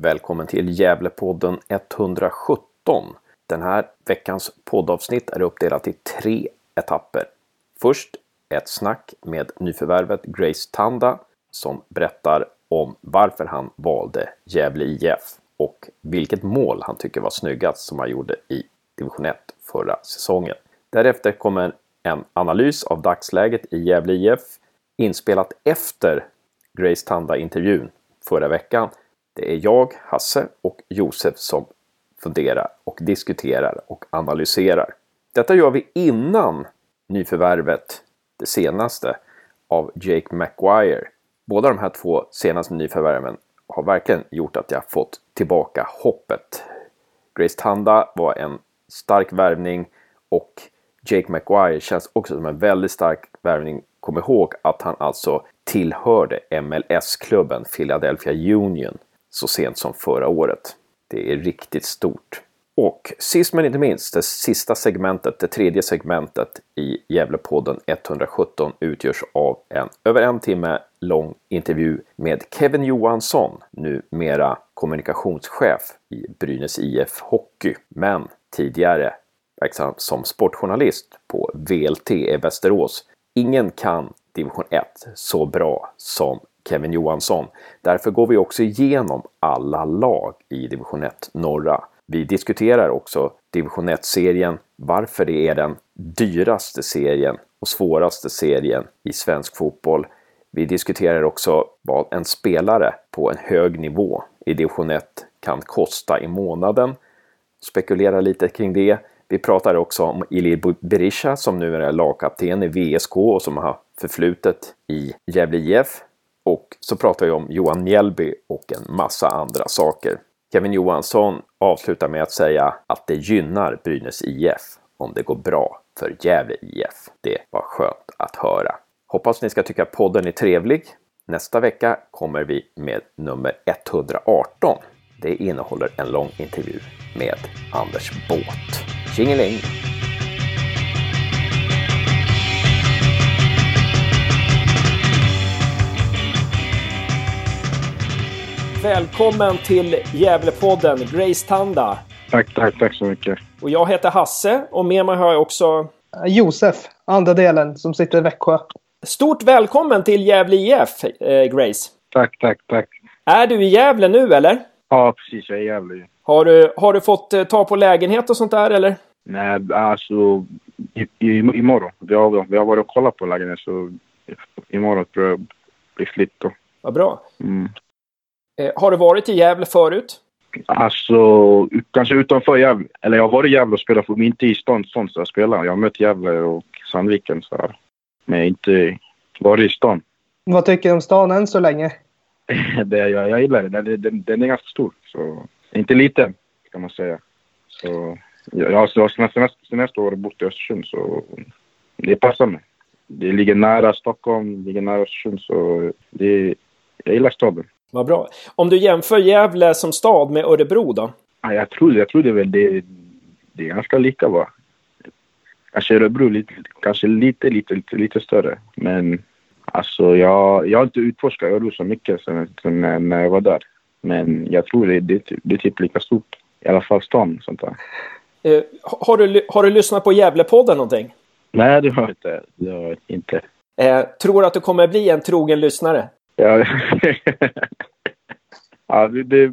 Välkommen till Gävlepodden 117. Den här veckans poddavsnitt är uppdelat i tre etapper. Först ett snack med nyförvärvet Grace Tanda som berättar om varför han valde Gävle IF och vilket mål han tycker var snyggast som han gjorde i division 1 förra säsongen. Därefter kommer en analys av dagsläget i Gävle IF inspelat efter Grace Tanda-intervjun förra veckan. Det är jag, Hasse och Josef som funderar och diskuterar och analyserar. Detta gör vi innan nyförvärvet, det senaste, av Jake Maguire. Båda de här två senaste nyförvärven har verkligen gjort att jag fått tillbaka hoppet. Grace Tanda var en stark värvning och Jake Maguire känns också som en väldigt stark värvning. Kom ihåg att han alltså tillhörde MLS-klubben Philadelphia Union så sent som förra året. Det är riktigt stort. Och sist men inte minst, det sista segmentet, det tredje segmentet i Gävlepodden 117 utgörs av en över en timme lång intervju med Kevin Johansson, numera kommunikationschef i Brynäs IF Hockey, men tidigare verksam som sportjournalist på VLT i Västerås. Ingen kan division 1 så bra som Kevin Johansson. Därför går vi också igenom alla lag i division 1 norra. Vi diskuterar också division 1-serien, varför det är den dyraste serien och svåraste serien i svensk fotboll. Vi diskuterar också vad en spelare på en hög nivå i division 1 kan kosta i månaden. Spekulerar lite kring det. Vi pratar också om Ilir Berisha som nu är lagkapten i VSK och som har förflutet i Gävle IF. Och så pratar vi om Johan Mjällby och en massa andra saker. Kevin Johansson avslutar med att säga att det gynnar Brynäs IF om det går bra för Gävle IF. Det var skönt att höra. Hoppas ni ska tycka podden är trevlig. Nästa vecka kommer vi med nummer 118. Det innehåller en lång intervju med Anders Båt. Tjingeling! Välkommen till Gävlepodden, Grace Tanda. Tack, tack, tack så mycket. Och jag heter Hasse och med mig har jag också Josef, andra delen, som sitter i Växjö. Stort välkommen till Gävle IF, eh, Grace. Tack, tack, tack. Är du i Gävle nu eller? Ja, precis. Jag är i Gävle. Har du, har du fått eh, ta på lägenhet och sånt där eller? Nej, alltså i, i, imorgon. Vi har, vi har varit och kollat på lägenhet så imorgon tror jag blir flytt då. Vad bra. Mm. Eh, har du varit i Gävle förut? Alltså, kanske utanför Gävle. Eller jag har varit i Gävle och spelat, men inte i stan sånt jag spelar. Jag har mött Gävle och Sandviken så här. Men inte varit i stan. Vad tycker du om stan än så länge? det, jag, jag gillar det. Den, den, den är ganska stor. Så, inte liten, kan man säga. Så, jag, jag har jag har semester, semester år bott i Östersund så det passar mig. Det ligger nära Stockholm, ligger nära Östersund så det, jag gillar staden. Vad bra. Om du jämför Gävle som stad med Örebro då? Ja, jag tror jag tror det väl det, det är ganska lika va. Kanske Örebro lite, kanske lite, lite, lite, lite större. Men alltså jag, jag har inte utforskat Örebro så mycket sen, sen när, när jag var där. Men jag tror det, det, det är typ lika stort. I alla fall stan sånt där. Eh, har, du, har du lyssnat på Gävlepodden någonting? Nej, det har jag inte. Det har jag inte. Eh, tror att du kommer bli en trogen lyssnare? Ja, ja det, det,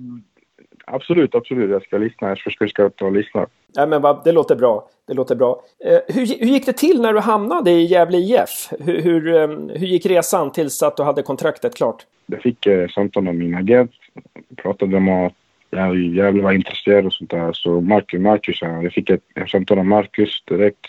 absolut, absolut. Jag ska lyssna. Jag ska, ska ta och lyssna. Ja, men vad, det låter bra. Det låter bra. Eh, hur, hur gick det till när du hamnade i Gävle IF? Hur, hur, eh, hur gick resan tills att du hade kontraktet klart? Jag fick eh, samtal av min agent. Pratade om att jag jävlar var intresserad och sånt där. Så Marcus, Marcus ja, jag fick ett, ett samtal av Marcus direkt.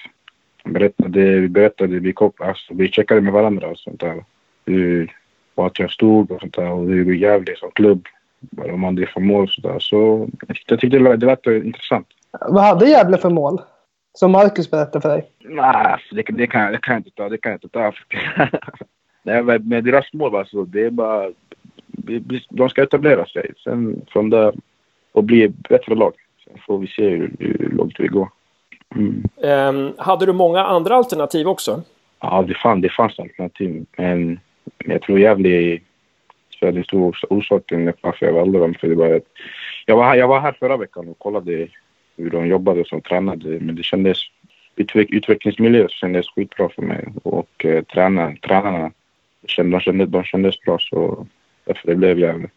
Han berättade, vi berättade, vi, kop, alltså, vi checkade med varandra och sånt där. Hur, vart jag stod och sånt där och hur Gävle som klubb. Vad de hade för mål och sånt där. Så jag tyckte, jag tyckte det lät, det lät intressant. Vad hade Gävle för mål? Som Marcus berättade för dig. Nej, det, det, kan, det kan jag inte ta. Det kan jag inte ta. Nej, med, med deras mål alltså, det är bara... De ska etablera sig. Sen från där och bli ett bättre lag. Sen får vi se hur, hur långt vi går. Mm. Eh, hade du många andra alternativ också? Ja, det, fann, det fanns alternativ. Men jag tror Gävle är Så det är stor orsak till varför jag valde dem. För det var ett, jag, var här, jag var här förra veckan och kollade hur de jobbade som tränade. Men det kändes, utveck, utvecklingsmiljö kändes skitbra för mig. Och eh, träna, tränarna, kände, de, kände, de kändes bra så därför det blev Gävle.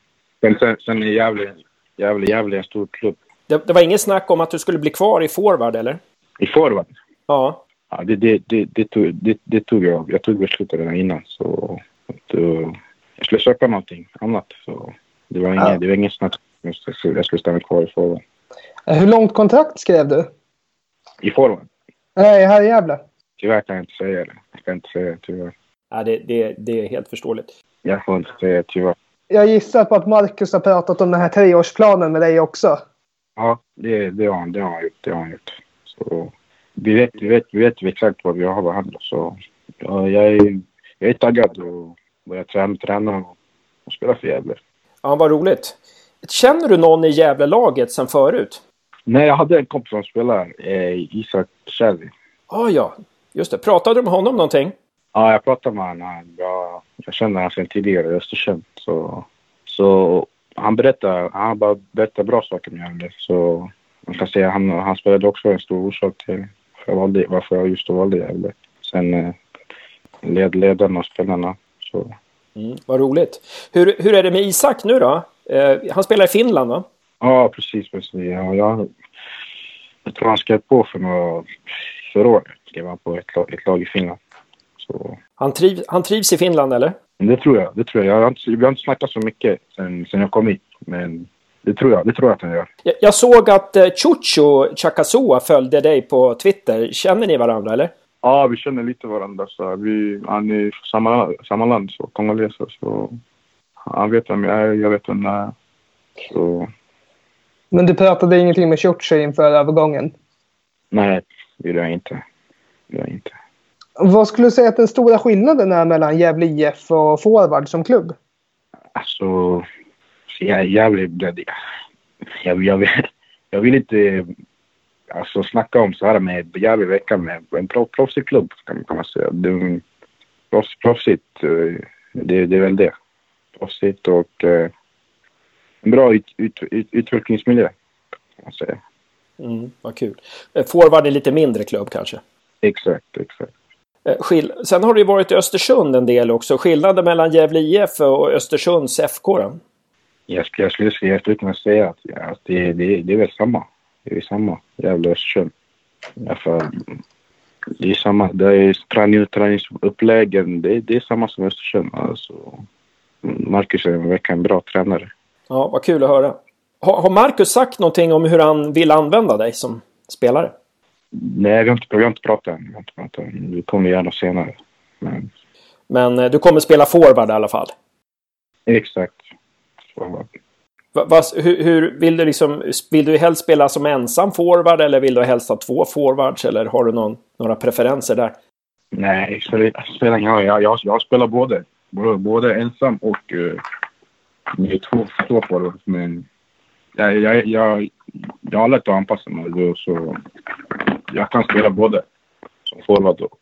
Men sen, sen är Gävle, Gävle, Gävle en stor klubb. Det, det var inget snack om att du skulle bli kvar i forward, eller? I forward? Ja. Ja, det, det, det, det, tog, det, det tog jag. Jag tog beslutet redan innan. Så då, jag skulle söka någonting annat. Så det var, inget, Ja. det var inget snack. Jag skulle, jag skulle stanna kvar i forward. Eh, Hur långt kontrakt skrev du? I forward? Nej, här i Gävle. Tyvärr kan jag inte säga det. Jag kan inte säga det, tyvärr. ja det, det, det är helt förståeligt. Jag får inte säga tyvärr. Jag gissar på att Marcus har pratat om den här treårsplanen med dig också. Ja, det, det, har, han- det har han gjort. Det har han gjort. Så, vi, vet, vi, vet, vi vet exakt vad vi har varandra. Så, ja, jag, är, jag är taggad och börja träna, träna och, och spela för Gävle. Ja, vad roligt. Känner du någon i Gävlelaget sen förut? Nej, jag hade en kompis som spelar, eh, Isak Kärri. Ah, ja, just det. Pratade du med honom någonting? Ja, jag pratade med honom. Jag, jag känner honom sedan tidigare i Östersund. Så, så han berättar, han bara berättar bra saker med Gävle. Så man kan säga han, han spelade också en stor orsak till jag, valde, varför jag just valde Gävle. Sen eh, led, ledarna och spelarna. Så, Mm, vad roligt. Hur, hur är det med Isak nu då? Eh, han spelar i Finland, va? ja, precis. precis. Ja, jag, jag tror han skrev på för några, förra året. Skrev han på ett, lag- ett lag i Finland. Så Han, triv, han trivs i Finland, eller? Det tror jag. Det tror jag. jag har inte, vi har inte snackat så mycket sen, sen jag kom hit. Men det tror jag. Det tror jag att han gör. Jag, jag såg att eh, Chucho Chakasua följde dig på Twitter. Känner ni varandra, eller? Ja, vi känner lite varandra. Så vi, han är från samma, samma land, så kongoleser. Så han vet vem jag är. Jag vet vem jag är. Så Men du pratade ingenting med Ciuci inför övergången. nej, det gör jag inte. Det gör jag inte. Vad skulle du säga att den stora skillnaden är mellan Gävle IF och Forward som klubb? Alltså, så jag är jävligt... Jag, jag, jag vill inte alltså, snacka om så här med jävlig vecka med en pro- proffsig klubb kan, kan man säga. Det, proffs, proffsigt, eh, det, det är väl det. Proffsigt och eh, en bra ut, ut, ut, utvecklingsmiljö kan man säga. Mm, vad kul. Eh, Forward är lite mindre klubb kanske. Exakt, exakt. Eh, Skill Sen har du ju varit i Östersund en del också. Skillnaden mellan Gävle IF och Östersunds FK då? Jag skulle, jag skulle, jag skulle kunna säga att att det, det, det är väl samma. Det är samma. Jävla Östersund. Därför, det är samma. Det är träning, träningsuppläggen. Det, är- det är samma som Östersund. Alltså, Marcus är en verkar en bra tränare. Ja, vad kul att höra. Har, har Marcus sagt någonting om hur han vill använda dig som spelare? Nej, vi har inte, vi har inte pratat än. Vi, har inte pratat än. vi kommer göra det senare. Men, Men eh, du kommer spela forward i alla fall. exakt. Så, Va, hur, hur vill du liksom, vill du helst spela som ensam forward eller vill du helst ha två forwards eller har du någon, några preferenser där? Nej, spelar ingen roll. Jag, jag, jag spelar både. Både, både ensam och uh, med två, två forwards. Men jag, jag, jag, jag har lätt att anpassa mig då, så jag kan spela både som forward och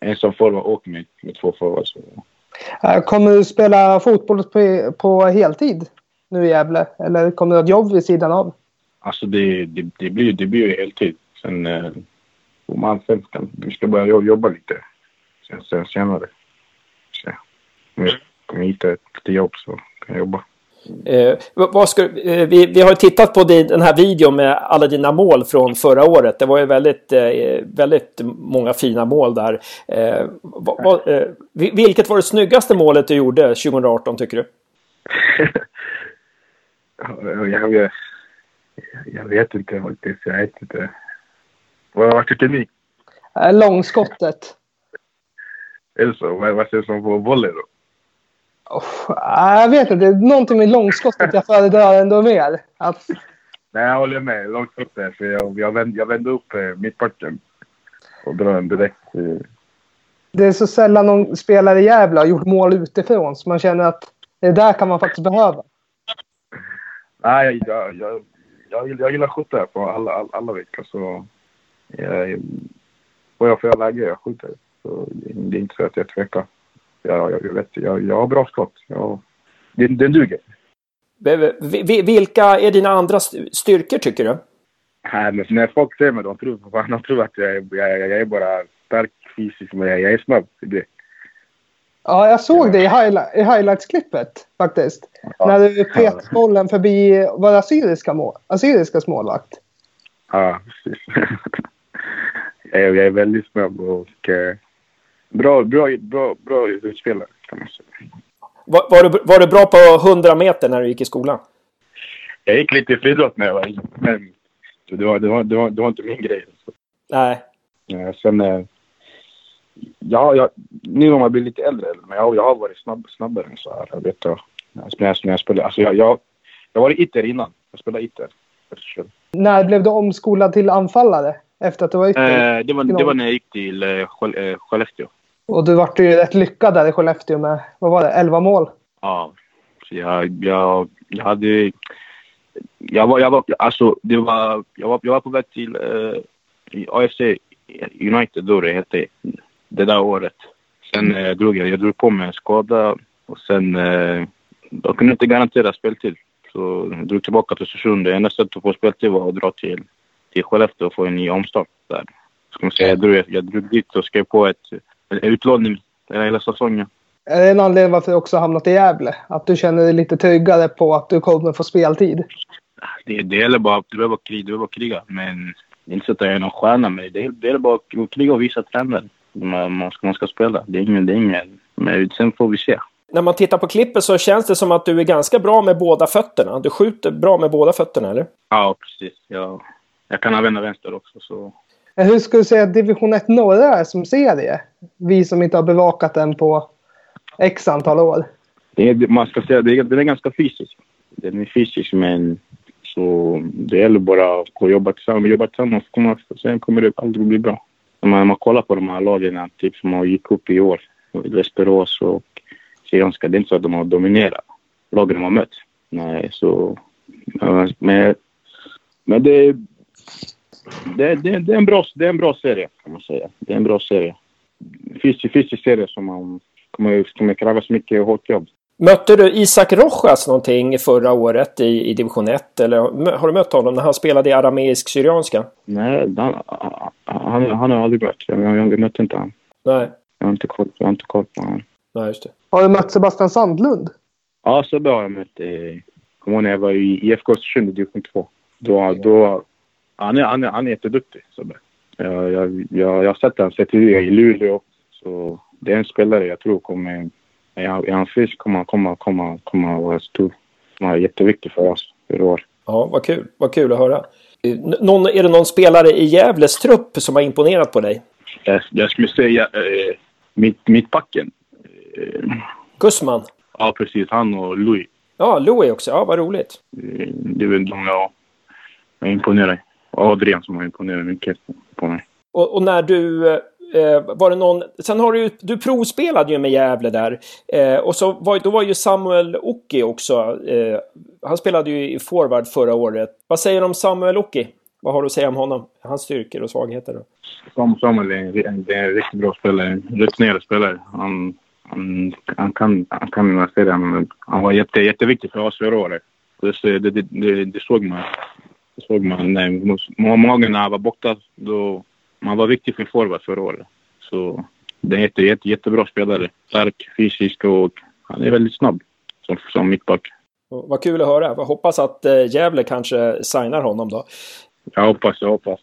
ensam forward och med, med två forwards. Eh, Kommer du spela fotboll på, på heltid nu i Gävle? Eller kommer du ha ett jobb vid sidan av? Alltså det, det, det, blir, det blir ju heltid. Sen eh, får man sen kan, vi ska börja jobba, jobba lite sen, sen senare. Så, om jag kommer hit ett lite jobb så kan jag jobba. Eh, ska, eh, vi, vi har ju tittat på din, den här videon med alla dina mål från förra året. Det var ju väldigt, eh, väldigt många fina mål där. Eh, vad, vad, eh, vi- vilket var det snyggaste målet du gjorde 2018 tycker du? jag, jag, jag, vet inte faktiskt. Jag vet inte. Vad, vad tycker ni? Eh, Långskottet. Är det så? Vad, sägs om på volley då? Oh, jag vet inte. Någonting med långskottet jag föredrar ändå mer. Att, Nej, jag håller med. Där. För jag, jag, vände, jag vände upp eh, mittbacken och drar en direkt. Eh, det är så sällan någon spelare i Gävle har gjort mål utifrån. Så man känner att det där kan man faktiskt behöva. Nej, jag, jag, jag, jag, gillar skyttar på alla, alla, alla veckor. Så jag, får jag får läge, jag skjuter. Så det, är inte så att jag tvekar. Jag, jag, jag, vet, jag, jag har bra skott. Jag, den, den duger. Vi- vi- Vilka är dina andra st- styrkor tycker du? Nej, men när folk ser mig, de tror, de tror att jag, är- jag, jag, är bara stark fysiskt, men jag, jag är snabb. Det. Ja, jag såg det i, highlight, i highlights-klippet faktiskt. Ja. När du pet bollen förbi vår assyriska, mål, assyriska målvakt. Ja, precis. jag, är, jag är väldigt snabb och eh, bra, bra, bra, bra utspelare kan man säga. Var, var, du, var du bra på 100 meter när du gick i skolan? Jag gick lite i friidrott när jag var men det var, det, var, det, var, det var inte min grej. Så, Nej. eh, sen, eh, ja, jag, nu när man blir lite äldre, men jag, jag har varit snabb, snabbare än så här. Jag vet jag, när jag, när jag spelade, alltså jag, jag, jag var itter innan. Jag spelade itter. När blev du omskolad till anfallare? Efter att du var ytter? Eh, det, var, det var när jag gick till eh, eh, Skellefteå. Och du vart ju rätt lyckad där i Skellefteå med, vad var det, 11 mål? Ja, så jag, jag, jag hade... Jag var, jag var, alltså det var, jag var, jag var på väg till eh, AFC United då det hette, det där året. Sen eh, drog jag, jag drog på mig en skada och sen, eh, de kunde inte garantera speltid. Så jag drog tillbaka till Östersund. Det enda sättet att få speltid var att dra till, till Skellefteå och få en ny omstart där. Ska man säga, jag, drog, jag drog dit och skrev på ett, en utlåning hela säsongen. Är det en anledning varför du också hamnat i Gävle? Att du känner dig lite tryggare på att du kommer få speltid? Det, det gäller bara, du behöver kriga, du behöver kriga. Men det är inte så att jag är någon stjärna, men det, det gäller bara att kriga och visa trenden. Man, man, ska, man ska spela. Det är ingen, det är ingen, men sen får vi se. När man tittar på klippet så känns det som att du är ganska bra med båda fötterna. Du skjuter bra med båda fötterna, eller? Ja, precis. Jag, jag kan använda vänster också, så... Men Hur skulle du säga att division 1 norra är som serie? Vi som inte har bevakat den på x antal år. Det är, man ska säga, det är, den är ganska fysisk. Den är fysisk, men så det gäller bara att jobba tillsammans. Jobba tillsammans, kommer, sen kommer det aldrig bli bra. När man, man kollar på de här lagen, typ som har gick upp i år, Västerås och Syrianska, det är inte så att de har dominerat lagen de har mött. Nej, så... Men, men det, det, det, det, är en bra, det är en bra serie, kan man säga. Det är en bra serie. Fysisk, fysisk serie som man kommer, kommer krävas mycket hårt jobb. Mötte du Isak Rojas någonting förra året i, i division 1? Eller har du mött honom när han spelade i arameisk syrianska? Nej, han, han, han har aldrig mött. Jag, jag, jag mötte inte han. Nej. Jag har inte koll, jag har inte koll på honom. Nej, just det. Har du mött Sebastian Sandlund? Ja, Sebbe har jag mött. Eh, kommer ihåg när jag var i IFK Östersund i division 2. Då, då, han, är, han, är, han är jätteduktig, Sebbe. Jag, jag, jag, jag har sett honom sett i Luleå. Så det är en spelare jag tror kommer... Är han, frisk kommer han komma, komma, komma vara stor. Han är jätteviktig för oss i år. Ja, vad kul. Vad kul att höra. N- Någon, är det någon spelare i Gävles trupp som har imponerat på dig? Jag, jag skulle säga eh, mitt, mittbacken. Eh, Gusman? ja, precis. Han och Louis. Ja, Louis också. Ja, vad roligt. Eh, Det är väl de jag, jag imponerar. Adrian som har imponerat mycket på mig. Och, och när du... Eh, var det någon... Sen har du ju... Du provspelade ju med Gävle där. Eh, och så var, då var ju Samuel Oki också... Eh, han spelade ju i forward förra året. Vad säger du om Samuel Oki? Vad har du att säga om honom? Hans styrkor och svagheter? Då? Sam- Samuel är en, det är en riktigt bra spelare. En rutinerad spelare. Han, han, han kan, han kan jag säga det, han var jätte, jätteviktig för oss förra året. Det, det, det, det, det såg man. Det såg man. Nej, många gånger när han var borta, då... Man var viktig för forward förra året. Så det är en jätte, jätte, jättebra spelare. Stark, fysisk och han är väldigt snabb som, som mittback. Vad kul att höra. Jag hoppas att eh, Gävle kanske signar honom då. Jag hoppas, jag hoppas.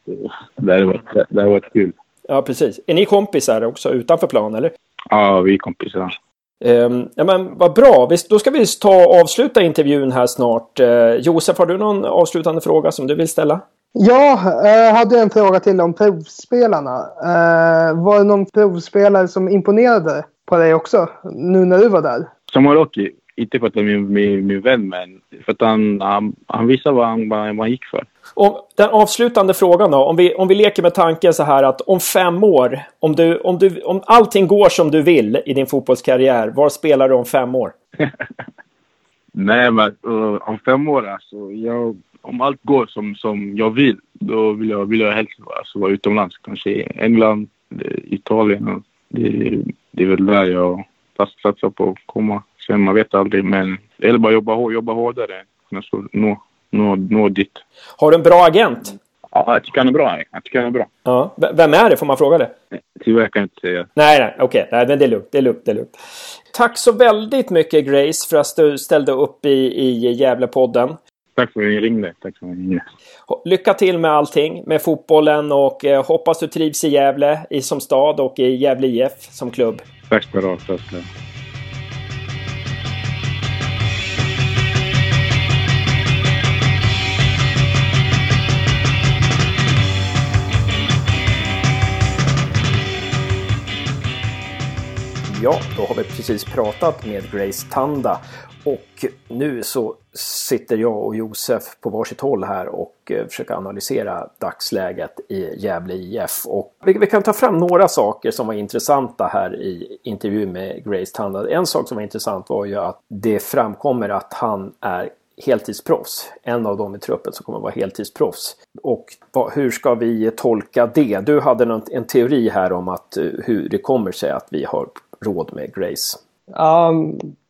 Det, hade varit, det hade varit kul. Ja, precis. Är ni kompisar också utanför plan, eller? Ja, vi är kompisar. Ehm, ja, men vad bra. Vi, då ska vi ta avsluta intervjun här snart. Eh, Josef, har du någon avslutande fråga som du vill ställa? Jag eh, hade en fråga till om provspelarna. Eh, var det någon provspelare som imponerade på dig också? Nu när du var där? Samaroki, inte för att han är min, min, min vän, men för att han, han, han visar vad han, vad han gick för. Och den avslutande frågan då. Om vi, om vi leker med tanken så här att om fem år, om, du, om, du, om allting går som du vill i din fotbollskarriär, var spelar du om fem år? Nej, men uh, om fem år alltså. Jag, om allt går som, som jag vill, då vill jag, vill jag helst alltså, vara utomlands. Kanske i England, Italien. Det, det är väl där jag satsar på att komma Sen man vet aldrig, men det gäller bara jobba, jobba hårdare. Nå, nå, nå, nå dit. Har du en bra agent? Ja, jag tycker han är bra. Jag tycker han är bra. Ja. Vem är det? Får man fråga det? Tyvärr kan jag inte säga. Nej, nej, okej. Okay. Nej, men det är lugnt. Det är lugnt. Det är lugnt. Tack så väldigt mycket Grace för att du ställde upp i, i Gävlepodden. Tack för att ni ringde. Tack för att ni ringde. Lycka till med allting, med fotbollen och eh, hoppas du trivs i Gävle i, som stad och i Gävle IF som klubb. Tack ska du ha. Ja, då har vi precis pratat med Grace Tanda och nu så sitter jag och Josef på varsitt håll här och eh, försöker analysera dagsläget i Gävle IF. Och vi, kan ta fram några saker som var intressanta här i intervjun med Grace Tandad. En sak som var intressant var ju att det framkommer att han är heltidsproffs. En av dem i truppen som kommer att vara heltidsproffs. Och vad, hur ska vi tolka det? Du hade en, en teori här om att eh, hur det kommer sig att vi har råd med Grace? Ja,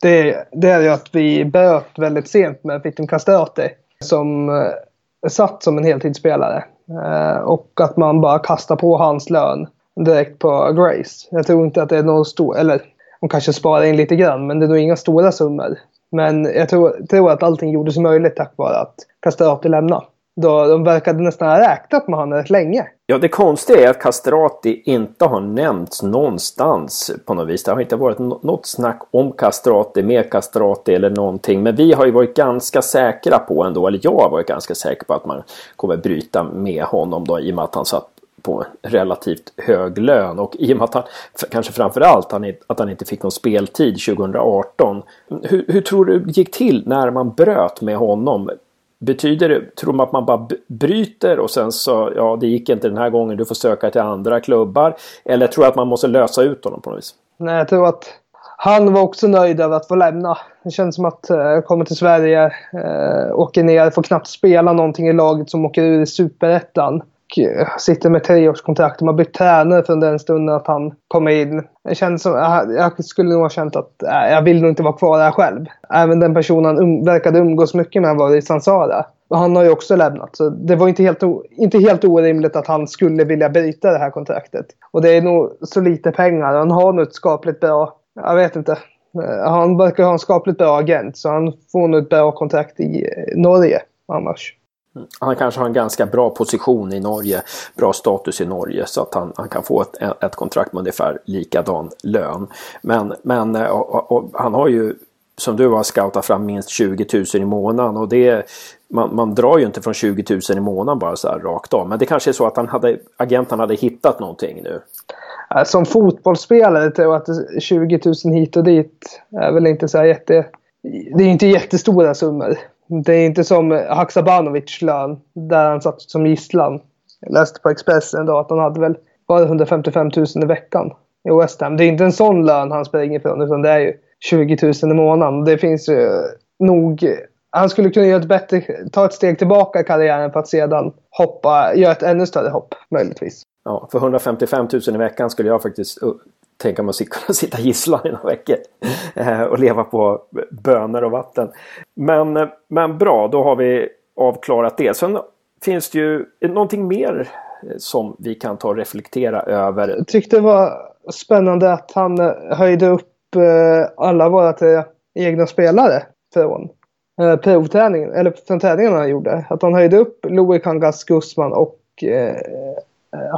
det, det är ju att vi böt väldigt sent med Fitim Castrati som eh, satt som en heltidsspelare. Eh, och att man bara kastar på hans lön direkt på Grace. Jag tror inte att det är någon stor, eller de kanske sparar in lite grann, men det är nog inga stora summor. Men jag tror, tror att allting gjordes möjligt tack vare att Castrati lämnade. Då de verkade nästan ha räknat med honom rätt länge. Ja, det konstiga är att Castrati inte har nämnts någonstans på något vis. Det har inte varit något snack om Castrati, med Castrati eller någonting. Men vi har ju varit ganska säkra på ändå, eller jag har varit ganska säker på att man kommer bryta med honom då i och med att han satt på relativt hög lön och i och med att han, kanske framförallt att han inte fick någon speltid 2018. Hur, hur tror du det gick till när man bröt med honom? Betyder det, tror man att man bara bryter och sen så, ja det gick inte den här gången, du får söka till andra klubbar? Eller tror du att man måste lösa ut honom på något vis? Nej, jag tror att han var också nöjd över att få lämna. Det känns som att eh, komma till Sverige, eh, åker ner, får knappt spela någonting i laget som åker ur i Superettan. Eh, sitter med treårskontrakt. De har bytt tränare från den stunden att han kom in. Jag, kände som, jag skulle nog ha känt att äh, jag vill nog inte vara kvar här själv. Även den personen han um, verkade umgås mycket med var i Sansara. Och han har ju också lämnat. Så det var inte helt, inte helt orimligt att han skulle vilja bryta det här kontraktet. Och det är nog så lite pengar. Han har nog ett skapligt bra... Jag vet inte. Eh, han verkar ha en skapligt bra agent. Så han får nog ett bra kontrakt i Norge annars. Han kanske har en ganska bra position i Norge, bra status i Norge så att han, han kan få ett, ett kontrakt med ungefär likadan lön. Men, men eh, och, och, och, han har ju som du har scoutat fram minst 20 000 i månaden och det man, man drar ju inte från 20 000 i månaden bara så här rakt av. Men det kanske är så att han hade, agenten hade hittat någonting nu. Som fotbollsspelare tror jag att 20 000 hit och dit är väl inte så här jätte... Det är inte jättestora summor. Det är inte som Haksabanovic lön där han satt som gisslan. Jag läste på Expressen idag att han hade väl bara 155 000 i veckan i West Ham. Det är inte en sån lön han springer ifrån utan det är ju 20 000 i månaden. Det finns ju nog... Han skulle kunna göra ett bättre, ta ett steg tillbaka i karriären för att sedan hoppa, göra ett ännu större hopp möjligtvis. Ja, för 155 000 i veckan skulle jag faktiskt tänka mig att kunna sitta gisslan i några veckor. Eh, och leva på bönor och vatten. Men, men bra, då har vi avklarat det. Sen finns det ju någonting mer som vi kan ta och reflektera över. Jag tyckte det var spännande att han eh, höjde upp eh, alla våra tre egna spelare från provträningen, eller från träningen han gjorde. Att han höjde upp Loic Kangas, Guzman och eh,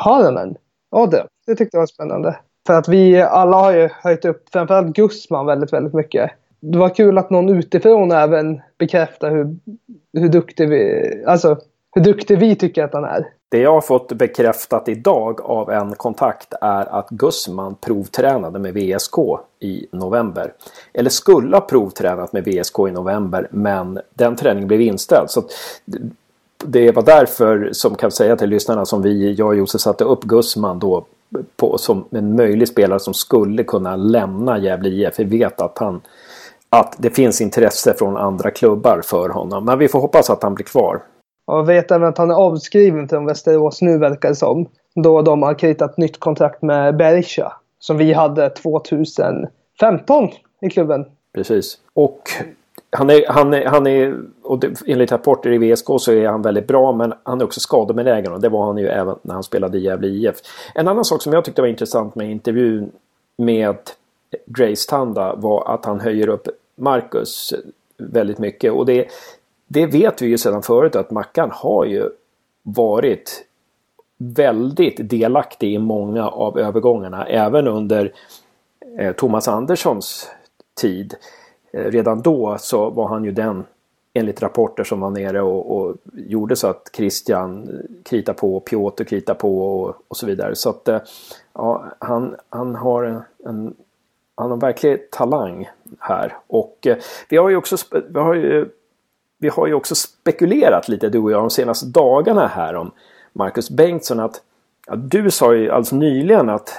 Harmen. Ja, det, det tyckte jag var spännande. För att vi alla har ju höjt upp framförallt Gusman väldigt, väldigt mycket. Det var kul att någon utifrån även bekräftar hur, hur duktig vi, alltså hur duktig vi tycker att han är. Det jag har fått bekräftat idag av en kontakt är att Gusman provtränade med VSK i november. Eller skulle ha provtränat med VSK i november men den träningen blev inställd. Så det var därför som kan säga till lyssnarna som vi, jag och Josef satte upp Gusman då på, som en möjlig spelare som skulle kunna lämna Gävle IF. Vi vet att han att det finns intresse från andra klubbar för honom. Men vi får hoppas att han blir kvar. Jag vet även att han är avskriven från Västerås nu verkar det som. Då de har kritat nytt kontrakt med Berisha. Som vi hade 2015 i klubben. Precis. Och han är, han är, han är och det, enligt rapporter i VSK så är han väldigt bra men han är också skadebenägen och det var han ju även när han spelade i Gävle IF. En annan sak som jag tyckte var intressant med intervjun med Grace Tanda var att han höjer upp Marcus väldigt mycket och det, det vet vi ju sedan förut att Mackan har ju varit väldigt delaktig i många av övergångarna även under eh, Thomas Anderssons tid. Eh, redan då så var han ju den enligt rapporter som var nere och, och gjorde så att Christian kritar på, Piotr kritar på och, och, så vidare. Så att eh, ja, han, han har en, en han har verklig talang här. Och eh, vi har ju också vi har ju, vi har ju också spekulerat lite du och jag de senaste dagarna här om Marcus Bengtsson att ja, du sa ju alldeles nyligen att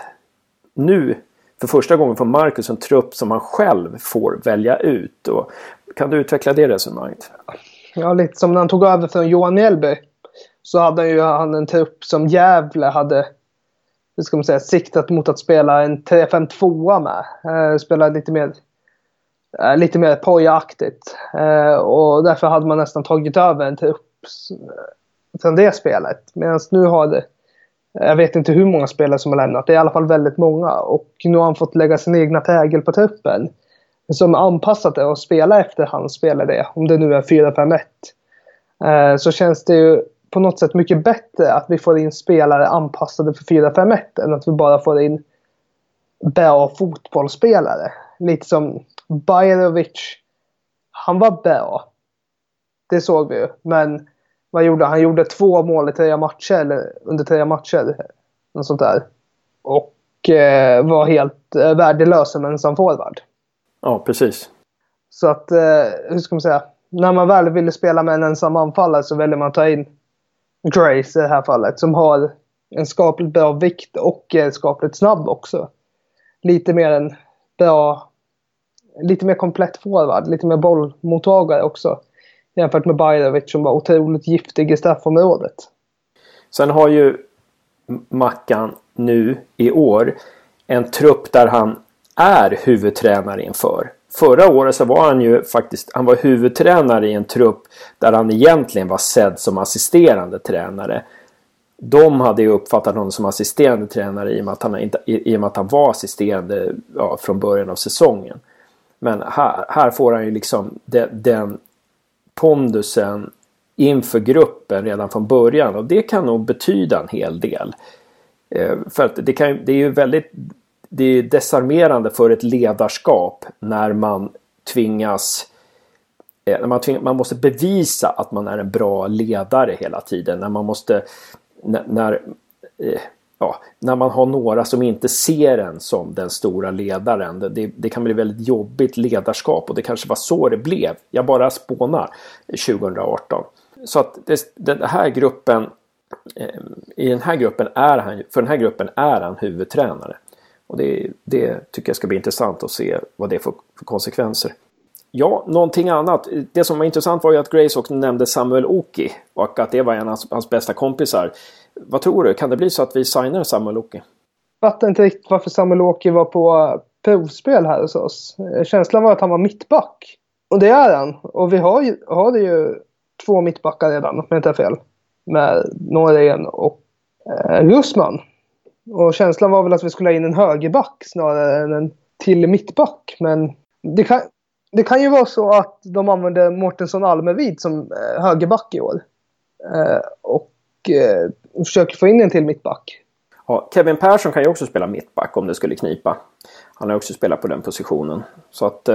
nu för första gången får Marcus en trupp som han själv får välja ut. Och kan du utveckla det resonemanget? Ja, lite som när han tog över från Johan Mjällby. Så hade ju han en trupp som Gävle hade hur ska man säga, siktat mot att spela en 3-5-2 med. Eh, spela lite mer eh, lite mer pojaktigt. Eh, och därför hade man nästan tagit över en trupp eh, från det spelet. Medan nu har det jag vet inte hur många spelare som har lämnat. Det är i alla fall väldigt många. Och nu har han fått lägga sin egna prägel på truppen. Som anpassat det och spela efter hans spelidé, Om det nu är 4-5-1. Eh, så känns det ju på något sätt mycket bättre att vi får in spelare anpassade för 4-5-1 än att vi bara får in bra fotbollsspelare. Lite som Bajrovic. Han var bra. Det såg vi ju. Men vad gjorde han? Han gjorde två mål i tre matcher, eller under tre matcher. Något sånt där. Och eh, var helt eh, värdelös som ensam forward. Ja, precis. Så att, eh, hur ska man säga? När man väl ville spela med en ensam anfallare så väljer man att ta in Grace i det här fallet. Som har en skapligt bra vikt och är skapligt snabb också. Lite mer en bra... Lite mer komplett forward. Lite mer bollmottagare också. Jämfört med Bajrovic som var otroligt giftig i straffområdet. Sen har ju Mackan nu i år en trupp där han är huvudtränare inför. Förra året så var han ju faktiskt han var huvudtränare i en trupp där han egentligen var sedd som assisterande tränare. De hade ju uppfattat honom som assisterande tränare i och med att han, inte, i, och med att han var assisterande ja, från början av säsongen. Men här, här får han ju liksom den, den pondusen inför gruppen redan från början och det kan nog betyda en hel del. Eh, för att det, kan, det är ju väldigt det är desarmerande för ett ledarskap när man tvingas eh, när man, tvingas, man måste bevisa att man är en bra ledare hela tiden. När man måste när, när, ja, när man har några som inte ser en som den stora ledaren. Det, det, kan bli väldigt jobbigt ledarskap och det kanske var så det blev. Jag bara spånar 2018. Så att det, den här gruppen eh, i den här gruppen är han, för den här gruppen är han huvudtränare. Och det, det tycker jag ska bli intressant att se vad det får för konsekvenser. Ja, någonting annat. Det som var intressant var ju att Grace också nämnde Samuel Oki och att det var en av hans bästa kompisar. Vad tror du? Kan det bli så att vi signar Samuel Oki? Jag fattar inte riktigt varför Samuel Oki var på provspel här hos oss. Känslan var att han var mittback. Och det är han. Och vi har ju, har ju två mittbackar redan, om jag inte har fel. Med Norén och eh, Russman. Och känslan var väl att vi skulle ha in en högerback snarare än en till mittback. Men det kan, det kan ju vara så att de använder Mårtensson Almevid som eh, högerback i år. Eh, och eh, försöker få in en till mittback. Ja, Kevin Persson kan ju också spela mittback om det skulle knipa. Han har också spelat på den positionen. Så att,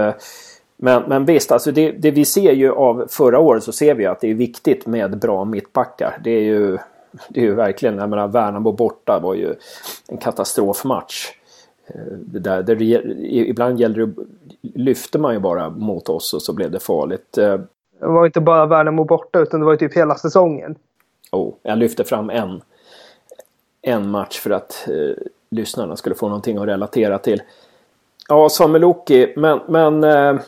men, men visst, alltså det, det, vi ser ju av förra året så ser vi att det är viktigt med bra mittbackar. Det är ju, det är ju verkligen, jag menar Värnamo borta var ju en katastrofmatch. Eh, det där, det, ibland gäller det, lyfte man ju bara mot oss och så blev det farligt. Eh, det var inte bara Värnamo borta utan det var ju typ hela säsongen. Oh, jag lyfte fram en, en match för att eh, lyssnarna skulle få någonting att relatera till. Ja, Samuel Oki, men, men eh,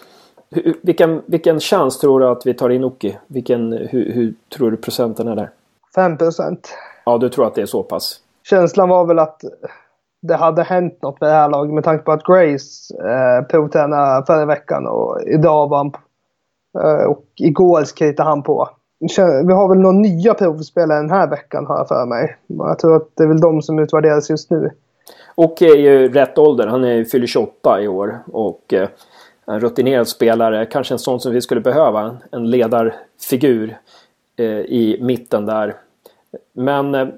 vilken, vilken chans tror du att vi tar in Oki? Vilken, hur, hur tror du procenten är där? 5 procent. Ja, du tror att det är så pass? Känslan var väl att det hade hänt något med det här laget med tanke på att Grace eh, provtränade förra veckan och idag var han eh, och igår kritade han på. Vi har väl några nya provspelare den här veckan har jag för mig. Jag tror att det är väl de som utvärderas just nu. Och är ju rätt ålder. Han är fyller 28 i år. Och eh, en rutinerad spelare. Kanske en sån som vi skulle behöva. En ledarfigur Eh, i mitten där. Men eh,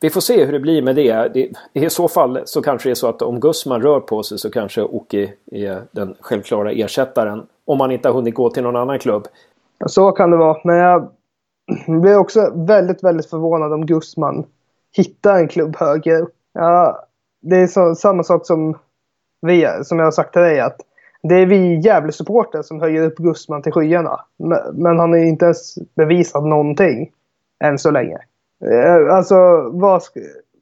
vi får se hur det blir med det. det. I så fall så kanske det är så att om Gusman rör på sig så kanske Oki är den självklara ersättaren. Om man inte har hunnit gå till någon annan klubb. Så kan det vara. Men jag blir också väldigt, väldigt förvånad om Gusman hittar en klubb högre ja, Det är så, samma sak som vi, som jag har sagt till dig. att det är vi Gävle-supporter som höjer upp Gustman till skyarna. Men han har inte ens bevisat någonting. Än så länge. Eh, alltså, vad,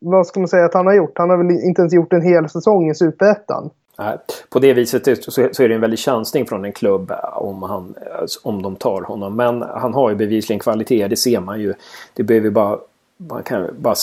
vad ska man säga att han har gjort? Han har väl inte ens gjort en hel säsong i Superettan. På det viset så är det en väldig chansning från en klubb eh, om, han, eh, om de tar honom. Men han har ju bevisligen kvaliteter, det ser man ju. Det behöver bara man kan bara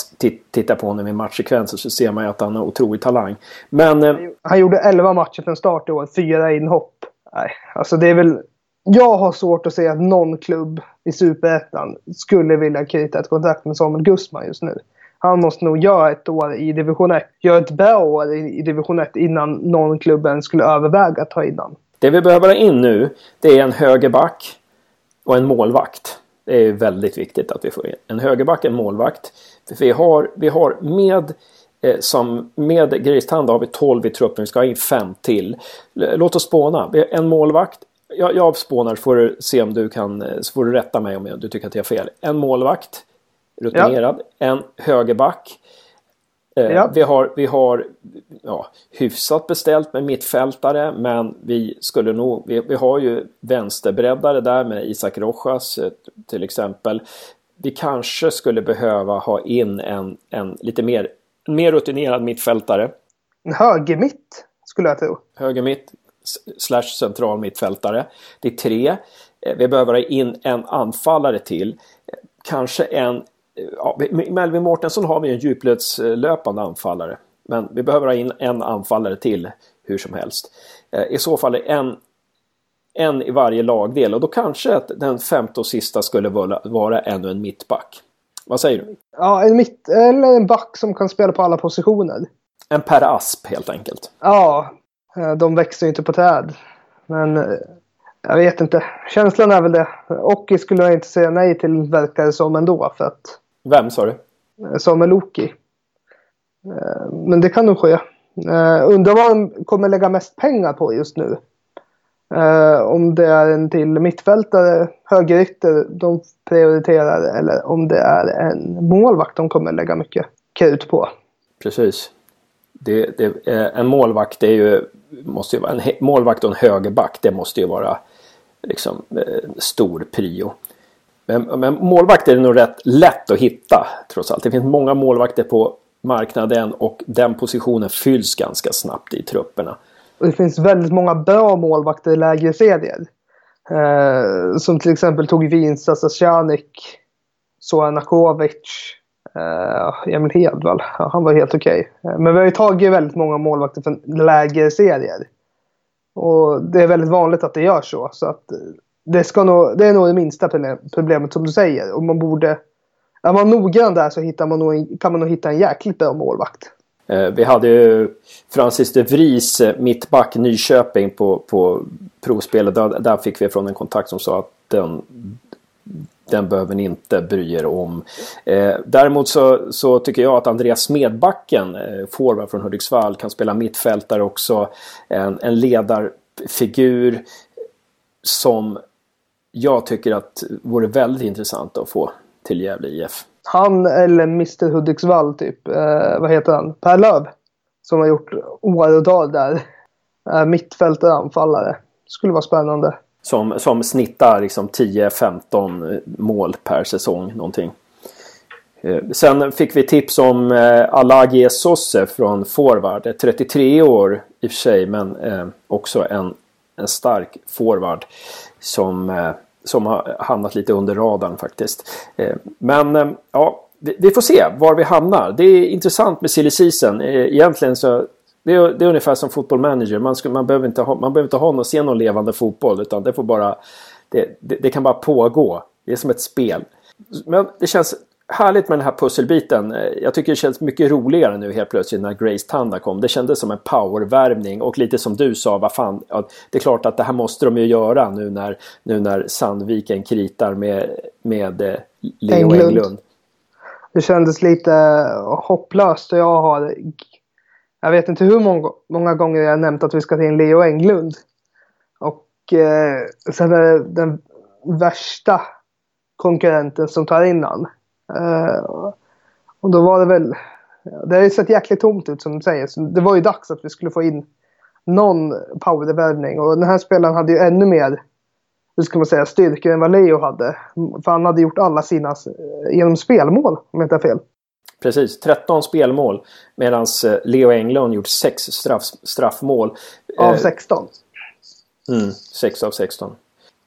titta på honom i matchsekvenser så ser man ju att han har otrolig talang. Men... Eh, han gjorde 11 matcher från start i år, fyra inhopp. Nej, alltså det är väl... Jag har svårt att se att någon klubb i Superettan skulle vilja knyta ett kontrakt med Samuel Gustman just nu. Han måste nog göra ett år i division 1. Göra ett bra år i, division 1 innan någon klubben skulle överväga att ta in honom. Det vi behöver ha in nu, det är en högerback och en målvakt. Det är väldigt viktigt att vi får en högerback, en målvakt. För vi har, vi har med eh, som med Gristand har vi 12 i truppen, vi ska ha in 5 till. Låt oss spåna. En målvakt. Jag, jag spånar så får du se om du kan, eh, så får du rätta mig om du tycker att jag har fel. En målvakt, rutinerad. Ja. En högerback. Eh, ja. Vi har, vi har ja, hyfsat beställt med mittfältare men vi skulle nog, vi, vi har ju vänsterbreddare där med Isak Rojas eh, till exempel. Vi kanske skulle behöva ha in en, en lite mer, mer rutinerad mittfältare. En högermitt skulle jag tro. Högermitt slash central mittfältare. Det är tre. Eh, vi behöver ha in en anfallare till. Kanske en ja, Melvin Mårtensson har vi en djupledslöpande anfallare. Men vi behöver ha in en anfallare till hur som helst. Eh, I så fall en, en i varje lagdel och då kanske att den femte och sista skulle vara, vara ännu en mittback. Vad säger du? Ja, en mitt eller en back som kan spela på alla positioner. En Per Asp helt enkelt. Ja, eh, de växer ju inte på träd. Men eh, jag vet inte. Känslan är väl det. Ocki skulle jag inte säga nej till verkar det som ändå. För att vem sa du? Samuel Loki. Eh, men det kan nog ske. Uh, undrar vad de kommer lägga mest pengar på just nu. Om det är en till mittfältare, högerytter de prioriterar eller om det är en målvakt de kommer lägga mycket krut på. Precis. Det, det, en målvakt är ju, måste ju vara en målvakt och en högerback. Det måste ju vara liksom stor prio. Men, men målvakt är det nog rätt lätt att hitta trots allt. Det finns många målvakter på marknaden och den positionen fylls ganska snabbt i trupperna. Det finns väldigt många bra målvakter i lägre serier. Eh, som till exempel tog Vinsta Sasjanik, Soran Akovic, eh, Emil Hedvall. Ja, han var helt okej. Okay. Men vi har ju tagit väldigt många målvakter från lägre serier. Och det är väldigt vanligt att det gör så. Så att eh, det, ska nog, det är nog det minsta problemet som du säger. Och man borde... Är man noggrann där så hittar man nog, kan man nog hitta en jäkligt bra målvakt. Eh, vi hade ju Francis de Vries eh, mittback Nyköping på, på provspelet. Där, där fick vi från en kontakt som sa att den, den behöver ni inte bry er om. Eh, däremot så, så, tycker jag att Andreas Smedbacken, eh, forward från Hudiksvall, kan spela mittfältare också. En, en ledarfigur som jag tycker att vore väldigt intressant att få till Gävle IF. Han eller Mr Hudiksvall typ. Eh, vad heter han? Per Löv. Som har gjort år och dag där. Eh, mittfältare, anfallare. Skulle vara spännande. Som, som snittar liksom 10-15 mål per säsong någonting. Eh, sen fick vi tips om eh, Alagi Sosse från forward. 33 år i och för sig men eh, också en, en stark forward. Som eh, som har hamnat lite under radarn faktiskt. Eh, men eh, ja, vi får se var vi hamnar. Det är intressant med silly season. Eh, egentligen så det är, det är ungefär som fotboll manager. Man, ska, man, behöver inte ha, man behöver inte ha någon, se någon levande fotboll. Utan det får bara... Det, det, det, kan bara pågå. Det är som ett spel. Men det känns härligt med den här pusselbiten. Eh, jag tycker det känns mycket roligare nu helt plötsligt när Grace Tanda kom. Det kändes som en powervärvning och lite som du sa, vad fan, ja, det är klart att det här måste de ju göra nu när, nu när Sandviken kritar med, med eh, Leo Englund. Englund. Det kändes lite hopplöst och jag har jag vet inte hur många, många gånger jag nämnt att vi ska ta in Leo Englund. Och eh, sen är det den värsta konkurrenten som tar in han. Eh, och då var det väl... Det har ju sett jäkligt tomt ut som du säger. Så det var ju dags att vi skulle få in någon powervärvning. Och den här spelaren hade ju ännu mer hur ska man säga, styrkor än vad Leo hade. För han hade gjort alla sina eh, genom spelmål, om jag inte har fel. Precis, 13 spelmål. Medan eh, Leo Englund gjort 6 straff, straffmål. Av 16? Mm, 6 av 16.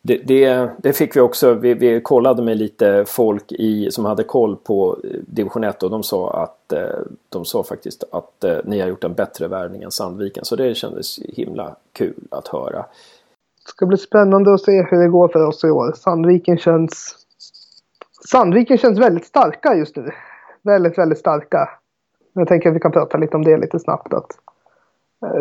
Det, det, det, fick vi också. Vi, vi, kollade med lite folk i, som hade koll på eh, division 1 och de sa att eh, de sa faktiskt att eh, ni har gjort en bättre värvning än Sandviken. Så det kändes himla kul att höra. Det ska bli spännande att se hur det går för oss i år. Sandviken känns Sandviken känns väldigt starka just nu. Väldigt, väldigt starka. Jag tänker att vi kan prata lite om det lite snabbt. Att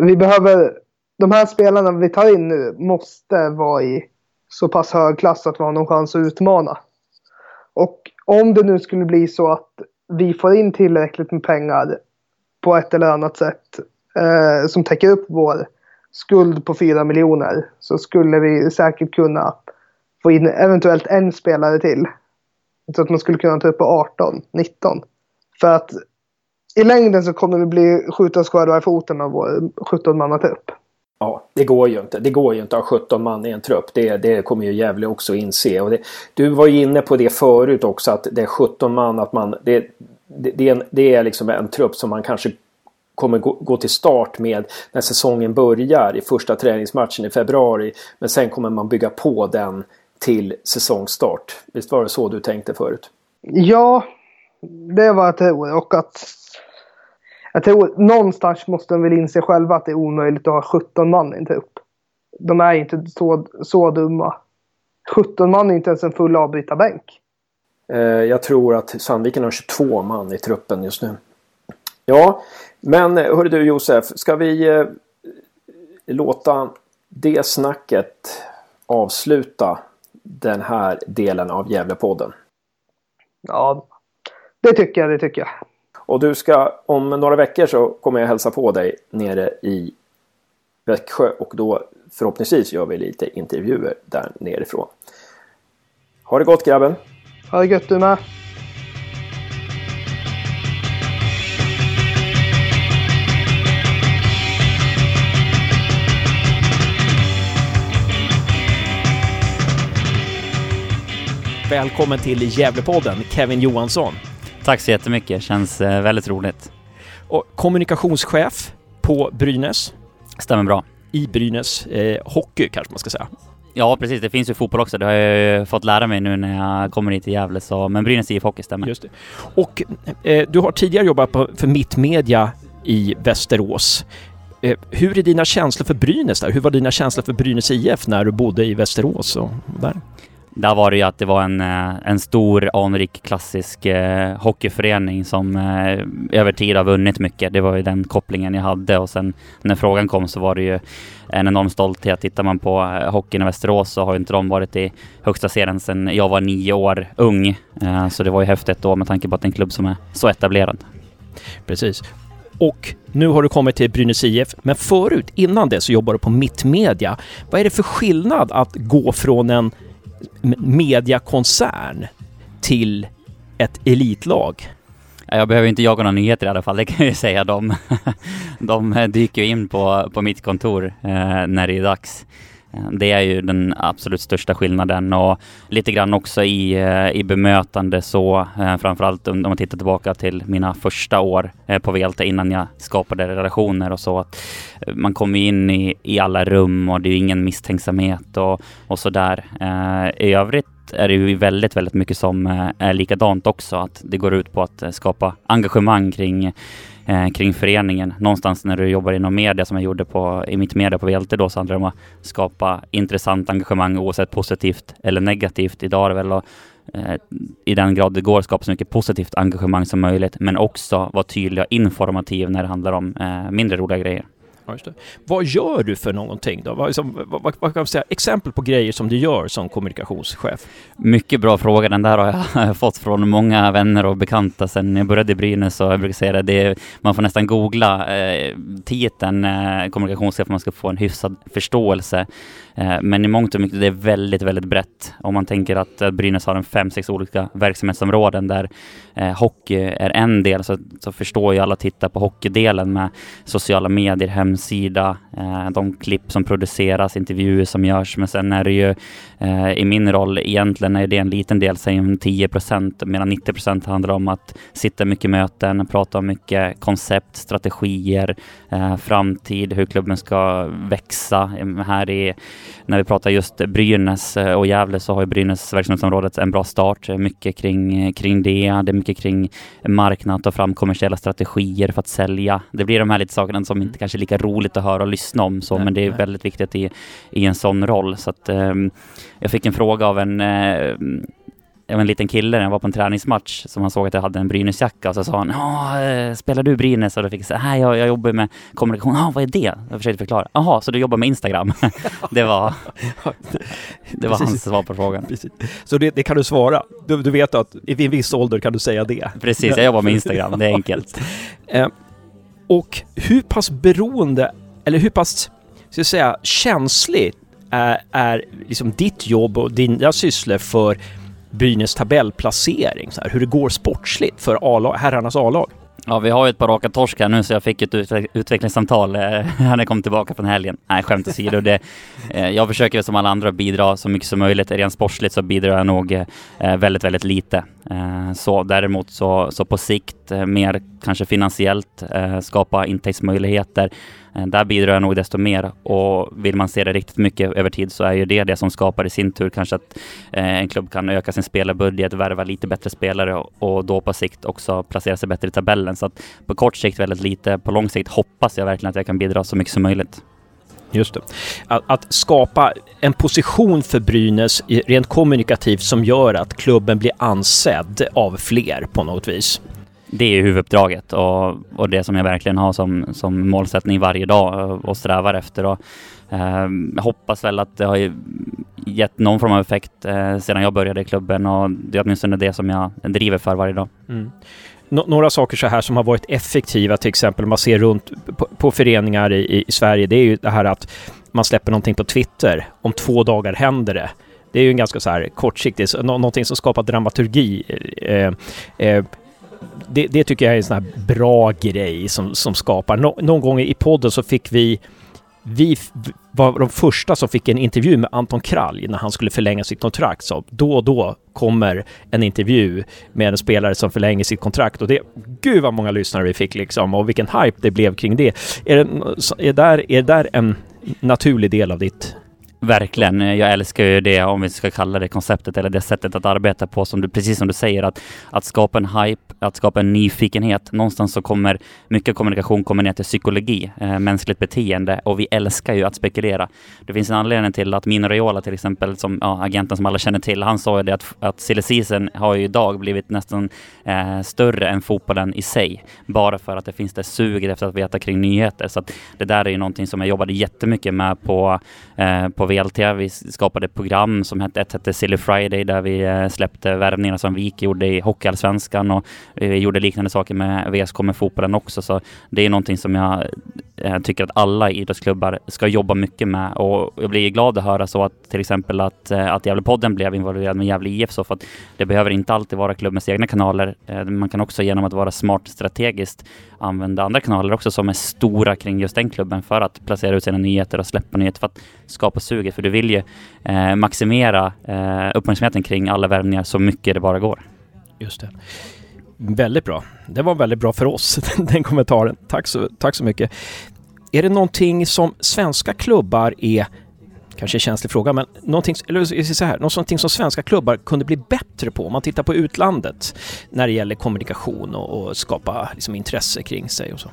vi behöver, de här spelarna vi tar in nu måste vara i så pass hög klass att vi har någon chans att utmana. Och om det nu skulle bli så att vi får in tillräckligt med pengar på ett eller annat sätt eh, som täcker upp vår skuld på 4 miljoner så skulle vi säkert kunna få in eventuellt en spelare till. Så att man skulle kunna ta upp på 18, 19. För att i längden så kommer vi bli skjuta oss själva i foten med vår 17 mannatrupp. Ja, det går ju inte. Det går ju inte att ha 17 man i en trupp. Det, det kommer ju Gävle också inse. Och det, du var ju inne på det förut också att det är 17 man. Att man, det, det, det, är, en, det är liksom en trupp som man kanske kommer gå, gå, till start med när säsongen börjar i första träningsmatchen i februari. Men sen kommer man bygga på den till säsongstart. Visst var det så du tänkte förut? Ja, det var det. Och att jag tror någonstans måste de väl inse själva att det är omöjligt att ha 17 man i en trupp. De är inte så, så dumma. 17 man är inte ens en full avbytarbänk. Eh, jag tror att Sandviken har 22 man i truppen just nu. Ja, men eh, hörru du Josef, ska vi eh, låta det snacket avsluta den här delen av Gävlepodden? Ja, det tycker jag, det tycker jag. Och du ska, om några veckor så kommer jag hälsa på dig nere i Växjö och då förhoppningsvis gör vi lite intervjuer där nerifrån. Ha det gott grabben! Ha det gött du med! Välkommen till Gävlepodden, Kevin Johansson. Tack så jättemycket, känns eh, väldigt roligt. Och kommunikationschef på Brynäs. Stämmer bra. I Brynäs eh, Hockey kanske man ska säga. Ja, precis. Det finns ju fotboll också. Det har jag ju fått lära mig nu när jag kommer hit till Gävle. Så, men Brynäs IF Hockey stämmer. Just det. Och eh, du har tidigare jobbat på, för Mittmedia i Västerås. Eh, hur är dina känslor för Brynäs där? Hur var dina känslor för Brynäs IF när du bodde i Västerås och där? Där var det ju att det var en, eh, en stor, anrik, klassisk eh, hockeyförening som eh, över tid har vunnit mycket. Det var ju den kopplingen jag hade och sen när frågan kom så var det ju en enorm stolthet. Tittar man på eh, hockeyn i Västerås så har ju inte de varit i högsta serien sedan jag var nio år ung. Eh, så det var ju häftigt då med tanke på att det är en klubb som är så etablerad. Precis. Och nu har du kommit till Brynäs IF, men förut, innan det, så jobbade du på Mittmedia. Vad är det för skillnad att gå från en mediakoncern till ett elitlag? Jag behöver inte jaga några nyheter i alla fall, det kan jag ju säga. De, de dyker ju in på, på mitt kontor eh, när det är dags. Eh, det är ju den absolut största skillnaden och lite grann också i, eh, i bemötande så eh, framförallt om man tittar tillbaka till mina första år på VLT innan jag skapade relationer och så att man kommer in i, i alla rum och det är ingen misstänksamhet och, och sådär. I övrigt är det ju väldigt, väldigt mycket som är likadant också. Att det går ut på att skapa engagemang kring eh, kring föreningen. Någonstans när du jobbar inom media som jag gjorde på, i mitt media på VLT då så handlar det om att skapa intressant engagemang oavsett positivt eller negativt. Idag är det väl att eh, i den grad det går skapa så mycket positivt engagemang som möjligt men också vara tydlig och informativ när det handlar om eh, mindre roliga grejer. Ja, just det. Vad gör du för någonting då? Vad, liksom, vad, vad, vad kan man säga? Exempel på grejer som du gör som kommunikationschef? Mycket bra fråga. Den där har jag fått från många vänner och bekanta sedan jag började i Brynäs. Och jag brukar säga det, det är, man får nästan googla eh, titeln eh, kommunikationschef för man ska få en hyfsad förståelse. Eh, men i mångt och mycket det är väldigt, väldigt brett. Om man tänker att eh, Brynäs har en fem, sex olika verksamhetsområden där eh, hockey är en del så, så förstår ju alla tittar på hockeydelen med sociala medier, hemsidor, hemsida, eh, de klipp som produceras, intervjuer som görs. Men sen är det ju eh, i min roll egentligen är det en liten del, säg 10 procent, medan 90 procent handlar om att sitta mycket möten, prata om mycket koncept, strategier, eh, framtid, hur klubben ska växa. Ehm, här i när vi pratar just Brynäs och Gävle så har ju Brynäs verksamhetsområdet en bra start. Mycket kring, kring det. Det är mycket kring marknad, ta fram kommersiella strategier för att sälja. Det blir de här lite sakerna som inte kanske är lika roligt att höra och lyssna om så, nej, men det är nej. väldigt viktigt i, i en sån roll. Så att, um, jag fick en fråga av en uh, en liten kille när jag var på en träningsmatch som han såg att jag hade en Brynäsjacka och så sa han ja, eh, spelar du Brynäs? Och då fick jag säga nej, jag, jag jobbar med kommunikation. Ja, vad är det? Jag försökte förklara. Jaha, så du jobbar med Instagram? det var, det var hans svar på frågan. Precis. Så det, det, kan du svara? Du, du vet att i en viss ålder kan du säga det? Precis, jag jobbar med Instagram, det är enkelt. Och hur pass beroende, eller hur pass, ska jag säga, känsligt är, är liksom ditt jobb och dina sysslor för Brynäs tabellplacering, så här, hur det går sportsligt för herrarnas A-lag. Ja, vi har ju ett par raka torsk här nu så jag fick ett utvecklingssamtal eh, när jag kom tillbaka från helgen. Nej, skämt åsido. Det, eh, jag försöker som alla andra bidra så mycket som möjligt. Rent sportsligt så bidrar jag nog eh, väldigt, väldigt lite. Så däremot så, så på sikt mer kanske finansiellt skapa intäktsmöjligheter Eh, där bidrar jag nog desto mer och vill man se det riktigt mycket över tid så är ju det det som skapar i sin tur kanske att eh, en klubb kan öka sin spelarbudget, värva lite bättre spelare och då på sikt också placera sig bättre i tabellen. Så att på kort sikt väldigt lite, på lång sikt hoppas jag verkligen att jag kan bidra så mycket som möjligt. Just det. Att, att, skapa en position för Brynäs rent kommunikativt som gör att klubben blir ansedd av fler på något vis det är huvuduppdraget och, och det som jag verkligen har som, som målsättning varje dag eh, och strävar efter. Och, eh, jag hoppas väl att det har gett någon form av effekt eh, sedan jag började i klubben och det är åtminstone det som jag driver för varje dag. Mm. Några saker så här som har varit effektiva, till exempel man ser runt på, på föreningar i, i, Sverige, det är ju det här att man släpper någonting på Twitter. Om två dagar händer det. Det är ju en ganska så här kortsiktigt, någonting som skapar dramaturgi. Eh, eh, det, det, tycker jag är en sån här bra grej som, som skapar. Nå, någon gång i podden så fick vi vi var de första som fick en intervju med Anton Kralj när han skulle förlänga sitt kontrakt. Så då och då kommer en intervju med en spelare som förlänger sitt kontrakt och det, gud vad många lyssnare vi fick liksom och vilken hype det blev kring det. Är det, är där, är det där en naturlig del av ditt Verkligen. Jag älskar ju det, om vi ska kalla det konceptet eller det sättet att arbeta på, som du, precis som du säger, att, att skapa en hype, att skapa en nyfikenhet. Någonstans så kommer mycket kommunikation kommer ner till psykologi, eh, mänskligt beteende och vi älskar ju att spekulera. Det finns en anledning till att Mino Raiola till exempel, som ja, agenten som alla känner till, han sa ju det att, att silly season har ju idag blivit nästan eh, större än fotbollen i sig, bara för att det finns det suget efter att veta kring nyheter. Så att det där är ju någonting som jag jobbade jättemycket med på, eh, på VLT. Vi skapade ett program som hette, ett hette Silly Friday där vi eh, släppte värvningar som VIK gjorde i Hockeyallsvenskan och vi gjorde liknande saker med VSK med fotbollen också. Så det är någonting som jag eh, tycker att alla idrottsklubbar ska jobba mycket med och jag blir glad att höra så att till exempel att, eh, att Gävlepodden blev involverad med Gävle IF så för att det behöver inte alltid vara klubbens egna kanaler. Eh, man kan också genom att vara smart strategiskt använda andra kanaler också som är stora kring just den klubben för att placera ut sina nyheter och släppa nyheter för att skapa suget. För du vill ju eh, maximera eh, uppmärksamheten kring alla värvningar så mycket det bara går. Just det. Väldigt bra. Det var väldigt bra för oss, den kommentaren. Tack så, tack så mycket. Är det någonting som svenska klubbar är kanske en känslig fråga, men någonting, eller så här, någonting som svenska klubbar kunde bli bättre på om man tittar på utlandet när det gäller kommunikation och, och skapa liksom, intresse kring sig och så?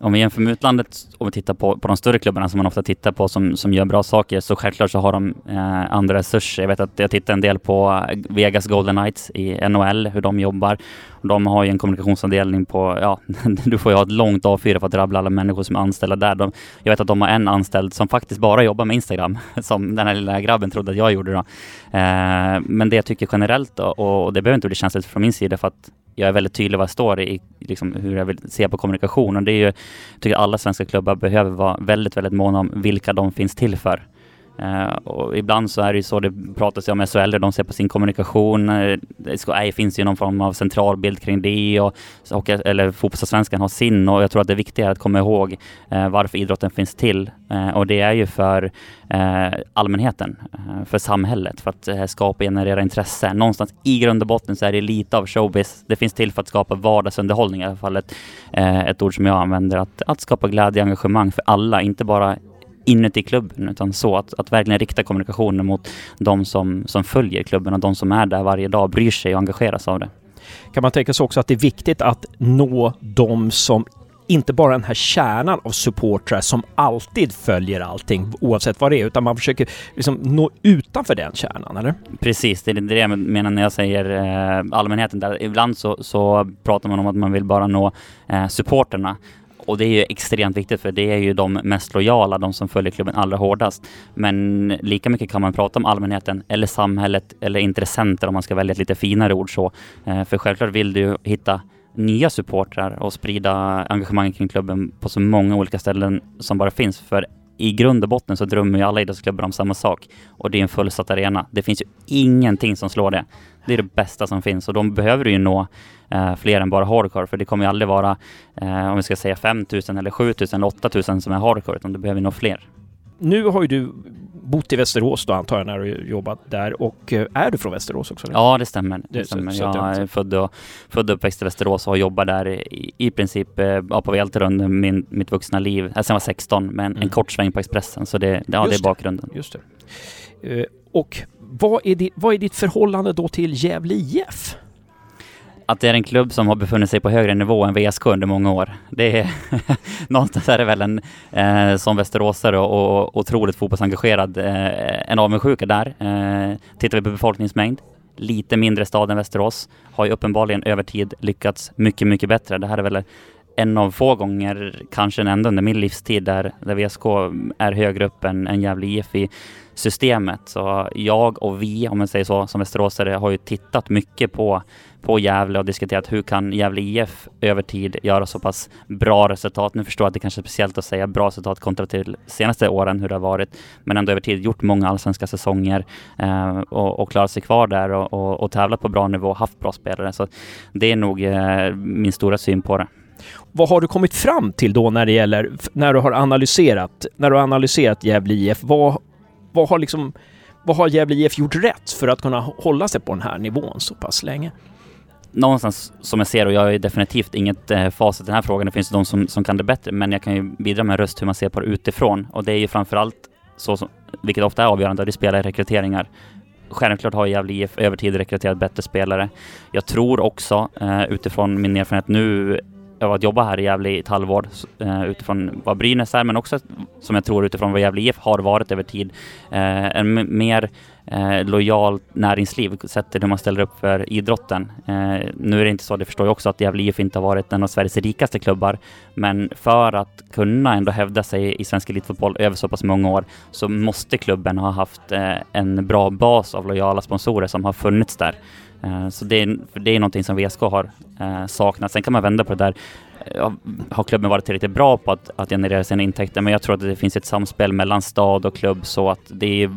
Om vi jämför med utlandet och vi tittar på, på de större klubbarna som man ofta tittar på som, som gör bra saker så självklart så har de eh, andra resurser. Jag vet att jag tittar en del på eh, Vegas Golden Knights i NHL, hur de jobbar. De har ju en kommunikationsavdelning på, ja, du får ju ha ett långt A4 för att rabbla alla människor som är anställda där. De, jag vet att de har en anställd som faktiskt bara jobbar med Instagram, som den här lilla grabben trodde att jag gjorde då. Eh, men det jag tycker generellt då, och det behöver inte bli känsligt från min sida för att jag är väldigt tydlig vad jag står i, liksom, hur jag vill se på kommunikation. Och det är ju, jag tycker alla svenska klubbar behöver vara väldigt, väldigt måna om vilka de finns till för. Eh, och ibland så är det ju så, det pratas ju om SHL, där de ser på sin kommunikation. Eh, det finns ju någon form av centralbild kring det och, och eller fotbollsallsvenskan har sin och jag tror att det är att komma ihåg eh, varför idrotten finns till. och det är ju för allmänheten, för samhället, för att skapa och generera intresse. Någonstans i grund och botten så är det lite av showbiz. Det finns till för att skapa vardagsunderhållning i alla fall, ett, ett ord som jag använder, att, att skapa glädje och engagemang för alla, inte bara inuti klubben utan så att, att verkligen rikta kommunikationen mot de som, som följer klubben och de som är där varje dag, bryr sig och engageras av det. Kan man tänka sig också att det är viktigt att nå de som inte bara den här kärnan av supportrar som alltid följer allting oavsett vad det är, utan man försöker liksom nå utanför den kärnan, eller? Precis, det är det jag menar när jag säger eh, allmänheten. Där. Ibland så, så pratar man om att man vill bara nå eh, supporterna och det är ju extremt viktigt för det är ju de mest lojala, de som följer klubben allra hårdast. Men lika mycket kan man prata om allmänheten eller samhället eller intressenter om man ska välja ett lite finare ord så. Eh, för självklart vill du hitta nya supportrar och sprida engagemang kring klubben på så många olika ställen som bara finns. För i grund och botten så drömmer ju alla idrottsklubbar om samma sak och det är en fullsatt arena. Det finns ju ingenting som slår det. Det är det bästa som finns och de behöver ju nå eh, fler än bara hardcore för det kommer ju aldrig vara, eh, om vi ska säga 5000 eller 7000 eller 8000 som är hardcore utan det behöver nå fler. Nu har ju du bott i Västerås då antar jag när du jobbat där och eh, är du från Västerås också? Eller? Ja det stämmer. Det, det stämmer. Så, jag är född och, född och uppväxt i Västerås och har jobbat där i, i princip eh, ja, på Välter under min, mitt vuxna liv. Alltså jag var 16 men mm. en kort sväng på Expressen så det, ja, det är bakgrunden. Just det. Uh, och vad är, ditt, vad är ditt förhållande då till Gävle IF? att det är en klubb som har befunnit sig på högre nivå än VSK under många år. Det är någonstans är det väl en eh, som västeråsare och, och otroligt fotbollsengagerad eh, en avundsjuka där. Eh, tittar vi på befolkningsmängd, lite mindre stad än Västerås, har ju uppenbarligen över tid lyckats mycket, mycket bättre. Det här är väl en av få gånger, kanske ändå under min livstid, där, där VSK är högre upp än, än Gävle IF i systemet. Så jag och vi, om man säger så, som västeråsare har ju tittat mycket på på Gävle och diskuterat hur kan Gävle IF över tid göra så pass bra resultat. Nu förstår jag att det kanske är speciellt att säga bra resultat kontra till senaste åren hur det har varit, men ändå över tid gjort många allsvenska säsonger eh, och, och klarat sig kvar där och, och, och tävlat på bra nivå, haft bra spelare. Så det är nog eh, min stora syn på det. Vad har du kommit fram till då när det gäller, när du har analyserat, när du har analyserat Gävle IF, vad, vad har liksom vad har Gävle IF gjort rätt för att kunna hålla sig på den här nivån så pass länge? någonstans som jag ser, och jag är definitivt inget eh, facit i den här frågan, det finns de som, som kan det bättre, men jag kan ju bidra med en röst hur man ser på det utifrån. Och det är ju framförallt så, som, vilket ofta är avgörande, det spelar i rekryteringar. Självklart har Gävle IF över tid rekryterat bättre spelare. Jag tror också, eh, utifrån min erfarenhet nu att jobba här i Gävle i ett halvår eh, utifrån vad Brynäs är, men också som jag tror utifrån vad Gävle IF har varit över tid. Eh, en mer eh, lojalt näringsliv sett till hur man ställer upp för idrotten. Eh, nu är det inte så, det förstår jag också, att Gävle IF inte har varit en av Sveriges rikaste klubbar, men för att kunna ändå hävda sig i svensk elitfotboll över så pass många år så måste klubben ha haft eh, en bra bas av lojala sponsorer som har funnits där. Eh, så det är, det är någonting som VSK har eh, saknat. Sen kan man vända på det där. Eh, har klubben varit tillräckligt bra på att, att generera sina intäkter? Men jag tror att det finns ett samspel mellan stad och klubb så att det är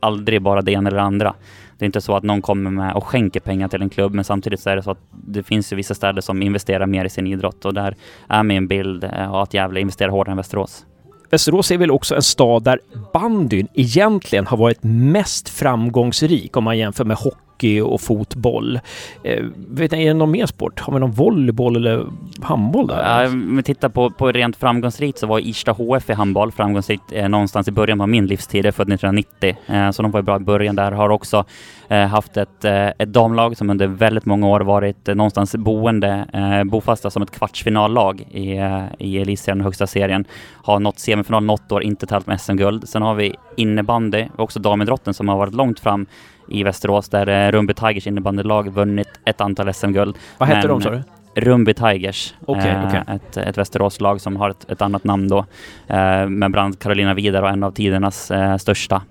aldrig bara det ena eller det andra. Det är inte så att någon kommer med och skänker pengar till en klubb, men samtidigt så är det så att det finns ju vissa städer som investerar mer i sin idrott och där är min bild att Gävle investerar hårdare än Västerås. Västerås är väl också en stad där bandyn egentligen har varit mest framgångsrik om man jämför med hockey hockey och fotboll. Eh, vet ni, är det någon mer sport? Har vi någon volleyboll eller handboll där? Ja, om vi tittar på, på rent framgångsrikt så var Irsta HF i handboll framgångsrikt eh, någonstans i början på min livstid, jag är född 1990. Eh, så de var ju bra i början där. Har också eh, haft ett, eh, ett damlag som under väldigt många år varit eh, någonstans boende, eh, bofasta som ett kvartsfinallag i, eh, i elitserien, högsta serien. Har nått semifinal något år, inte tävlat med SM-guld. Sen har vi innebandy, också damidrotten som har varit långt fram i Västerås där eh, Rumby Tigers innebandylag vunnit ett antal SM-guld. Vad hette Men- de sa du? Rumby Tigers. Okej, eh, okej. Ett, ett Västeråslag som har ett, ett annat namn då. Eh, med bland annat Carolina Vidar och en av tidernas största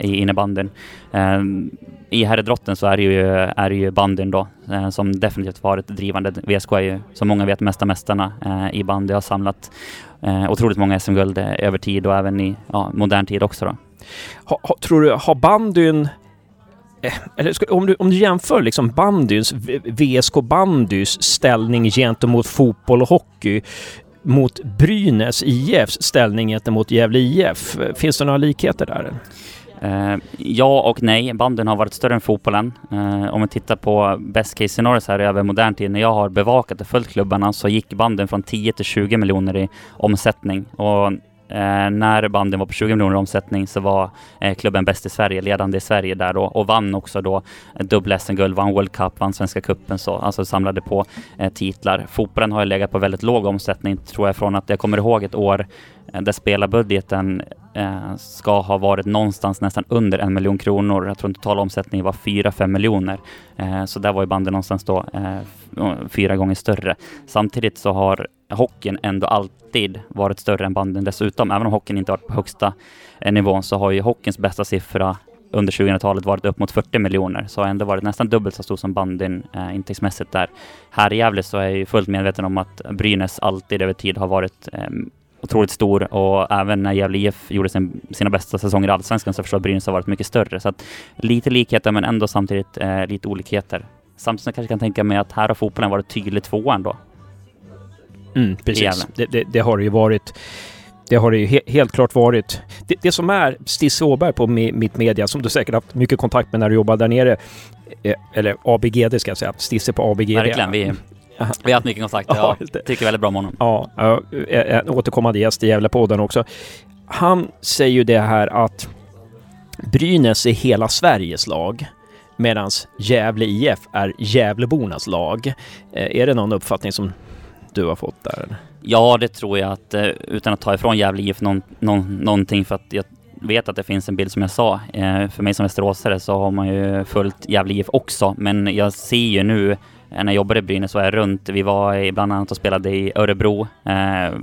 i innebandyn. I herridrotten så är det ju, är det ju bandyn då som definitivt varit drivande. VSK är ju som många vet mesta mästarna i bandy har samlat eh, otroligt många SM-guld över tid och även i ja, modern tid också då. Ha, ha, tror du, har bandyn... Eh, eller om, du, om du jämför liksom bandyns, VSK bandys ställning gentemot fotboll och hockey mot Brynäs IFs ställning gentemot Gävle IF. Finns det några likheter där? Uh, ja och nej. Banden har varit större än fotbollen. Uh, om vi tittar på best case scenario så här över modern tid. När jag har bevakat och följt klubbarna så gick banden från 10 till 20 miljoner i omsättning. Och eh, när banden var på 20 miljoner i omsättning så var eh, klubben bäst i Sverige, ledande i Sverige där då. Och vann också då eh, dubbla SM-guld, vann World Cup, vann Svenska cupen så. Alltså samlade på eh, titlar. Fotbollen har ju legat på väldigt låg omsättning tror jag från att jag kommer ihåg ett år eh, där spelarbudgeten eh, ska ha varit någonstans nästan under en miljon kronor. Jag tror den totala omsättningen var 4-5 miljoner. Eh, så där var ju bandet någonstans då eh, fyra gånger större. Samtidigt så har Eh, hockeyn ändå alltid varit större än banden dessutom. Även om hockeyn inte varit på högsta eh, nivån så har ju hockeyns bästa siffra under 2000-talet varit upp mot 40 miljoner, så har ändå varit nästan dubbelt så stor som bandyn eh, intäktsmässigt där. Här i Gävle så är jag ju fullt medveten om att Brynäs alltid över tid har varit eh, otroligt stor och även när Gävle IF gjorde sin, sina bästa säsonger i Allsvenskan så förstår jag att Brynäs har varit mycket större. Så att lite likheter men ändå samtidigt eh, lite olikheter. Samtidigt som jag kanske kan tänka mig att här har fotbollen varit tydligt tvåa ändå. Mm, precis. Det, det, det har det ju varit. Det har det ju he helt klart varit. Det, det som är Stisse Åberg på Mi- Mitt Media, som du säkert haft mycket kontakt med när du jobbade där nere, eh, eller ABGD ska jag säga, Stisse på ABGD. Verkligen, vi, vi har haft mycket kontakt. Ja, Jag tycker väldigt bra om honom. Ja, ja, en återkommande gäst i Gävlepodden också. Han säger ju det här att Brynäs är hela Sveriges lag medan Gävle IF är Gävlebornas lag. Eh, Är det någon uppfattning som du har fått där? eller? Ja, det tror jag att eh, utan att ta ifrån Gävle IF någon, någon, någonting för att jag vet att det finns en bild som jag sa. Eh, för mig som västeråsare så har man ju följt Gävle IF också, men jag ser ju nu eh, när jag jobbade i Brynäs var jag runt. Vi var bland annat och spelade i Örebro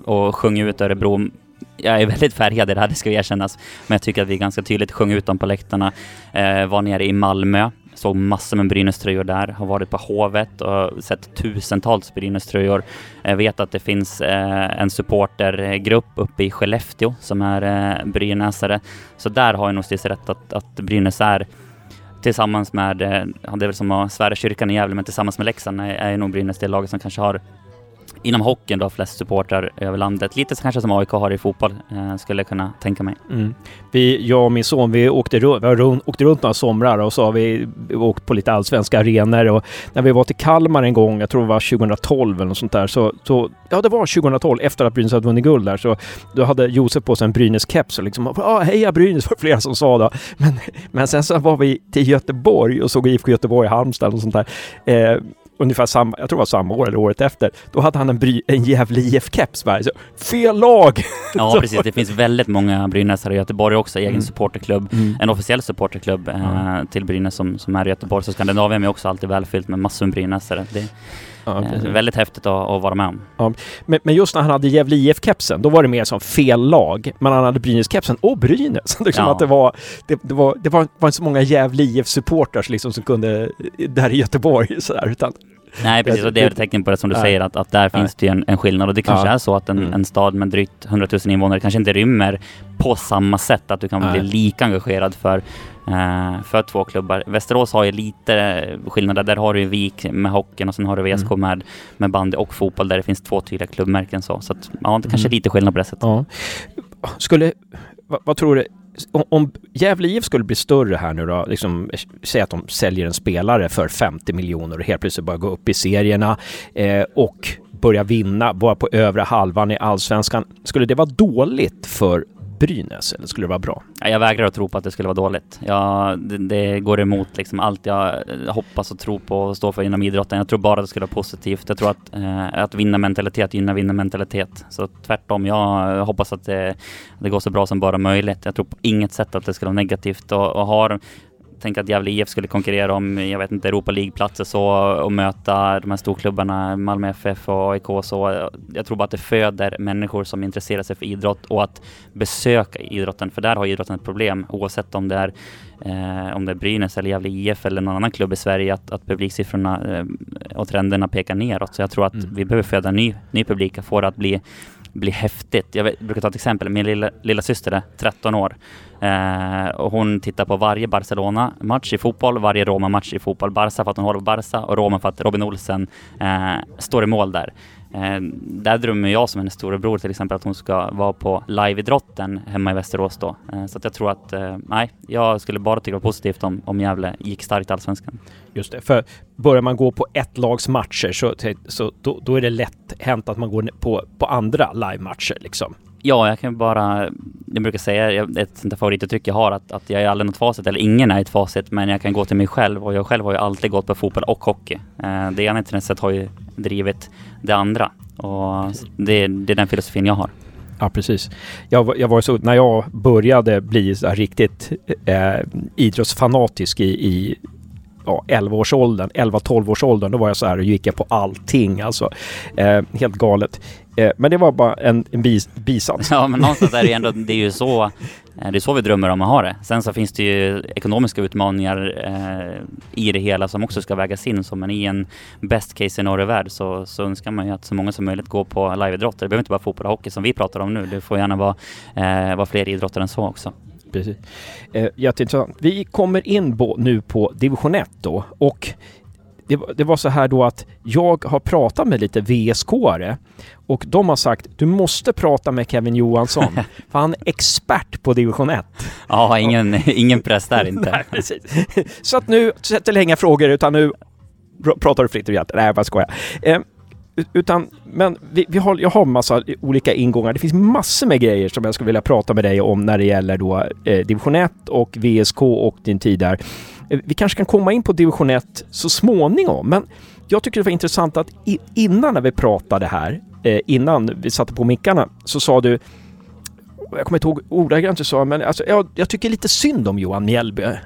och sjöng ut Örebro. Jag är väldigt färgad i det här, det ska erkännas. Men jag tycker att vi ganska tydligt sjöng ut dem på läktarna. Eh, var nere i Malmö, såg massor med Brynäs-tröjor där. Har varit på Hovet och sett tusentals Brynäs-tröjor. Jag vet att det finns eh, en supportergrupp uppe i Skellefteå som är eh, brynäsare. Så där har jag nog Stisse rätt att, att Brynäs är tillsammans med, eh, det är väl som att svära kyrkan i Gävle, men tillsammans med Leksand är, är nog Brynäs det laget som kanske har inom hockeyn då flest supportrar över landet. Lite så kanske som AIK har i fotboll, eh, skulle jag kunna tänka mig. Mm. Vi, jag och min son, vi åkte runt, vi har run- åkte runt några somrar och så har vi åkt på lite allsvenska arenor och när vi var till Kalmar en gång, jag tror det var 2012 eller något sånt där, så, så ja det var 2012 efter att Brynäs hade vunnit guld där, så då hade Josef på sig en Brynäs-keps och liksom ah, heja Brynäs var det flera som sa då. Men, men sen så var vi till Göteborg och såg IFK Göteborg, Halmstad och sånt där. Eh, ungefär samma, jag tror det var samma år eller året efter. Då hade han en, bry, en jävla IF-keps. Fel lag! Ja, precis. Det finns väldigt många Brynäsare i Göteborg också, egen Mm. supporterklubb. En officiell supporterklubb eh, Ja. till Brynäs som, som är i Göteborg. Så Skandinavien är också alltid välfyllt med massor med Brynäsare. Det Ja, eh, väldigt häftigt att, att vara med om. Men, men just när han hade Gävle IF-kepsen, då var det mer som fel lag. Men han hade Brynäs-kepsen och Brynäs. liksom Ja. att det var, det, det var, det var, var inte så många Gävle IF-supporters liksom som kunde, där i Göteborg sådär, utan Nej, precis. Och det är ett tecken på det som du Nej. säger, att, att där finns det ju en, en skillnad. Och det kanske Ja. är så att en, Mm. en stad med drygt 100 000 invånare kanske inte rymmer på samma sätt, att du kan Nej. bli lika engagerad för, eh, för två klubbar. Västerås har ju lite skillnader. Där har du ju VIK med hockeyn och sen har du VSK Mm. med, med bandy och fotboll där det finns två tydliga klubbmärken. Så, så att, ja, det kanske är Mm. lite skillnad på det sättet. ja. Skulle, vad, vad tror du? Om, Gävle IF skulle bli större här nu då, liksom, säg att de säljer en spelare för 50 miljoner och helt plötsligt börjar gå upp i serierna eh, och börja vinna, vara på övre halvan i allsvenskan. Skulle det vara dåligt för Brynäs eller skulle det vara bra? Jag vägrar att tro på att det skulle vara dåligt. Jag, det, det, går emot liksom allt jag eh, hoppas och tror på och står för inom idrotten. Jag tror bara att det skulle vara positivt. Jag tror att, eh, att vinna mentalitet gynnar vinna mentalitet. Så tvärtom, jag hoppas att det, det går så bra som bara möjligt. Jag tror på inget sätt att det skulle vara negativt och, och har tänk att Gävle IF skulle konkurrera om, jag vet inte, Europa League-platser så och möta de här storklubbarna, Malmö FF och AIK så. Jag tror bara att det föder människor som intresserar sig för idrott och att besöka idrotten, för där har idrotten ett problem oavsett om det är eh, om det är Brynäs eller Gävle IF eller någon annan klubb i Sverige, att, att publiksiffrorna eh, och trenderna pekar neråt. Så jag tror att mm. vi behöver föda ny, ny publik och få det att bli bli häftigt. Jag brukar ta ett exempel. Min lilla, lilla syster är 13 år. Eh, och hon tittar på varje Barcelona-match i fotboll, varje Roma-match i fotboll. Barca för att hon håller på Barca och Roma för att Robin Olsen eh, står i mål där. Eh, där drömmer jag som hennes storebror till exempel att hon ska vara på liveidrotten hemma i Västerås då. Eh, så att jag tror att, eh, nej, jag skulle bara tycka positivt om, om Gävle gick starkt i Allsvenskan. Just det, för börjar man gå på ett lags matcher så, så då, då är det lätt hänt att man går på, på andra live-matcher liksom. Ja, jag kan bara, jag brukar säga, ett sånt favorituttryck jag har, att, att jag är aldrig något facit, eller ingen är ett facit, men jag kan gå till mig själv och jag själv har ju alltid gått på fotboll och hockey. Eh, det ena intresset har ju drivit det andra och det, det är den filosofin jag har. Ja, precis. Jag, jag var så, när jag började bli så riktigt eh, idrottsfanatisk i, i ja, 11-årsåldern, 11-12-årsåldern, då var jag så här och gick jag på allting alltså. Eh, helt galet. Eh, men det var bara en, en bis, bisats. Ja, men någonstans är det ändå, det är ju så, eh, det är så vi drömmer om att ha det. Sen så finns det ju ekonomiska utmaningar eh, i det hela som också ska vägas in. Så men i en best case scenario-värld så, så önskar man ju att så många som möjligt går på liveidrotter. Det behöver inte vara fotboll och hockey som vi pratar om nu. Det får gärna vara, eh, vara fler idrotter än så också. Precis. Eh, jätteintressant. Vi kommer in på, nu på division 1 då och det, det, var så här då att jag har pratat med lite VSK-are och de har sagt du måste prata med Kevin Johansson för han är expert på division 1. Ja, ingen, ingen press där inte. Nej, precis. Så att nu sätter inga frågor utan nu pratar du fritt och hjälpt. Nej, jag bara skojar. Eh, utan, men vi, vi, har, jag har massa olika ingångar. Det finns massor med grejer som jag skulle vilja prata med dig om när det gäller då eh, division 1 och VSK och din tid där. Eh, vi kanske kan komma in på division 1 så småningom, men jag tycker det var intressant att i, innan när vi pratade här, eh, innan vi satte på mickarna, så sa du jag kommer inte ihåg ordagrant du sa, men alltså, jag, jag tycker lite synd om Johan Mjällby, eh,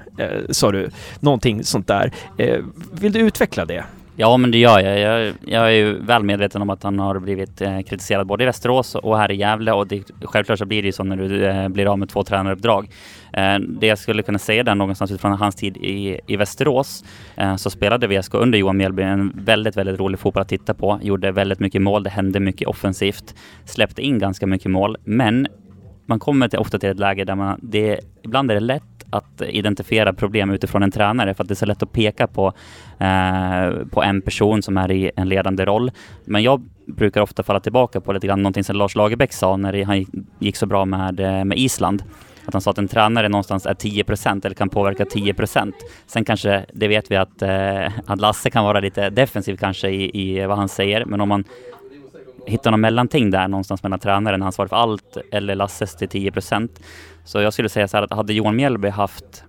sa du. Någonting sånt där. Eh, vill du utveckla det? Ja, men det gör jag. jag. Jag är ju väl medveten om att han har blivit eh, kritiserad både i Västerås och här i Gävle och det, självklart så blir det ju så när du eh, blir av med två tränaruppdrag. Eh, det jag skulle kunna säga där någonstans utifrån hans tid i, i Västerås eh, så spelade VSK under Johan Mjällby en väldigt, väldigt rolig fotboll att titta på. Gjorde väldigt mycket mål, det hände mycket offensivt, släppte in ganska mycket mål, men man kommer till, ofta till ett läge där man, det, ibland är det lätt att identifiera problem utifrån en tränare för att det är så lätt att peka på, eh, på en person som är i en ledande roll. Men jag brukar ofta falla tillbaka på lite grann någonting som Lars Lagerbäck sa när han gick så bra med, eh, med Island. Att han sa att en tränare någonstans är 10% eller kan påverka 10% Sen kanske, det vet vi att, eh, att Lasse kan vara lite defensiv kanske i, i vad han säger, men om man hitta någon mellanting där någonstans mellan tränaren, ansvarig för allt, eller Lasses till 10% så jag skulle säga så här att hade Johan Mjällby haft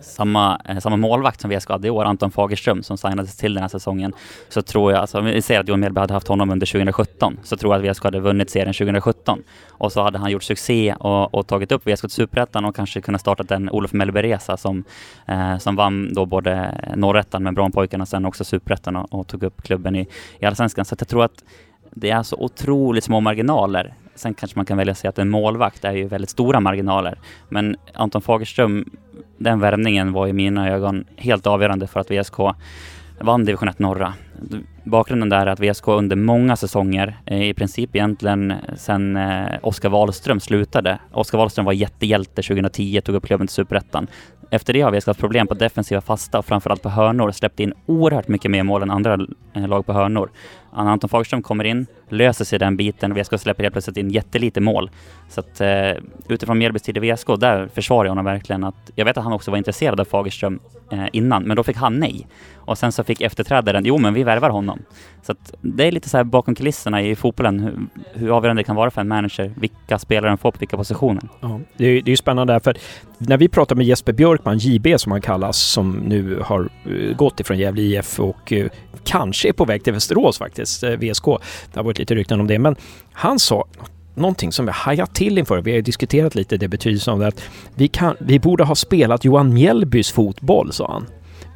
samma, eh, samma målvakt som VSK hade i år, Anton Fagerström, som signades till den här säsongen, så tror jag, alltså vi säger att Johan Mjällby hade haft honom under 2017, så tror jag att VSK hade vunnit serien 2017. Och så hade han gjort succé och, och tagit upp VSK till Superettan och kanske kunnat starta den Olof Mellberg-resa som, eh, som vann då både Norrettan med Brommapojkarna, sen också Superettan och, och, tog upp klubben i, i Allsvenskan. Så jag tror att det är så otroligt små marginaler Sen kanske man kan välja att säga att en målvakt är ju väldigt stora marginaler. Men Anton Fagerström, den värvningen var i mina ögon helt avgörande för att VSK vann division 1 norra. Bakgrunden där är att VSK under många säsonger, eh, i princip egentligen eh, sedan eh, Oskar Wahlström slutade. Oskar Wahlström var jättehjälte 2010, tog upp klubben till Superettan. Efter det har VSK haft problem på defensiva fasta och framförallt på hörnor. Släppt in oerhört mycket mer mål än andra lag på hörnor. Anton Fagerström kommer in, löser sig den biten och VSK släpper helt plötsligt in jättelite mål. Så att eh, utifrån Mjällbys tid i VSK, där försvarar jag honom verkligen. Att, jag vet att han också var intresserad av Fagerström eh, innan, men då fick han nej. Och sen så fick efterträdaren, jo men vi värvar honom. Så att det är lite så här bakom kulisserna i fotbollen, hur, hur avgörande det kan vara för en manager, vilka spelare den får på vilka positioner. Ja, det är, det är spännande för när vi pratar med Jesper Björkman, JB som han kallas, som nu har eh, gått ifrån Gävle IF och uh, kanske är på väg till Västerås faktiskt, eh, uh, VSK. Det har varit lite rykten om det, men han sa någonting som jag hajat till inför. Vi har diskuterat lite det betydelsen av det att vi, kan, vi borde ha spelat Johan Mjällbys fotboll, sa han.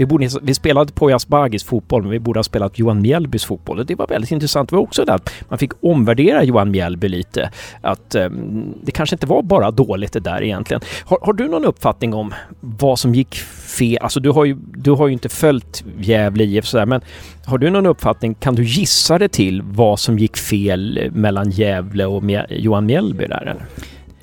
Vi, borde, vi spelade på Asbagis fotboll, men vi borde ha spelat Johan Mjällbys fotboll. Och det var väldigt intressant. Det var också där att man fick omvärdera Johan Mjällby lite. Att um, det kanske inte var bara dåligt det där egentligen. Har, har, du någon uppfattning om vad som gick fel? Alltså du har ju, du har ju inte följt Gävle IF sådär, men har du någon uppfattning? Kan du gissa det till vad som gick fel mellan Gävle och Mjäl Johan Mjällby där? Eller?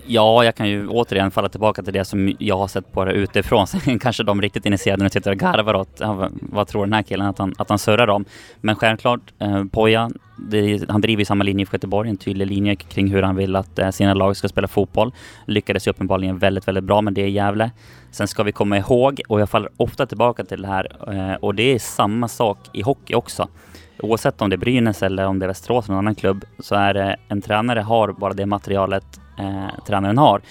Ja, jag kan ju återigen falla tillbaka till det som jag har sett på det utifrån. Sen kanske de riktigt initierade nu sitter och garvar åt vad tror den här killen att han, att han surrar om. Men självklart, eh, Poja, det, han driver samma linje i Göteborg, en tydlig linje kring hur han vill att eh, sina lag ska spela fotboll. Lyckades ju uppenbarligen väldigt, väldigt bra med det i Gävle. Sen ska vi komma ihåg, och jag faller ofta tillbaka till det här, eh, och det är samma sak i hockey också. Oavsett om det är Brynäs eller om det är Västerås eller någon annan klubb, så är det en tränare har bara det materialet eh, tränaren har.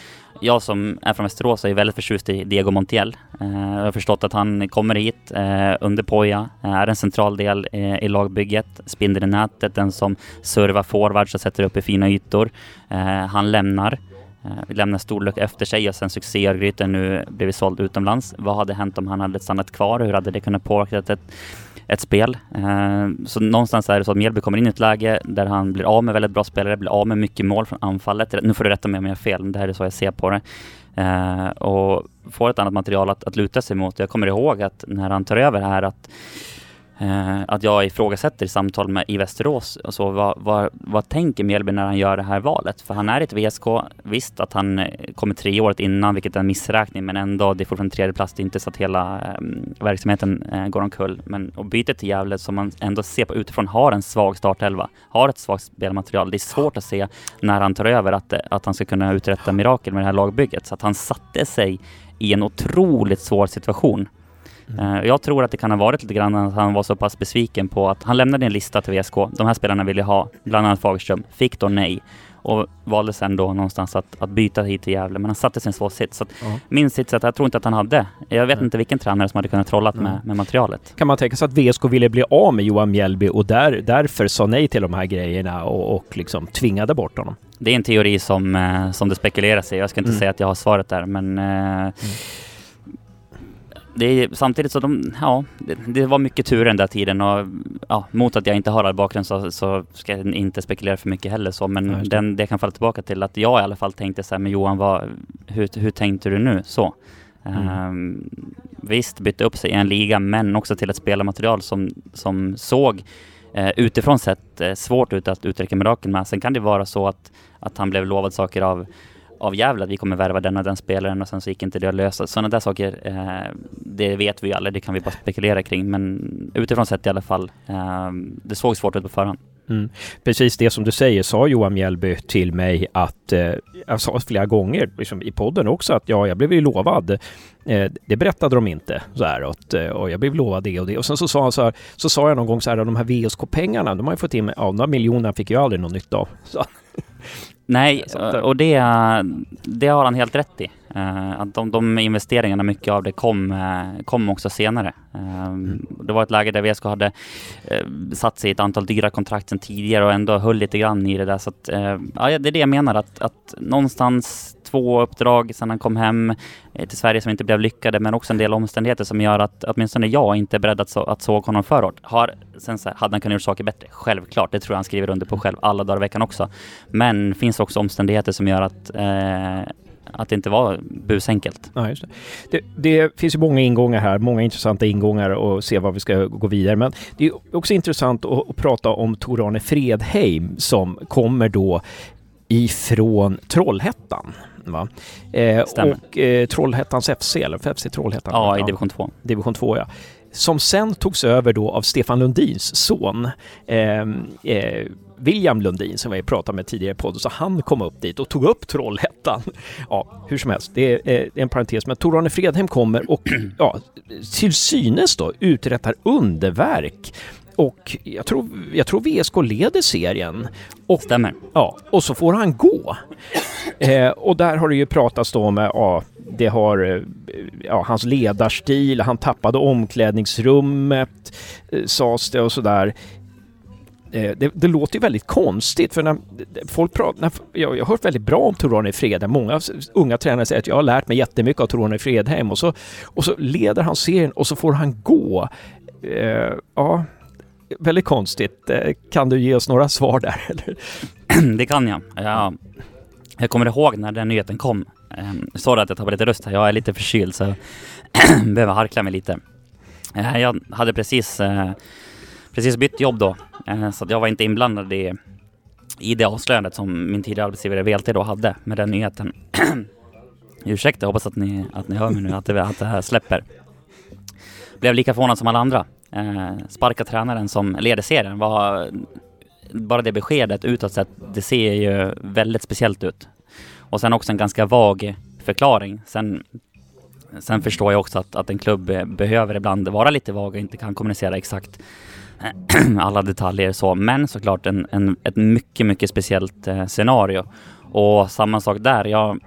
Jag som är från Västerås är väldigt förtjust i Diego Montiel. Eh, jag har förstått att han kommer hit eh, under Poja, eh, är en central del eh, i lagbygget, spindeln i nätet, den som servar forwards och sätter upp i fina ytor. Eh, han lämnar. Vi lämnar storlek efter sig och sen succé Örgryte nu blivit såld utomlands. Vad hade hänt om han hade stannat kvar? Hur hade det kunnat påverka ett ett spel. Eh, så någonstans är det så att Mjällby kommer in i ett läge där han blir av med väldigt bra spelare, blir av med mycket mål från anfallet. Nu får du rätta mig om jag har fel, men det här är så jag ser på det. Eh, och får ett annat material att, att luta sig mot. Jag kommer ihåg att när han tar över här att Eh, att jag ifrågasätter i samtal med i Västerås, och så, vad, vad, vad tänker Mjällby när han gör det här valet? För han är ett VSK, visst att han eh, kommer tre året innan, vilket är en missräkning, men ändå, det är fortfarande tredje plats, det är inte så att hela eh, verksamheten eh, går omkull. Men och bytet till Gävle som man ändå ser på utifrån har en svag startelva, har ett svagt spelmaterial. Det är svårt att se när han tar över att, eh, att han ska kunna uträtta mirakel med det här lagbygget. Så att han satte sig i en otroligt svår situation. Mm. Jag tror att det kan ha varit lite grann att han var så pass besviken på att han lämnade en lista till VSK. De här spelarna ville ha, bland annat Fagerström, fick då nej och valde sen då någonstans att, att byta hit till Gävle. Men han satte sin svår sits. Så att uh -huh. Min sits att jag tror inte att han hade. Jag vet -huh. inte vilken tränare som hade kunnat trollat uh -huh. med, med materialet. Kan man tänka sig att VSK ville bli av med Johan Mjällby och där, därför sa nej till de här grejerna och, och liksom tvingade bort honom? Det är en teori som, eh, som det spekuleras i. Jag ska inte mm. säga att jag har svaret där, men eh, mm det är samtidigt så de, ja, det, det, var mycket tur den där tiden och ja, mot att jag inte har all bakgrund så, så ska jag inte spekulera för mycket heller så, men ja, den, det kan falla tillbaka till att jag i alla fall tänkte så här, men Johan, vad, hur, hur tänkte du nu? Så. Mm. Um, visst, bytte upp sig i en liga, men också till ett spelarmaterial som, som såg uh, utifrån sett uh, svårt ut att uträcka mirakel med. Sen kan det vara så att, att han blev lovad saker av av Gävle att vi kommer värva den och den spelaren och sen så gick inte det att lösa. Sådana där saker, eh, det vet vi ju aldrig, det kan vi bara spekulera kring. Men utifrån sett i alla fall, eh, det såg svårt ut på förhand. Mm. Precis det som du säger sa Johan Mjällby till mig att, eh, jag sa flera gånger liksom i podden också att ja, jag blev ju lovad. Eh, det berättade de inte så här och, eh, och jag blev lovad det och det. Och sen så sa han så här, så sa jag någon gång så här, de här VSK-pengarna, de har ju fått in, ja, några miljoner fick jag aldrig någon nytta av. Så. Nej, och det, det har han helt rätt i. Uh, att de, de investeringarna, mycket av det kom, uh, kom också senare. Uh, mm. Det var ett läge där VSK hade satt sig i ett antal dyra kontrakt sedan tidigare och ändå höll lite grann i det där. Så att, ja, det är det jag menar, att, att någonstans två uppdrag sedan han kom hem eh, till Sverige som inte blev lyckade, men också en del omständigheter som gör att åtminstone jag inte är beredd att, så, att såg honom för hårt. Har, sen så, hade han kunnat göra saker bättre? Självklart, det tror jag han skriver under på själv alla dagar i veckan också. Men finns också omständigheter som gör att eh, att det inte var busenkelt. Ja, just det. Det, det finns ju många ingångar här, många intressanta ingångar och se vad vi ska gå vidare. Men det är också intressant att, att prata om Tor-Arne Fredheim som kommer då ifrån Trollhättan. Va? Eh, och eh, Trollhättans FC, eller FC Trollhättan? Ja, i division 2. Division 2, ja. Som sen togs över då av Stefan Lundins son. Eh, eh, William Lundin som vi pratade med tidigare på podden, så han kom upp dit och tog upp Trollhättan. Ja, hur som helst, det är en parentes, men Tor-Arne Fredheim kommer och ja, till synes då uträttar underverk och jag tror, jag tror VSK leder serien. Och, Stämmer. Ja, och så får han gå. Eh, och där har det ju pratats då om, ja, det har, eh, ja, hans ledarstil, han tappade omklädningsrummet, eh, sades det och sådär. Eh, det, det, låter ju väldigt konstigt för när folk pratar, när, jag, jag har hört väldigt bra om Tor-Arne Fredheim. Många unga tränare säger att jag har lärt mig jättemycket av Tor-Arne Fredheim och så, och så leder han serien och så får han gå. Eh, ja, väldigt konstigt. Eh, kan du ge oss några svar där? Eller? Det kan jag. jag. Jag kommer ihåg när den nyheten kom. Ehm, sorry att jag tappade lite röst här. Jag är lite förkyld så jag behöver harkla mig lite. Eh, jag hade precis, eh, precis bytt jobb då, så jag var inte inblandad i, i det avslöjandet som min tidigare arbetsgivare VLT då hade med den nyheten. Ursäkta, jag hoppas att ni, att ni hör mig nu, att det, att det här släpper. Blev lika förvånad som alla andra Eh, sparka tränaren som leder serien var bara det beskedet utåt sett, det ser ju väldigt speciellt ut. Och sen också en ganska vag förklaring. Sen, sen förstår jag också att, att en klubb behöver ibland vara lite vag och inte kan kommunicera exakt alla detaljer så. Men såklart en, en, ett mycket, mycket speciellt eh, scenario. Och samma sak där. Jag,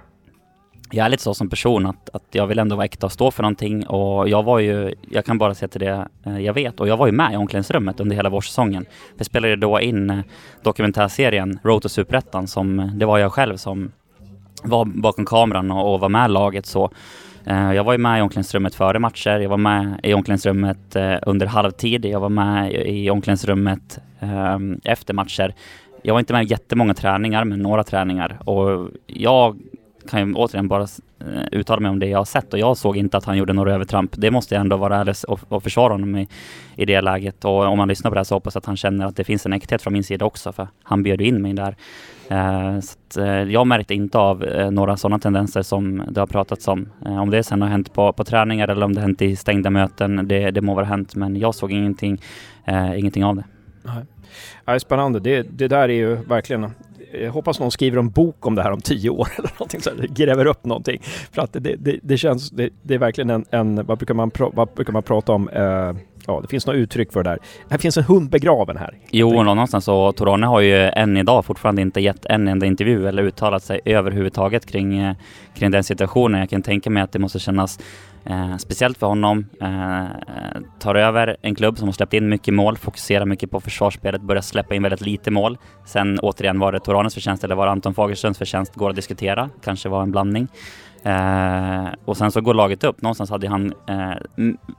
jag är lite så som person att, att jag vill ändå vara äkta och stå för någonting och jag var ju, jag kan bara se till det eh, jag vet och jag var ju med i omklädningsrummet under hela vårsäsongen. Vi spelade då in eh, dokumentärserien Road to Superettan som, eh, det var jag själv som var bakom kameran och, och var med laget så. Jag var ju med i omklädningsrummet före matcher, jag var med i omklädningsrummet under halvtid, jag var med i omklädningsrummet ehm, efter matcher. Jag var inte med i jättemånga träningar, men några träningar och jag kan ju återigen bara eh, uttala mig om det jag har sett och jag såg inte att han gjorde några övertramp. Det måste jag ändå vara ärlig och, och försvara honom i, i det läget. Och om man lyssnar på det här så hoppas jag att han känner att det finns en äkthet från min sida också, för han bjöd in mig där. Eh, så att, eh, jag märkte inte av eh, några sådana tendenser som det har pratats om. Eh, om det sen har hänt på, på träningar eller om det hänt i stängda möten, det, det må vara hänt, men jag såg ingenting, eh, ingenting av det. Nej spännande. Det, det där är ju verkligen jag hoppas någon skriver en bok om det här om tio år eller någonting så här, gräver upp någonting. För att det, det, det känns, det, det, är verkligen en, en, vad, brukar man vad brukar man prata om? Eh, ja, det finns något uttryck för det där. Här finns en hund begraven här. Jo, någonstans så Torane har ju än idag fortfarande inte gett en enda intervju eller uttalat sig överhuvudtaget kring, eh, kring den situationen. Jag kan tänka mig att det måste kännas Eh, speciellt för honom. Eh, tar över en klubb som har släppt in mycket mål, fokuserar mycket på försvarsspelet, börjar släppa in väldigt lite mål. Sen återigen, var det Toranes förtjänst eller var det Anton Fagerströms förtjänst? Går att diskutera. Kanske var en blandning. Eh, och sen så går laget upp. Någonstans hade han eh,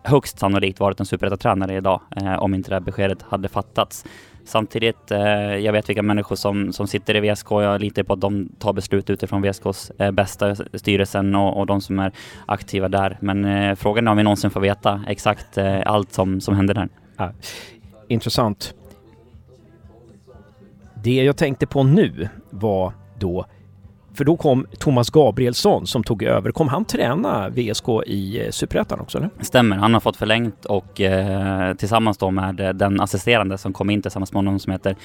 högst sannolikt varit en superettatränare idag eh, om inte det här beskedet hade fattats. Samtidigt, eh, jag vet vilka människor som, som sitter i VSK. Jag litar på att de tar beslut utifrån VSKs eh, bästa styrelsen och, och de som är aktiva där. Men eh, frågan är om vi någonsin får veta exakt eh, allt som, som händer där. Ja, intressant. Det jag tänkte på nu var då för då kom Thomas Gabrielsson som tog över. Kom han träna VSK i eh, Superettan också? Eller? Stämmer, han har fått förlängt och eh, tillsammans då med eh, den assisterande som kom in tillsammans med honom som heter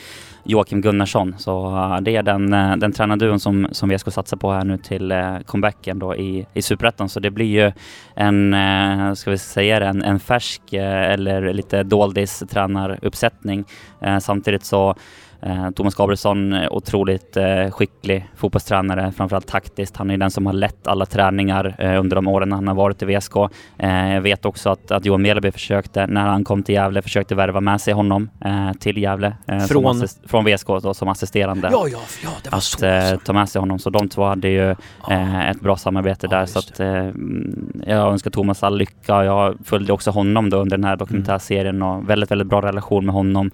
Joakim Gunnarsson. Så eh, det är den, eh, den tränarduon som, som VSK satsar på här nu till eh, comebacken då i, i Superettan. Så det blir ju en, eh, ska vi säga det, en, en färsk eh, eller lite doldis tränaruppsättning. samtidigt så Thomas Gabrielsson, eh, otroligt eh, skicklig fotbollstränare, framförallt taktiskt. Han är den som har lett alla träningar under de åren han har varit i VSK. jag vet också att, att Johan Meleby försökte, när han kom till Gävle, försökte värva med sig honom till Gävle. från? från VSK då, som assisterande. Ja, ja, ja, det var att, så. Att ta med sig honom. Så de två hade ju oh. ett bra samarbete där. Så att, jag önskar Thomas all lycka. Jag följde också honom då under den här dokumentärserien och väldigt, väldigt bra relation med honom.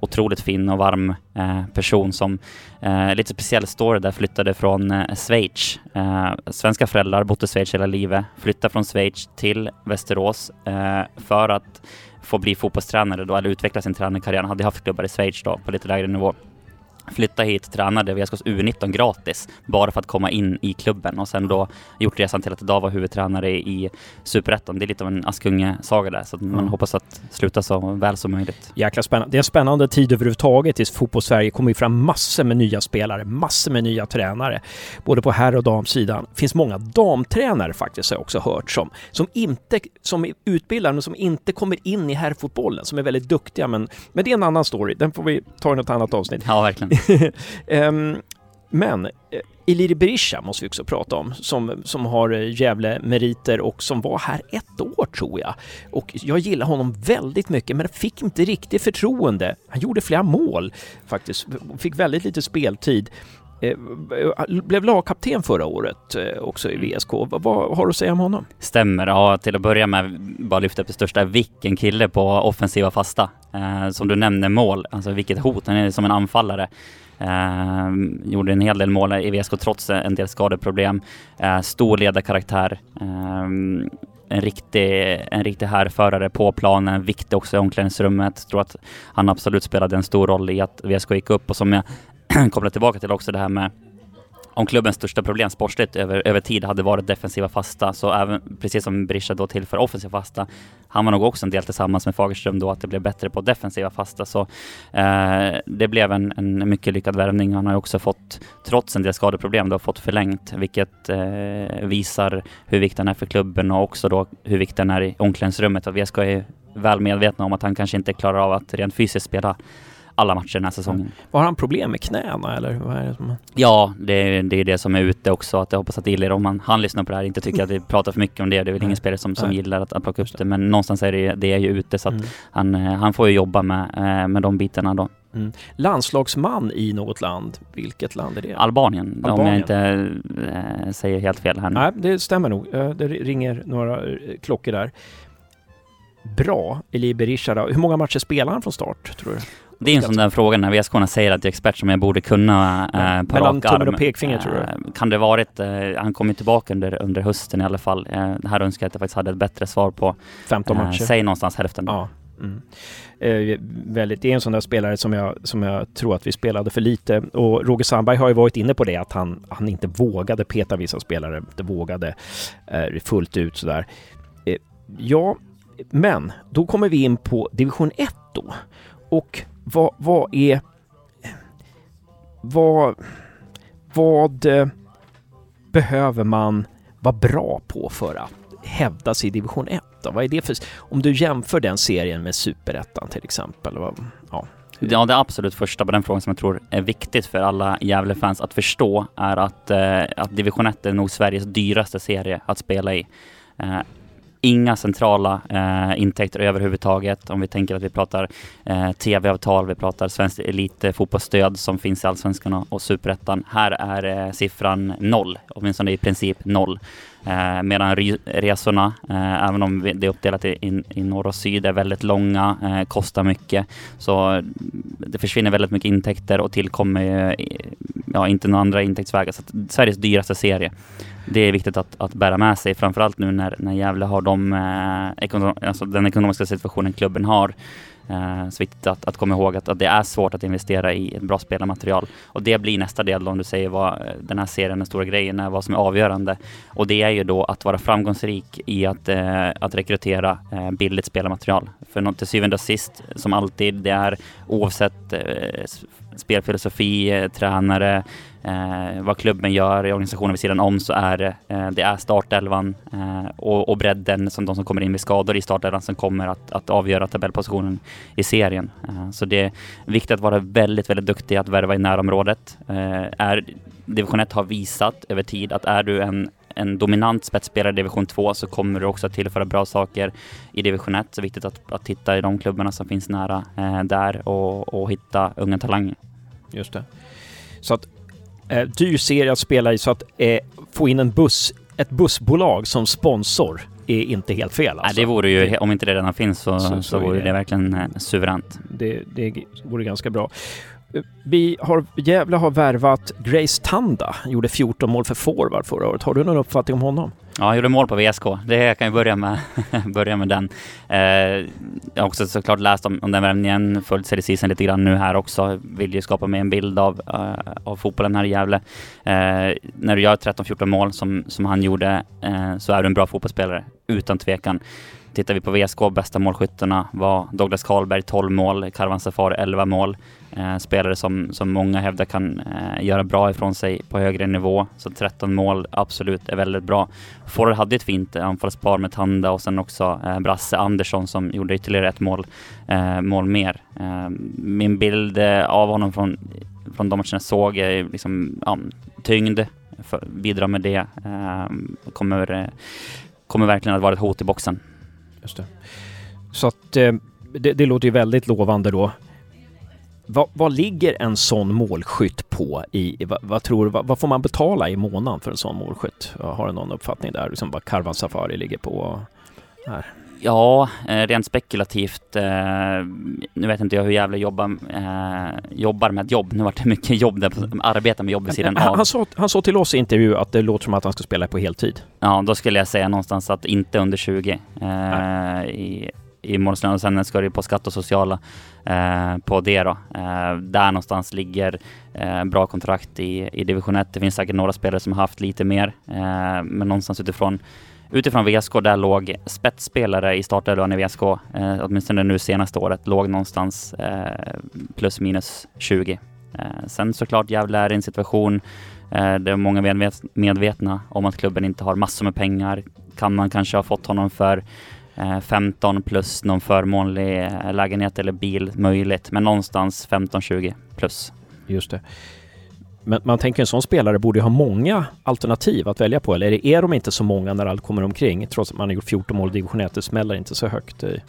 otroligt fin och varm eh, person som, eh, lite speciell story där, flyttade från eh, Schweiz. Eh, svenska föräldrar, bodde i Schweiz hela livet, flyttade från Schweiz till Västerås eh, för att få bli fotbollstränare då, eller utveckla sin tränarkarriär. Han hade haft klubbar i Schweiz då, på lite lägre nivå flytta hit, tränade VSKs U19 gratis bara för att komma in i klubben och sen då gjort resan till att idag vara huvudtränare i Superettan. Det är lite av en Askunge-saga där så man Mm. hoppas att sluta så väl som möjligt. Jäkla spännande. Det är en spännande tid överhuvudtaget i fotbollssverige. kommer ju fram massor med nya spelare, massor med nya tränare. Både på herr och damsidan. Det finns många damtränare faktiskt har jag också hört som, som inte, som är utbildade men som inte kommer in i herrfotbollen, som är väldigt duktiga men, men det är en annan story. Den får vi ta i något annat avsnitt. Ja, verkligen um, men Eliri Iliri Berisha måste vi också prata om, som, som har eh, Gävle-meriter och som var här ett år tror jag. Och jag gillar honom väldigt mycket, men fick inte riktigt förtroende. Han gjorde flera mål faktiskt, fick väldigt lite speltid. Eh, blev lagkapten förra året eh, också i VSK. Vad, har du att säga om honom? Stämmer. Ja, till att börja med bara lyfta upp det största. Vilken kille på offensiva fasta. Eh, som du nämner mål, alltså vilket hot. Han är som en anfallare. Eh, gjorde en hel del mål i VSK trots en del skadeproblem. Eh, stor ledarkaraktär. Eh, en riktig, en riktig härförare på planen, viktig också i omklädningsrummet. Tror att han absolut spelade en stor roll i att VSK gick upp och som jag koppla tillbaka till också det här med om klubbens största problem sportsligt över, över tid hade varit defensiva fasta, så även precis som Berisha då tillför offensiva fasta, han var nog också en del tillsammans med Fagerström då att det blev bättre på defensiva fasta. Så eh, det blev en, en mycket lyckad värvning. Han har ju också fått, trots en del skadeproblem, då, fått förlängt, vilket eh, visar hur viktig han är för klubben och också då hur viktig han är i omklädningsrummet. Och VSK är väl medvetna om att han kanske inte klarar av att rent fysiskt spela alla matcher den här säsongen. Har han problem med knäna eller vad är det som... Ja, det är, det är det som är ute också. Att jag hoppas att Illir, om han, han lyssnar på det här, inte tycker att vi pratar för mycket om det. Det är väl ingen spelare som, som gillar att, att plocka upp det. Men någonstans är det, det är ju ute så att Mm. han, eh, han får ju jobba med, eh, med de bitarna då. Landslagsman i något land. Vilket land är det? Albanien, om Albanien. jag inte eh, säger helt fel här nu. Nej, det stämmer nog. Det ringer några klockor där. Bra, Eli Berisha. då. Hur många matcher spelar han från start, tror du? Det är en sån där fråga när VSK säger att jag är expert som jag borde kunna eh, Ja, på mellan tummen och pekfinger, tror du? Eh, Kan det varit, eh, han kom ju tillbaka under, under hösten i alla fall. Eh, det här önskar jag att jag faktiskt hade ett bättre svar på. 15 Eh, matcher. säg någonstans hälften. Ja. Mm. Eh, väldigt, det är en sån där spelare som jag, som jag tror att vi spelade för lite. Och Roger Sandberg har ju varit inne på det att han, han inte vågade peta vissa spelare, inte vågade eh, fullt ut sådär. Eh, ja, men då kommer vi in på division 1 då. Och vad, vad är... Vad... Vad eh, behöver man vara bra på för att hävda sig i division 1 då? Vad är det för... Om du jämför den serien med superettan till exempel. Vad, ja. Ja, det absolut första på den frågan som jag tror är viktigt för alla Gävle-fans att förstå är att, eh, att division 1 är nog Sveriges dyraste serie att spela i. Eh, inga centrala eh, intäkter överhuvudtaget. Om vi tänker att vi pratar eh, tv-avtal, vi pratar svenskt elitfotbollsstöd som finns i Allsvenskan och, Superettan. Här är eh, siffran noll, åtminstone i princip noll. Eh, medan resorna, eh, även om det är uppdelat i, i, i norr och syd, är väldigt långa, eh, kostar mycket. Så det försvinner väldigt mycket intäkter och tillkommer eh, ja, inte några andra intäktsvägar. Så att Sveriges dyraste serie. Det är viktigt att, att bära med sig, framförallt nu när, när Gävle har de, eh, ekonom, alltså den ekonomiska situationen klubben har. Eh, så viktigt att, att komma ihåg att, att det är svårt att investera i ett bra spelarmaterial. Och det blir nästa del då, om du säger vad den här serien, den stora grejen är, vad som är avgörande. Och det är ju då att vara framgångsrik i att, eh, att rekrytera eh, billigt spelarmaterial. För något till syvende och sist, som alltid, det är oavsett eh, spelfilosofi, eh, tränare, eh, vad klubben gör i organisationen vid sidan om så är det, eh, det är startelvan eh, och, och bredden som de som kommer in med skador i startelvan som kommer att, att avgöra tabellpositionen i serien. Eh, så det är viktigt att vara väldigt, väldigt duktig att värva i närområdet. Eh, är, division 1 har visat över tid att är du en en dominant spetsspelare i division 2 så kommer du också att tillföra bra saker i division 1. Så viktigt att, att titta i de klubbarna som finns nära eh, där och, och hitta unga talanger. Just det. Så att eh, dyr serie att spela i så att eh, få in en buss, ett bussbolag som sponsor är inte helt fel Nej, alltså. det vore ju, om inte det redan finns så, Så- så, så vore det. det verkligen eh, suveränt. det, det vore ganska bra. Vi har, Gävle har värvat Grace Tanda, gjorde 14 mål för forward förra året. Har du någon uppfattning om honom? Ja, han gjorde mål på VSK. Det kan jag börja med, börja med den. Eh, jag har också såklart läst om, om den värvningen, följt seriesisen lite grann nu här också. Vill ju skapa mig en bild av, uh, av fotbollen här i Gävle. Eh, när du gör 13-14 mål som, som han gjorde eh, så är du en bra fotbollsspelare, utan tvekan. Tittar vi på VSK, bästa målskyttarna var Douglas Karlberg 12 mål, Karvan Safari 11 mål. Eh, spelare som, som många hävdar kan eh, göra bra ifrån sig på högre nivå. Så 13 mål absolut är väldigt bra. Forward hade ett fint anfallspar med Tanda och sen också eh, Brasse Andersson som gjorde ytterligare ett mål, eh, mål mer. Eh, min bild eh, av honom från, från de matcherna jag såg är liksom ja, tyngd, för, med det. Eh, kommer, eh, kommer verkligen att vara ett hot i boxen. Just det. Så att eh, det, det låter ju väldigt lovande då. Vad, vad, ligger en sån målskytt på i, vad, vad tror vad, vad, får man betala i månaden för en sån målskytt? Har du någon uppfattning där, liksom vad Karvan Safari ligger på? Här? Ja, eh, rent spekulativt. Eh, nu vet inte jag hur jävla jobbar, eh, jobbar med jobb. Nu vart det mycket jobb där, arbeta med jobb vid sidan han, av. Han sa, han sa till oss i intervju att det låter som att han ska spela på heltid. Ja, då skulle jag säga någonstans att inte under 20 eh, i, i månadslön och sen ska det på skatt och sociala på det då. Där någonstans ligger bra kontrakt i, i division 1. Det finns säkert några spelare som har haft lite mer, men någonstans utifrån Utifrån VSK, där låg spetsspelare i startelvan i VSK, eh, åtminstone nu senaste året, låg någonstans eh, plus minus 20. Eh, sen såklart Gävle är i en situation eh, där många är medvetna om att klubben inte har massor med pengar. Kan man kanske ha fått honom för eh, 15 plus någon förmånlig eh, lägenhet eller bil möjligt, men någonstans 15-20 plus. Just det. Men man tänker en sån spelare borde ha många alternativ att välja på, eller är de inte så många när allt kommer omkring? Trots att man har gjort 14 mål i division 1, det smäller inte så högt i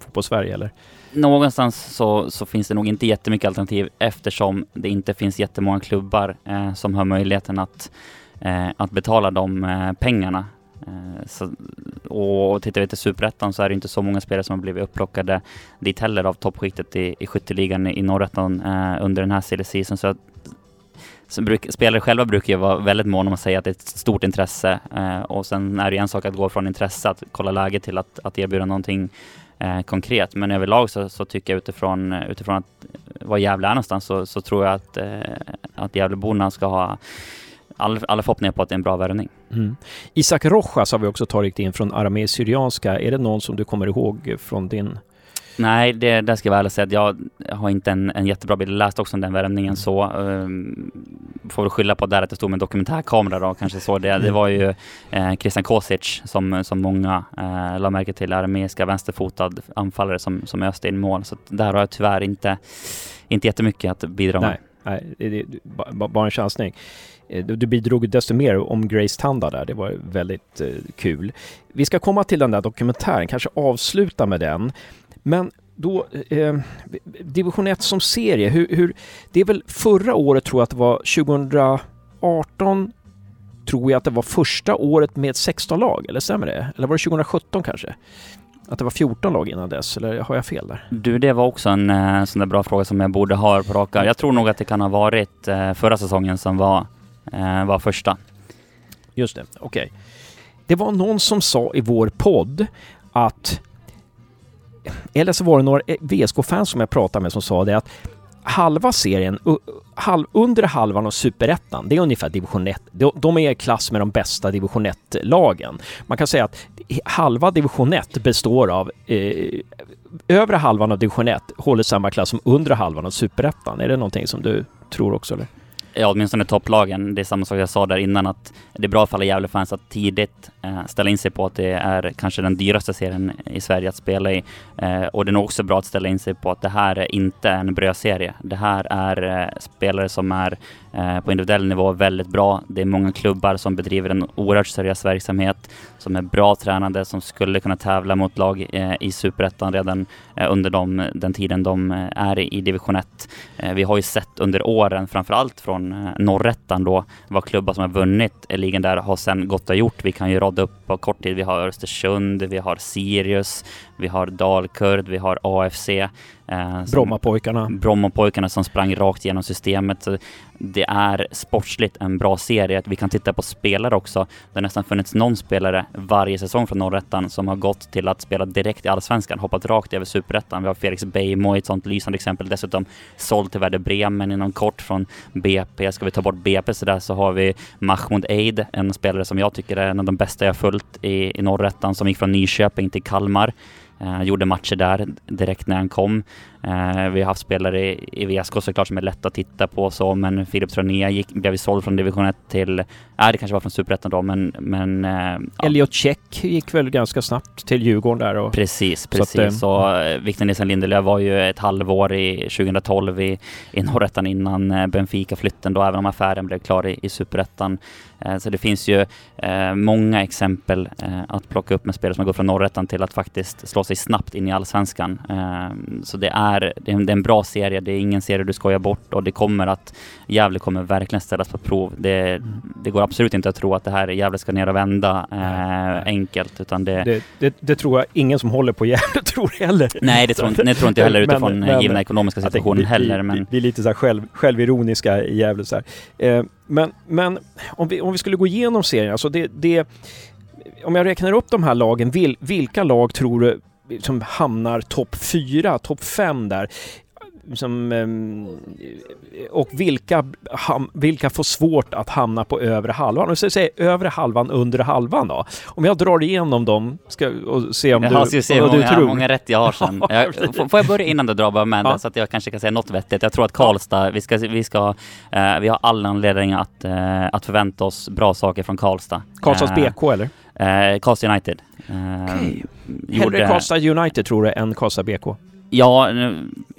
fotbolls-Sverige, eller? Någonstans så, så, finns det nog inte jättemycket alternativ eftersom det inte finns jättemånga klubbar eh, som har möjligheten att, eh, att betala de eh, pengarna. Eh, så, och tittar vi till Superettan så är det inte så många spelare som har blivit upplockade dit heller av toppskiktet i, i skytteligan i, i Norrettan eh, under den här silly season. Så, att, så bruk, spelare själva brukar ju vara väldigt måna om att säga att det är ett stort intresse eh, och sen är det en sak att gå från intresse, att kolla läget till att, att erbjuda någonting eh, konkret. Men överlag så, så tycker jag utifrån, utifrån att var Gävle är någonstans så, så tror jag att, eh, att Gävleborna ska ha all, alla förhoppningar på att det är en bra värvning. Mm. Isak Rojas har vi också tagit in från Aramé Syrianska. Är det någon som du kommer ihåg från din Nej, det, det ska jag väl säga att jag har inte en, en jättebra bild. Jag läste också om den värmningen så. Um, får väl skylla på där att det stod med dokumentärkamera då, kanske så. Det, det mm. var ju eh, Christian Kosic som, som många eh, la märke till, armeiska vänsterfotad anfallare som, som öste in mål. Så där har jag tyvärr inte, inte jättemycket att bidra med. Nej, nej det är bara en chansning. Eh, du bidrog desto mer om Grace Tanda där, det var väldigt eh, kul. Vi ska komma till den där dokumentären, kanske avsluta med den. Men då, eh, division 1 som serie, hur, hur, det är väl förra året tror jag att det var 2018 tror jag att det var första året med 16 lag, eller stämmer det? Eller var det 2017 kanske? Att det var 14 lag innan dess, eller har jag fel där? Du, det var också en eh, sån där bra fråga som jag borde ha på raka. Jag tror nog att det kan ha varit eh, förra säsongen som var, eh, var första. Just det, okej. Okay. Det var någon som sa i vår podd att eller så var det några eh, VSK-fans som jag pratade med som sa det att halva serien, halv, under halvan av superettan, det är ungefär division 1. De är i klass med de bästa division 1-lagen. Man kan säga att halva division 1 består av eh, övre halvan av division 1 håller samma klass som undre halvan av superettan. Är det någonting som du tror också eller? Ja, åtminstone topplagen. Det är samma sak jag sa där innan att det är bra för alla Gävlefans att tidigt eh, ställa in sig på att det är kanske den dyraste serien i Sverige att spela i. Eh, och det är nog också bra att ställa in sig på att det här är inte en brödserie. Det här är eh, spelare som är eh, Eh, på individuell nivå väldigt bra. Det är många klubbar som bedriver en oerhört seriös verksamhet, som är bra tränade, som skulle kunna tävla mot lag eh, i Superettan redan eh, under de, den tiden de är i, division 1. vi har ju sett under åren, framförallt från Norrettan då, vad klubbar som har vunnit ligan där har sen gått och gjort. Vi kan ju rada upp på kort tid. Vi har Östersund, vi har Sirius, vi har Dalkurd, vi har AFC. Eh, Brommapojkarna. Brommapojkarna som sprang rakt genom systemet. Så det är sportsligt en bra serie. Vi kan titta på spelare också. Det har nästan funnits någon spelare varje säsong från Norrettan som har gått till att spela direkt i Allsvenskan, hoppat rakt över Superettan. Vi har Felix Beijmo ett sånt lysande exempel. Dessutom såld till Werder Bremen inom kort från BP. Ska vi ta bort BP så där så har vi Mahmoud Eid, en spelare som jag tycker är en av de bästa jag följt i, i Norrettan, som gick från Nyköping till Kalmar. Eh, gjorde matcher där direkt när han kom. Eh, vi har haft spelare i, VSK såklart som är lätta att titta på så, men Filip Troné gick, blev såld från division 1 till, ja det kanske var från superettan då, men, men eh, ja, Elliot Check gick väl ganska snabbt till Djurgården där och... Precis, Så precis. att, Så, eh, Victor Nilsson Lindelöf var ju ett halvår i 2012 i, i Norrettan innan Benfica-flytten då, även om affären blev klar i, i Superettan. Så det finns ju många exempel att plocka upp med spelare som gått från Norrettan till att faktiskt slå sig snabbt in i Allsvenskan. Eh, Så det är, det är en- bra serie, det är ingen serie du skojar bort och det kommer att, Gävle kommer verkligen ställas på prov. Det, det går absolut inte att tro att det här Gävle ska ner och vända eh, enkelt, utan det, Det, det, det tror jag ingen som håller på Gävle tror heller. Nej, det tror, inte- det tror inte jag heller utifrån men- givna ekonomiska situationen heller. Men vi, är lite så här själv, självironiska i Gävle så. Eh, men men om, vi, om vi skulle gå igenom serien, alltså det, det... Om jag räknar upp de här lagen, vil, vilka lag tror du som hamnar topp fyra, topp fem där? Som, ehm, och vilka, ham, vilka får svårt att hamna på övre halvan? Och så säger övre halvan, undre halvan då? Om jag drar igenom dem ska, och se om jag du, ska se hur vad du många, tror. många rätt jag har sen. Ja, Jag, får jag börja innan du drar bara med Ja. det, så att jag kanske kan säga något vettigt. Jag tror att Karlstad, vi ska, vi ska, eh, vi har all anledning att, eh, att förvänta oss bra saker från Karlstad. Karlstads Eh, BK eller? Eh, Karlstad United. Eh, Okej. gjorde- Hellre Karlstad United tror du än Karlstad BK? Ja,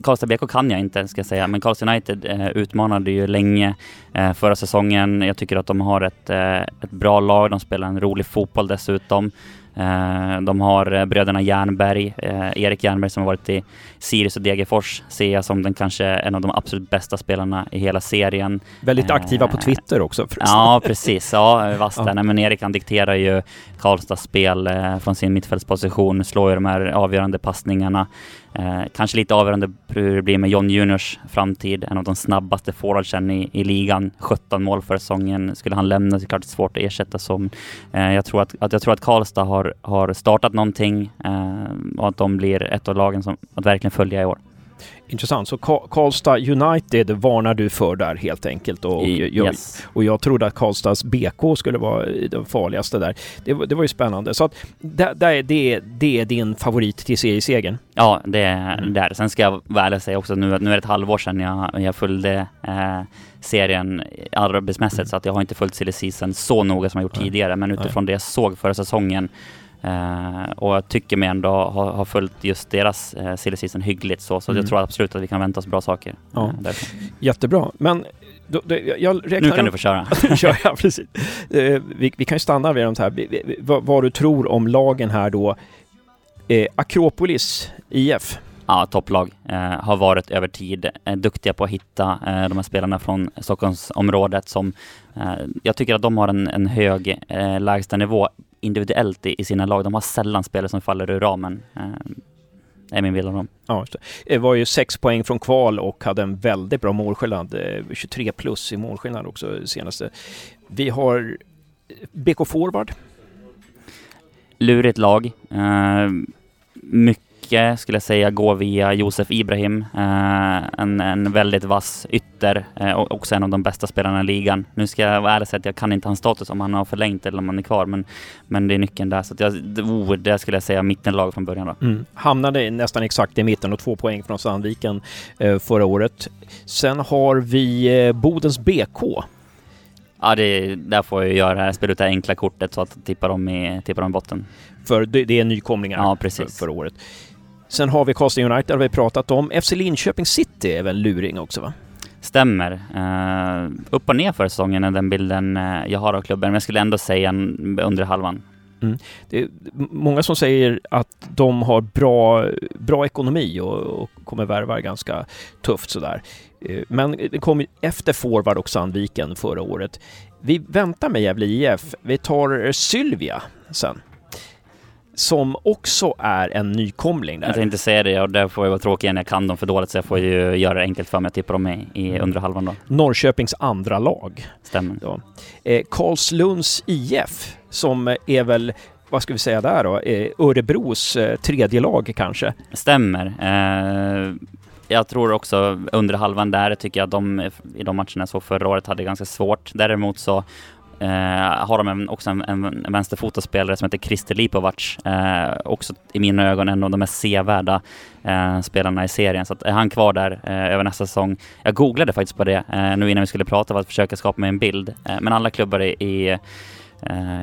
Karlstad BK kan jag inte ska jag säga, men Karlstad United eh, utmanade ju länge eh, förra säsongen. Jag tycker att de har ett, eh, ett bra lag, de spelar en rolig fotboll dessutom. Eh, de har eh, bröderna Jernberg, eh, Erik Jernberg som har varit i Sirius och Degerfors, ser jag som den kanske en av de absolut bästa spelarna i hela serien. Väldigt aktiva på Twitter också förresten. Ja, precis. Ja, vasst Ja. där. Nej, men Erik han dikterar ju Karlstads spel eh, från sin mittfältsposition, slår ju de här avgörande passningarna. Eh, kanske lite avgörande hur det blir med John Juniors framtid, en av de snabbaste forwardsen i, i ligan. 17 mål för säsongen. Skulle han lämna så är det klart svårt att ersätta som. Eh, jag, tror att, att jag tror att Karlstad har, har startat någonting eh, och att de blir ett av lagen som att verkligen följa i år. Intressant. Så Ka- Karlstad United varnar du för där helt enkelt. Och, I, jag, yes. och jag trodde att Karlstads BK skulle vara den farligaste där. Det, var- det var ju spännande. Så att det, är- det är din favorit till seriesegern. Ja, det är Mm. där. Sen ska jag och säga också nu nu är det ett halvår sedan jag, jag följde eh, serien arbetsmässigt så att jag har inte följt silly season så noga som jag gjort Nej. tidigare men utifrån det jag såg förra säsongen eh, och jag tycker mig ändå ha, ha följt just deras eh, silly season hyggligt så, så Mm. jag tror absolut att vi kan vänta oss bra saker. Ja. därifrån. Jättebra. Men då, då, jag- räknar Nu kan upp- du få köra. Kör jag, precis. Eh, vi, vi kan ju stanna vid de här. Vi- vi- Vad, vad du tror om lagen här då. Akropolis IF. Ja, topplag. Eh, har varit över tid. Eh, duktiga på att hitta eh, de här spelarna från Stockholmsområdet som eh, jag tycker att de har en, en hög eh, lägstanivå individuellt i, i sina lag. De har sällan spelare som faller ur ramen. Eh, är min bild av dem. Ja, det. det var ju sex poäng från kval och hade en väldigt bra målskillnad. Eh, 23 plus i målskillnad också senaste. Vi har BK Forward. Lurigt lag. Eh, mycket skulle jag säga går via Josef Ibrahim. Eh, en, en väldigt vass ytter eh, och också en av de bästa spelarna i ligan. Nu ska jag vara ärlig och säga att jag kan inte hans status om han har förlängt eller om han är kvar, men, men det är nyckeln där. Så jag, oh, det skulle jag säga mittenlag från början då. Mm. Hamnade nästan exakt i mitten och två poäng från Sandviken eh, förra året. Sen har vi Bodens BK. Ja, det, där får jag göra det här. Spela ut det enkla kortet så att tippa dem i, tippa dem i botten. För det, det är nykomlingar Ja, för, förra året. Sen har vi Karlstad United, har vi pratat om. FC Linköping City är väl luring också va? Stämmer. Uh, upp och ner för säsongen är den bilden eh, jag har av klubben, men jag skulle ändå säga en, under halvan. Det är många som säger att de har bra, bra ekonomi och, och kommer värva ganska tufft sådär. Eh, Men det kom efter Forward och Sandviken förra året. Vi väntar med Gävle IF. Vi tar Sylvia sen. som också är en nykomling Jag där. tänkte säga det och där får jag vara tråkig igen. Jag kan dem för dåligt så jag får ju göra det enkelt för mig att tippa dem i, i undre halvan då. Norrköpings andra lag. Stämmer. Ja. Eh, Karlslunds IF som är väl, vad ska vi säga där då, eh, Örebros eh, tredje lag kanske. Stämmer. Eh, jag tror också under halvan där tycker jag att de i de matcherna jag såg förra året hade ganska svårt. Däremot så eh, har de en, också en, en, en vänsterfotad spelare som heter Christer Lipovac. Eh, också i mina ögon en av de mest sevärda eh, spelarna i serien. Så att är han kvar där eh, över nästa säsong. Jag googlade faktiskt på det eh, nu innan vi skulle prata för att försöka skapa mig en bild. Eh, men alla klubbar i, i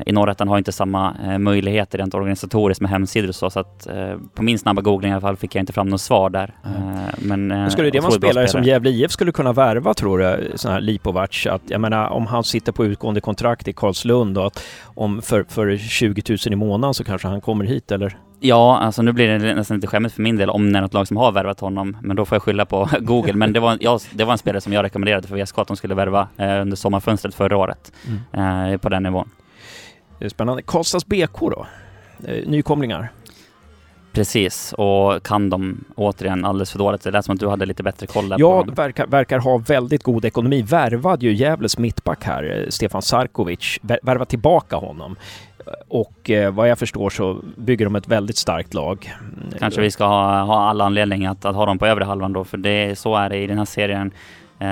i Norrätten har inte samma eh, möjligheter rent organisatoriskt med hemsidor och så, så att eh, på min snabba googling i alla fall fick jag inte fram något svar där. Mm. Eh, men, eh, Men skulle det vara en spelare som Gävle IF skulle kunna värva tror du, sån här Lipovac? Att, jag menar om han sitter på utgående kontrakt i Karlslund och att om för, för 20 000 i månaden så kanske han kommer hit eller? Ja, alltså nu blir det nästan lite skämmigt för min del om det är något lag som har värvat honom, men då får jag skylla på Google. Men det var, jag, det var en spelare som jag rekommenderade för VSK att de skulle värva eh, under sommarfönstret förra året, eh, på den nivån. Det är spännande. Karlstads BK då? Eh, Nykomlingar? Precis, och kan de återigen alldeles för dåligt. Det lät som att du hade lite bättre koll där Ja, verkar, verkar ha väldigt god ekonomi. Värvade ju Gävles mittback här, eh, Stefan Sarkovic. Vär- Värva tillbaka honom. Och eh, vad jag förstår så bygger de ett väldigt starkt lag. Kanske vi ska ha, ha alla anledningar att, att ha dem på övre halvan då, för det, så är det i den här serien. Eh,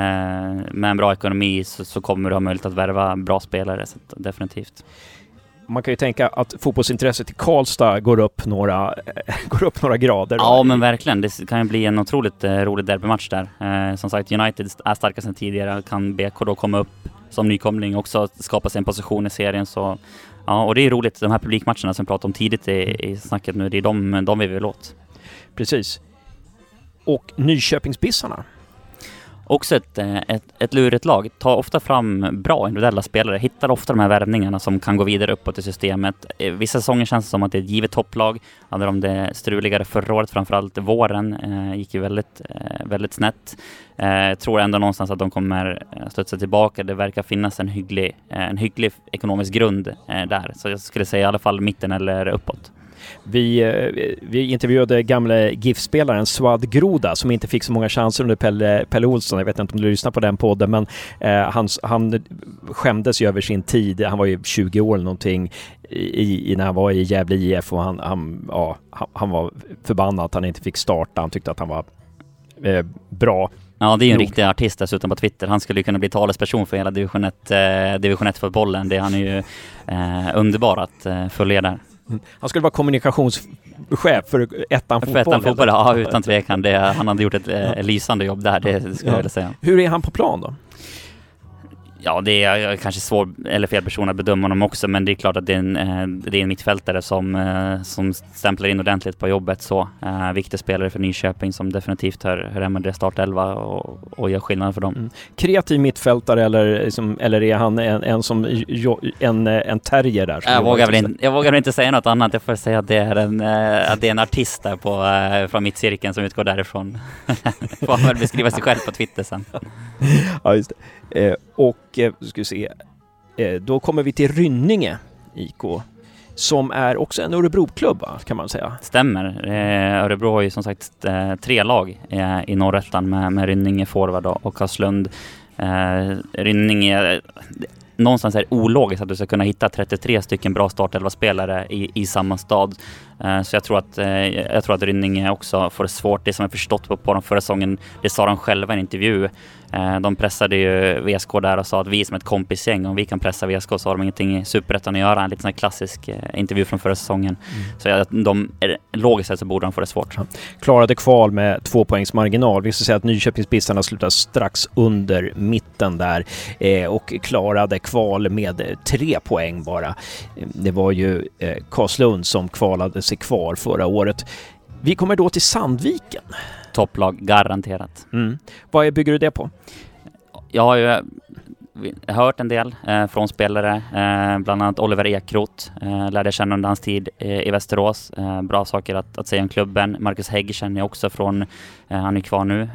med en bra ekonomi så, så kommer du ha möjlighet att värva bra spelare, så definitivt. Man kan ju tänka att fotbollsintresset i Karlstad går upp några, går upp några grader. Ja, men verkligen. Det kan ju bli en otroligt eh, rolig derbymatch där. Eh, som sagt, United är starka sedan tidigare. Kan BK då komma upp som nykomling också skapa sig en position i serien. Så, ja, och det är roligt. De här publikmatcherna som vi pratade om tidigt i, i snacket nu, det är de, de vi vill åt. Precis. Och Nyköpingsbissarna. Också ett, eh, ett, ett lurigt lag. Tar ofta fram bra individuella spelare. Hittar ofta de här värvningarna som kan gå vidare uppåt i systemet. Eh, vissa säsonger känns det som att det är ett givet topplag. Hade de det struligare förra året, framförallt våren, eh, gick ju väldigt, eh, väldigt snett. Eh, tror ändå någonstans att de kommer eh, studsa tillbaka. Det verkar finnas en hygglig, eh, en hygglig ekonomisk grund eh, där. Så jag skulle säga i alla fall mitten eller uppåt. Vi, eh, vi intervjuade gamle GIF-spelaren Swad Groda som inte fick så många chanser under Pelle, Pelle Olsson. Jag vet inte om du lyssnar på den podden, men eh, han, han skämdes ju över sin tid. Han var ju 20 år eller någonting i, i, när han var i Gävle IF och han, han, ja, han, var förbannad att han inte fick starta. Han tyckte att han var eh, bra. Ja, det är ju en Nog. riktig artist dessutom på Twitter. Han skulle ju kunna bli talesperson för hela division 1, eh, division 1-fotbollen. Det han är ju eh, underbar att eh, följa där. Han skulle vara kommunikationschef för ettan För fotboll. ettan fotboll, ja utan tvekan. Det, han hade gjort ett eh, lysande jobb där, det skulle Ja. jag vilja säga. Hur är han på plan då? Ja, det är kanske svår eller fel person att bedöma honom också, men det är klart att det är en, eh, det är en mittfältare som, eh, som stämplar in ordentligt på jobbet så. Eh, viktig spelare för Nyköping som definitivt hör, hör hemma i startelva och, och gör skillnad för dem. Mm. Kreativ mittfältare eller, liksom, eller är han en, en som en, en terrier där? Jag vågar, väl inte, jag vågar väl inte säga något annat. Jag får säga att det är en, eh, att det är en artist där på, eh, från mittcirkeln som utgår därifrån. får han väl beskriva sig själv på Twitter sen. Ja, just det. Eh, och, eh, ska vi se, eh, då kommer vi till Rynninge IK, som är också en Örebroklubb, kan man säga. Stämmer. Eh, Örebro har ju som sagt eh, tre lag eh, i norrättan med, med Rynninge, forward och, Karlslund. Rynninge, någonstans är det ologiskt att du ska kunna hitta 33 stycken bra startelva-spelare i, i samma stad. Så jag tror, att, jag tror att Rynninge också får det svårt. Det som jag förstått på, på dem förra säsongen, det sa de själva i en intervju. Eh, de pressade ju VSK där och sa att vi är som ett kompisgäng, om vi kan pressa VSK så har de ingenting i Superettan att göra. En liten sån klassisk eh, intervju från förra säsongen. Så jag, de, är- logiskt sett så borde de få det svårt. Klarade kval med två poängs marginal. Vi ska säga att Nyköpingsbissarna slutar strax under mitten där eh, och klarade kval med eh, tre poäng bara. Eh, Det var ju eh, Karlslund som kvalade sig kvar förra året. Vi kommer då till Sandviken. Topplag, garanterat. Mm. Vad bygger du det på? Jag har ju hört en del eh, från spelare, eh, bland annat Oliver Ekroth eh, lärde jag känna under hans tid eh, i Västerås. Eh, bra saker att, att säga om klubben. Marcus Hägg känner jag också från, eh, han är kvar nu,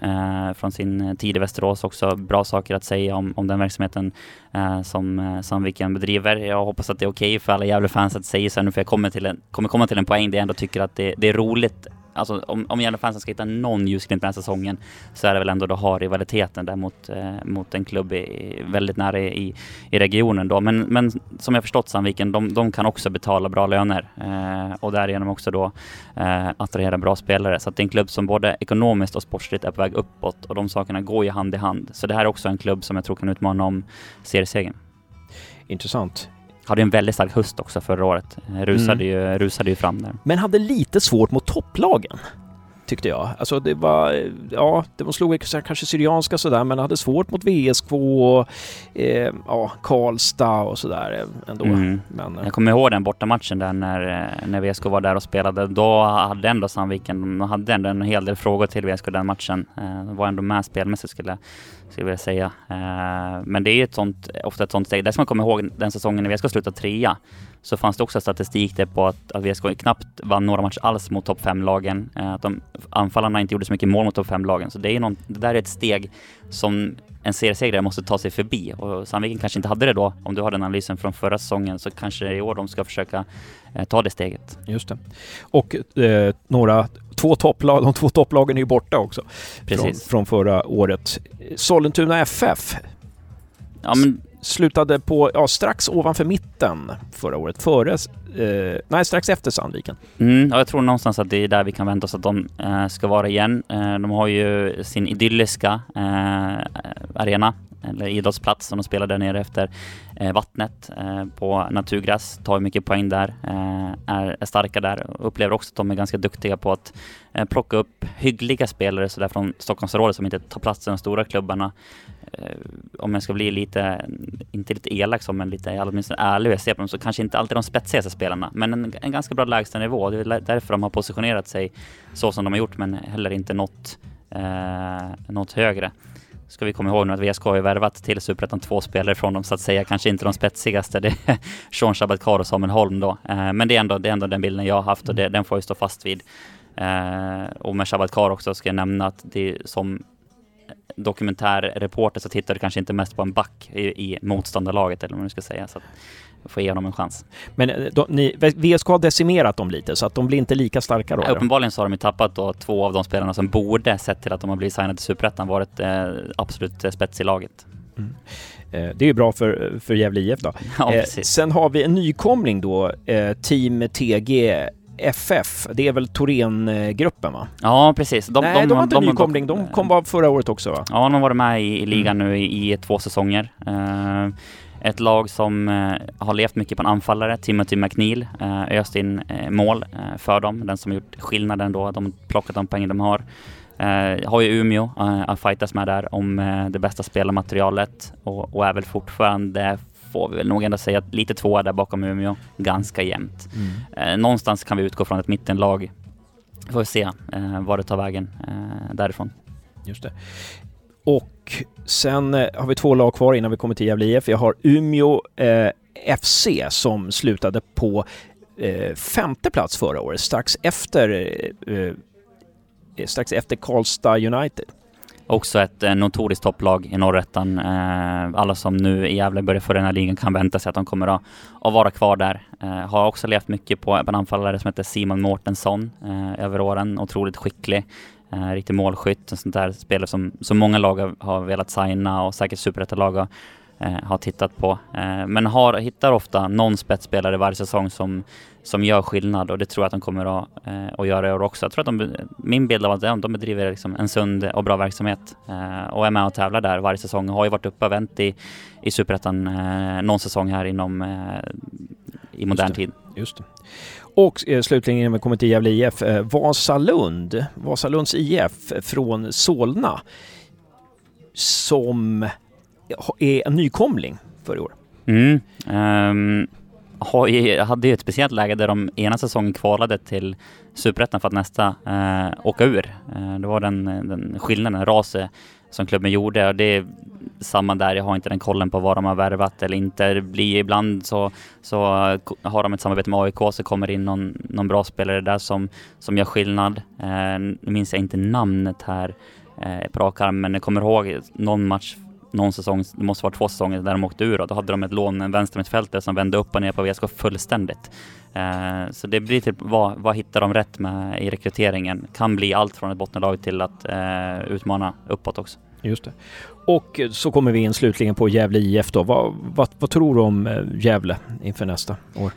från sin tid i Västerås också. Bra saker att säga om, om den verksamheten som Sandviken bedriver. Jag hoppas att det är okej okay för alla Gävle-fans att säga så nu, för jag kommer, till en, kommer komma till en poäng där jag ändå tycker att det, det är roligt alltså om, om Gävlefansen ska hitta någon ljusglimt den här säsongen så är det väl ändå att ha rivaliteten där mot, eh, mot en klubb i, väldigt nära i, i regionen då. Men, men som jag förstått Sandviken, de, de kan också betala bra löner eh, och därigenom också då eh, attrahera bra spelare. Så att det är en klubb som både ekonomiskt och sportsligt är på väg uppåt och de sakerna går ju hand i hand. Så det här är också en klubb som jag tror kan utmana om seriesegern. Intressant. Hade en väldigt stark höst också förra året. Rusade, mm. ju, rusade ju fram där. Men hade lite svårt mot topplagen tyckte jag. Alltså det var, ja, de slog kanske Syrianska sådär men hade svårt mot VSK och eh, ja, Karlstad och sådär ändå. Mm. Men, eh. jag kommer ihåg den bortamatchen där när, eh, när VSK var där och spelade. Då hade ändå Sandviken, de hade ändå en hel del frågor till VSK den matchen. Eh, de var ändå med spelmässigt skulle, skulle jag vilja säga. Eh, men det är ju ett sånt, ofta ett sånt steg. Det som man kommer ihåg den säsongen när VSK slutade trea så fanns det också statistik där på att, att VSK knappt vann några matcher alls mot topp 5-lagen. Eh, att de anfallarna inte gjorde så mycket mål mot topp 5-lagen. Så det, är någon, det där är ett steg som en seriesegrare måste ta sig förbi och Sandviken kanske inte hade det då. Om du har den analysen från förra säsongen så kanske i år de ska försöka eh, ta det steget. Just det. Och eh, några, två topplag, de två topplagen är ju borta också. Precis. Från, från förra året. Sollentuna FF. Ja, men slutade på, ja, strax ovanför mitten förra året. Före, eh, nej strax efter Sandviken. Mm, ja, jag tror någonstans att det är där vi kan vänta oss att de eh, ska vara igen. Eh, de har ju sin idylliska eh, arena, eller idrottsplats som de spelar där nere efter Eh, vattnet eh, på naturgräs. Tar mycket poäng där, eh, är, är starka där. och Upplever också att de är ganska duktiga på att plocka upp hyggliga spelare så där från Stockholmsområdet som inte tar plats i de stora klubbarna. Om jag ska bli lite, inte lite elak som men lite åtminstone ärlig jag ser på dem, så kanske inte alltid de spetsigaste spelarna, men en, en ganska bra lägstanivå. Det är därför de har positionerat sig så som de har gjort, men heller inte nått, eh, något högre. Ska vi komma ihåg nu att VSK har ju värvat till Superettan två spelare från dem, så att säga kanske inte de spetsigaste. Det är Sean Shabatkar och Samuel Holm då. Eh, men det är, ändå, det är ändå den bilden jag har haft och det, den får jag stå fast vid. Eh, och med Shabatkar också ska jag nämna att det som dokumentärreporter så tittar du kanske inte mest på en back i, i motståndarlaget eller vad man nu ska säga. Så att få ge honom en chans. Men eh, då, ni, VSK har decimerat dem lite så att de blir inte lika starka då? Ja, uppenbarligen så har de ju tappat då två av de spelarna som borde, sett till att de har blivit signade till Superettan, varit eh, absolut spets i laget. Mm. Eh, det är ju bra för, för Gävle IF då. Ja, eh, sen har vi en nykomling då, eh, Team TG FF, det är väl Thorengruppen va? Ja precis. De, Nej, de, de var inte de, nykomling, de kom bara förra året också va? Ja, de har varit med i, i ligan mm. nu i, i, två säsonger. Uh, ett lag som uh, har levt mycket på en anfallare, Timothy McNeil, uh, öst in uh, mål för dem, den som har gjort skillnaden då, de plockat de poäng de har. Uh, har ju Umeå uh, att fightas med där om uh, det bästa spelarmaterialet och, och är väl fortfarande får vi väl nog ändå säga lite tvåa där bakom Umeå. Ganska jämnt. Mm. Eh, någonstans kan vi utgå från ett mittenlag. Vi får se eh, var det tar vägen eh, därifrån. Just det. Och sen eh, har vi två lag kvar innan vi kommer till Gävle IF. Jag har Umeå eh, FC som slutade på eh, femte plats förra året, strax efter, eh, eh, strax efter Karlstad United. Också ett eh, notoriskt topplag i norrättan. Eh, alla som nu i Gävle börjar få den här ligan kan vänta sig att de kommer att, att vara kvar där. Eh, har också levt mycket på en anfallare som heter Simon Mårtensson eh, över åren. Otroligt skicklig. Eh, riktig målskytt. En sån där spelare som, som många lag har, velat signa och säkert superettalag har, eh, har tittat på. Eh, men har, hittar ofta någon spetsspelare varje säsong som som gör skillnad och det tror jag att de kommer att, eh, att göra i år också. Jag tror att de, min bild av att de, de bedriver liksom en sund och bra verksamhet eh, och är med och tävlar där varje säsong. Har ju varit uppe och vänt i, i Superettan eh, någon säsong här inom i modern Just tid. Just det. Och eh, slutligen innan vi kommer till Gävle IF, eh, Vasalund, Vasalunds IF från Solna som är en nykomling för i år. Mm, um hade ju ett speciellt läge där de ena säsongen kvalade till Superettan för att nästa uh, åka ur. Eh, uh, det var den, den skillnaden, raset eh, som klubben gjorde och det är samma där, jag har inte den kollen på vad de har värvat eller inte. Det blir ibland så, så har de ett samarbete med AIK så kommer det in någon, någon bra spelare där som, som gör skillnad. Eh, nu minns jag inte namnet här eh, på rak arm, men jag kommer ihåg någon match någon säsong, det måste vara två säsonger, där de åkte ur och då hade de ett lån, en vänstermittfältare som vände upp och ner på VSK fullständigt. Eh, så det blir typ, vad, vad hittar de rätt med i rekryteringen? Kan bli allt från ett bottenlag till att eh, utmana uppåt också. Just det. Och så kommer vi in slutligen på Gävle IF då. Vad, vad, vad tror du om eh, Gävle inför nästa år?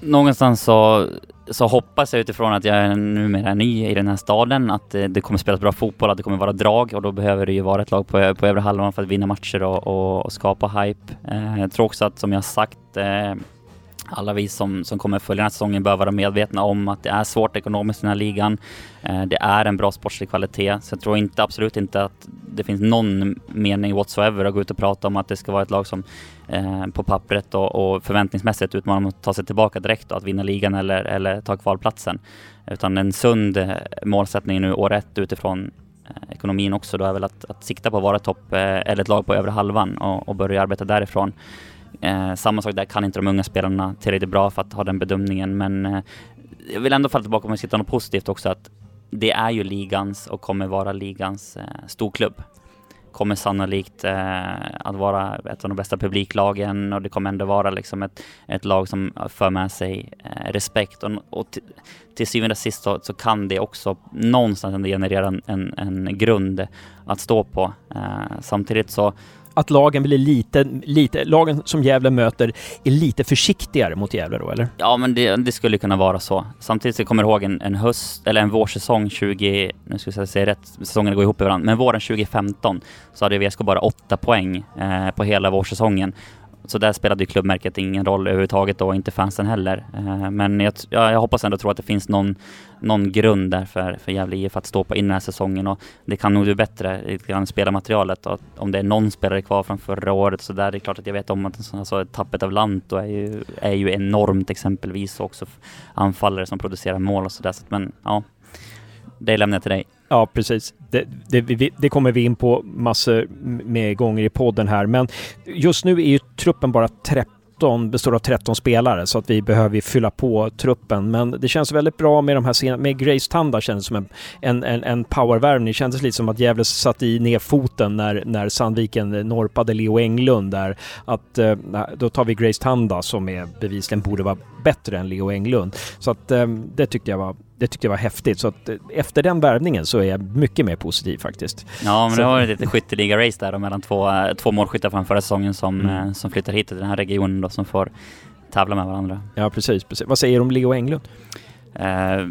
Någonstans så, så hoppas jag utifrån att jag är numera är ny i den här staden att eh, det kommer spelas bra fotboll, att det kommer vara drag och då behöver det ju vara ett lag på, på övre halvan för att vinna matcher och, och, och skapa hype. Eh, jag tror också att som jag sagt eh, alla vi som, som kommer följa den här säsongen bör vara medvetna om att det är svårt ekonomiskt i den här ligan. Eh, det är en bra sportslig kvalitet, så jag tror inte, absolut inte att det finns någon mening whatsoever att gå ut och prata om att det ska vara ett lag som eh, på pappret och, och förväntningsmässigt utmanar att ta sig tillbaka direkt och att vinna ligan eller, eller ta kvalplatsen. Utan en sund eh, målsättning nu år ett utifrån eh, ekonomin också då är väl att, att sikta på att vara topp eh, eller ett lag på övre halvan och, och börja arbeta därifrån. Eh, samma sak där kan inte de unga spelarna tillräckligt bra för att ha den bedömningen men eh, jag vill ändå falla tillbaka på sitta något positivt också att det är ju ligans och kommer vara ligans eh, storklubb. Kommer sannolikt eh, att vara ett av de bästa publiklagen och det kommer ändå vara liksom ett, ett lag som för med sig eh, respekt. Och, och till syvende och sist så, så, kan det också någonstans ändå generera en, en, en grund att stå på. Eh, samtidigt så att lagen blir lite, lite, lagen som Gävle möter är lite försiktigare mot Gävle då eller? Ja men det, det skulle kunna vara så. Samtidigt så kommer jag ihåg en, en höst, eller en vårsäsong 20, nu ska jag säga rätt, säsongerna går ihop i varandra, men våren 2015 så hade VSK bara åtta poäng eh, på hela vårsäsongen. Så där spelade ju klubbmärket ingen roll överhuvudtaget då, inte fansen heller. Eh, men jag, jag hoppas ändå tro att det finns någon, någon grund där för, för Gävle IF att stå på in den här säsongen och det kan nog bli bättre, lite grann spelarmaterialet och om det är någon spelare kvar från förra året så där det är klart att jag vet om att alltså, tappet av Lanto är ju, är ju enormt exempelvis också anfallare som producerar mål och sådär. Så men ja, det lämnar jag till dig. Ja, precis. Det, det, det, kommer vi in på massor med gånger i podden här, men just nu är ju truppen bara 13 består av 13 spelare så att vi behöver fylla på truppen. Men det känns väldigt bra med de här scenerna. Med Grace Tanda kändes som en, en, en, en powervärvning. Det kändes lite som att Gävle satte i ner foten när, när Sandviken norpade Leo Englund där. Att eh, då tar vi Grace Tanda som är bevisligen borde vara bättre än Leo Englund. Så att eh, det tyckte jag var det tyckte jag var häftigt. Så att eh, efter den värvningen så är jag mycket mer positiv faktiskt. Ja, men det var ett litet skytteliga-race där mellan två, eh, två målskyttar från förra säsongen som, mm. Eh, som flyttar hit till den här regionen då, som får tävla med varandra. Ja, precis. precis. Vad säger du om Leo Englund? Uh,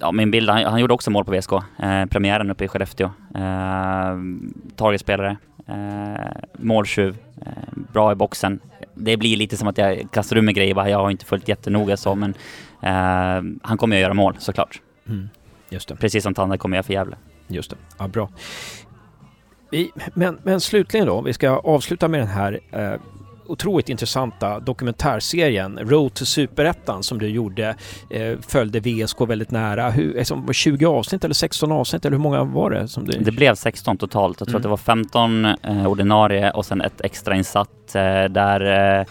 ja, min bild, han, han, gjorde också mål på VSK. Eh, premiären uppe i Skellefteå. Eh, targetspelare. Eh, måltjuv. Eh, bra i boxen. Det blir lite som att jag kastar ur mig grejer, jag har inte följt jättenoga så, men Eh, han kommer att göra mål såklart. Mm. Just det. Precis som Tanda kommer göra för Gävle. Just det, ja bra. Vi, men, men slutligen då, vi ska avsluta med den här eh, otroligt intressanta dokumentärserien Road to Superettan som du gjorde eh, följde VSK väldigt nära. Hur, liksom, 20 avsnitt eller 16 avsnitt eller hur många var det? Som du... Det blev 16 totalt. Jag tror mm. att det var 15 eh, ordinarie och sen ett extrainsatt eh, där eh, Eh,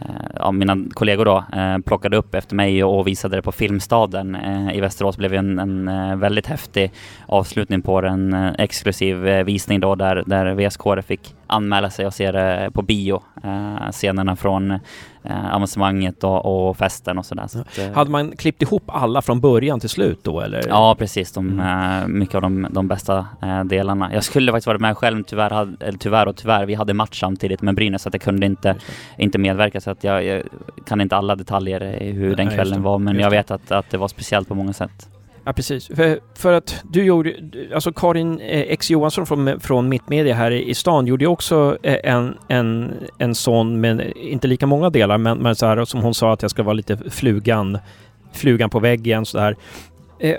Eh, ja, mina kollegor då eh, plockade upp efter mig och visade det på Filmstaden eh, i Västerås. Det blev en, en väldigt häftig avslutning på en exklusiv visning då där, där VSK fick anmäla sig och se det på bio. scenerna från eh, avancemanget och, och, festen och sådär. Så att, eh, Hade man klippt ihop alla från början till slut då eller? Ja precis, de, mm. eh, mycket av de, de bästa eh, delarna. Jag skulle faktiskt varit med själv, tyvärr, hade, eller tyvärr och tyvärr, vi hade match samtidigt med Brynäs så att jag kunde inte, inte medverka så att jag, jag kan inte alla detaljer i hur den kvällen var men jag vet att, att det var speciellt på många sätt. Ja, precis. För, för, att du gjorde, alltså Karin eh, X Johansson från, från Mittmedia här i stan gjorde ju också eh, en, en, en sån, men inte lika många delar, men, men så här, som hon sa att jag ska vara lite flugan, flugan på väggen så där. Eh,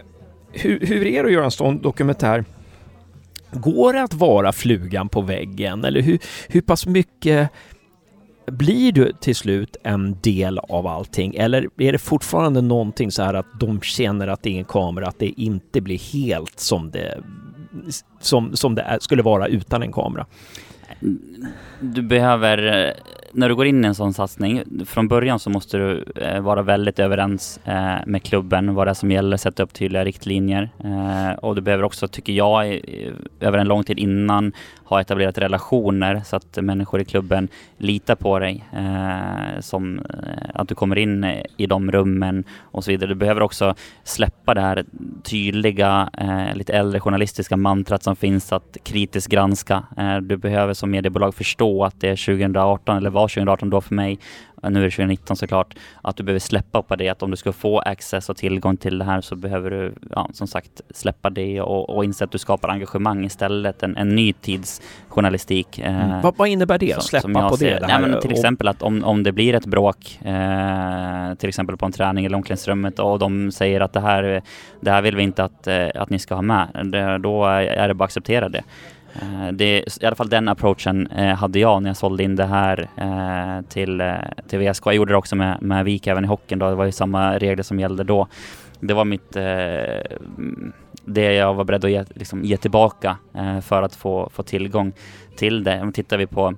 hur, hur är det att göra en sån dokumentär? Går det att vara flugan på väggen eller hur, hur pass mycket blir du till slut en del av allting eller är det fortfarande någonting så här att de känner att det är en kamera, att det inte blir helt som det som, som det skulle vara utan en kamera? Du behöver, när du går in i en sån satsning, från början så måste du eh, vara väldigt överens eh, med klubben vad det är som gäller, sätta upp tydliga riktlinjer. Eh, och du behöver också, tycker jag, över en lång tid innan ha etablerat relationer så att människor i klubben litar på dig. Eh, som eh, att du kommer in eh, i de rummen och så vidare. Du behöver också släppa det här tydliga, lite äldre journalistiska mantrat som finns att kritiskt granska. Du behöver som mediebolag förstå att det är 2018, eller var 2018 då för mig, nu är det 2019 såklart, att du behöver släppa på det, att om du ska få access och tillgång till det här så behöver du, ja, som sagt, släppa det och, och inse att du skapar engagemang istället, en, en ny tids journalistik. Eh, mm. vad, vad, innebär det? Som, släppa på det? det Nej, till exempel att om, om det blir ett bråk, eh, till exempel på en träning eller omklädningsrummet och de säger att det här, det här vill vi inte att, eh, att ni ska ha med, det, då är det bara att acceptera det. Eh, det, I alla fall den approachen eh, hade jag när jag sålde in det här eh, till, till VSK. Jag gjorde det också med, med Vik även i hockeyn då. Det var ju samma regler som gällde då. Det var mitt, det jag var beredd att ge, liksom, ge tillbaka eh, för att få, få tillgång till det. Om tittar vi på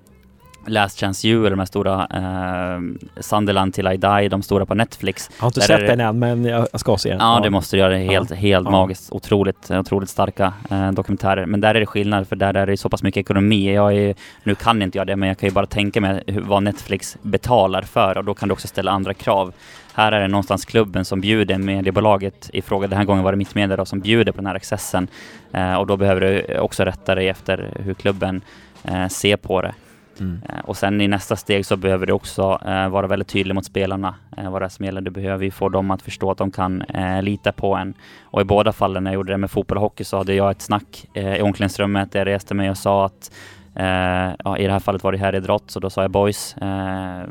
Last Chance You, eller de här stora eh, Sunderland till I Die, de stora på Netflix. Jag har inte sett den än, men jag ska se den. Ja, ja. det måste du göra. Helt, ja. helt ja. magiskt. Otroligt, otroligt starka eh, dokumentärer. Men där är det skillnad, för där är det så pass mycket ekonomi. Jag är, nu kan inte jag det, men jag kan ju bara tänka mig vad Netflix betalar för och då kan du också ställa andra krav. Här är det någonstans klubben som bjuder mediebolaget i fråga. Den här gången var det mitt media som bjuder på den här accessen. Eh, och då behöver du också rätta dig efter hur klubben eh, ser på det. Mm. Eh, och sen i nästa steg så behöver du också eh, vara väldigt tydlig mot spelarna eh, vad det är som gäller. Du behöver ju få dem att förstå att de kan eh, lita på en. Och i båda fallen när jag gjorde det med fotboll och hockey så hade jag ett snack eh, i omklädningsrummet där jag reste mig och sa att eh, ja, i det här fallet var det här idrott så då sa jag boys eh,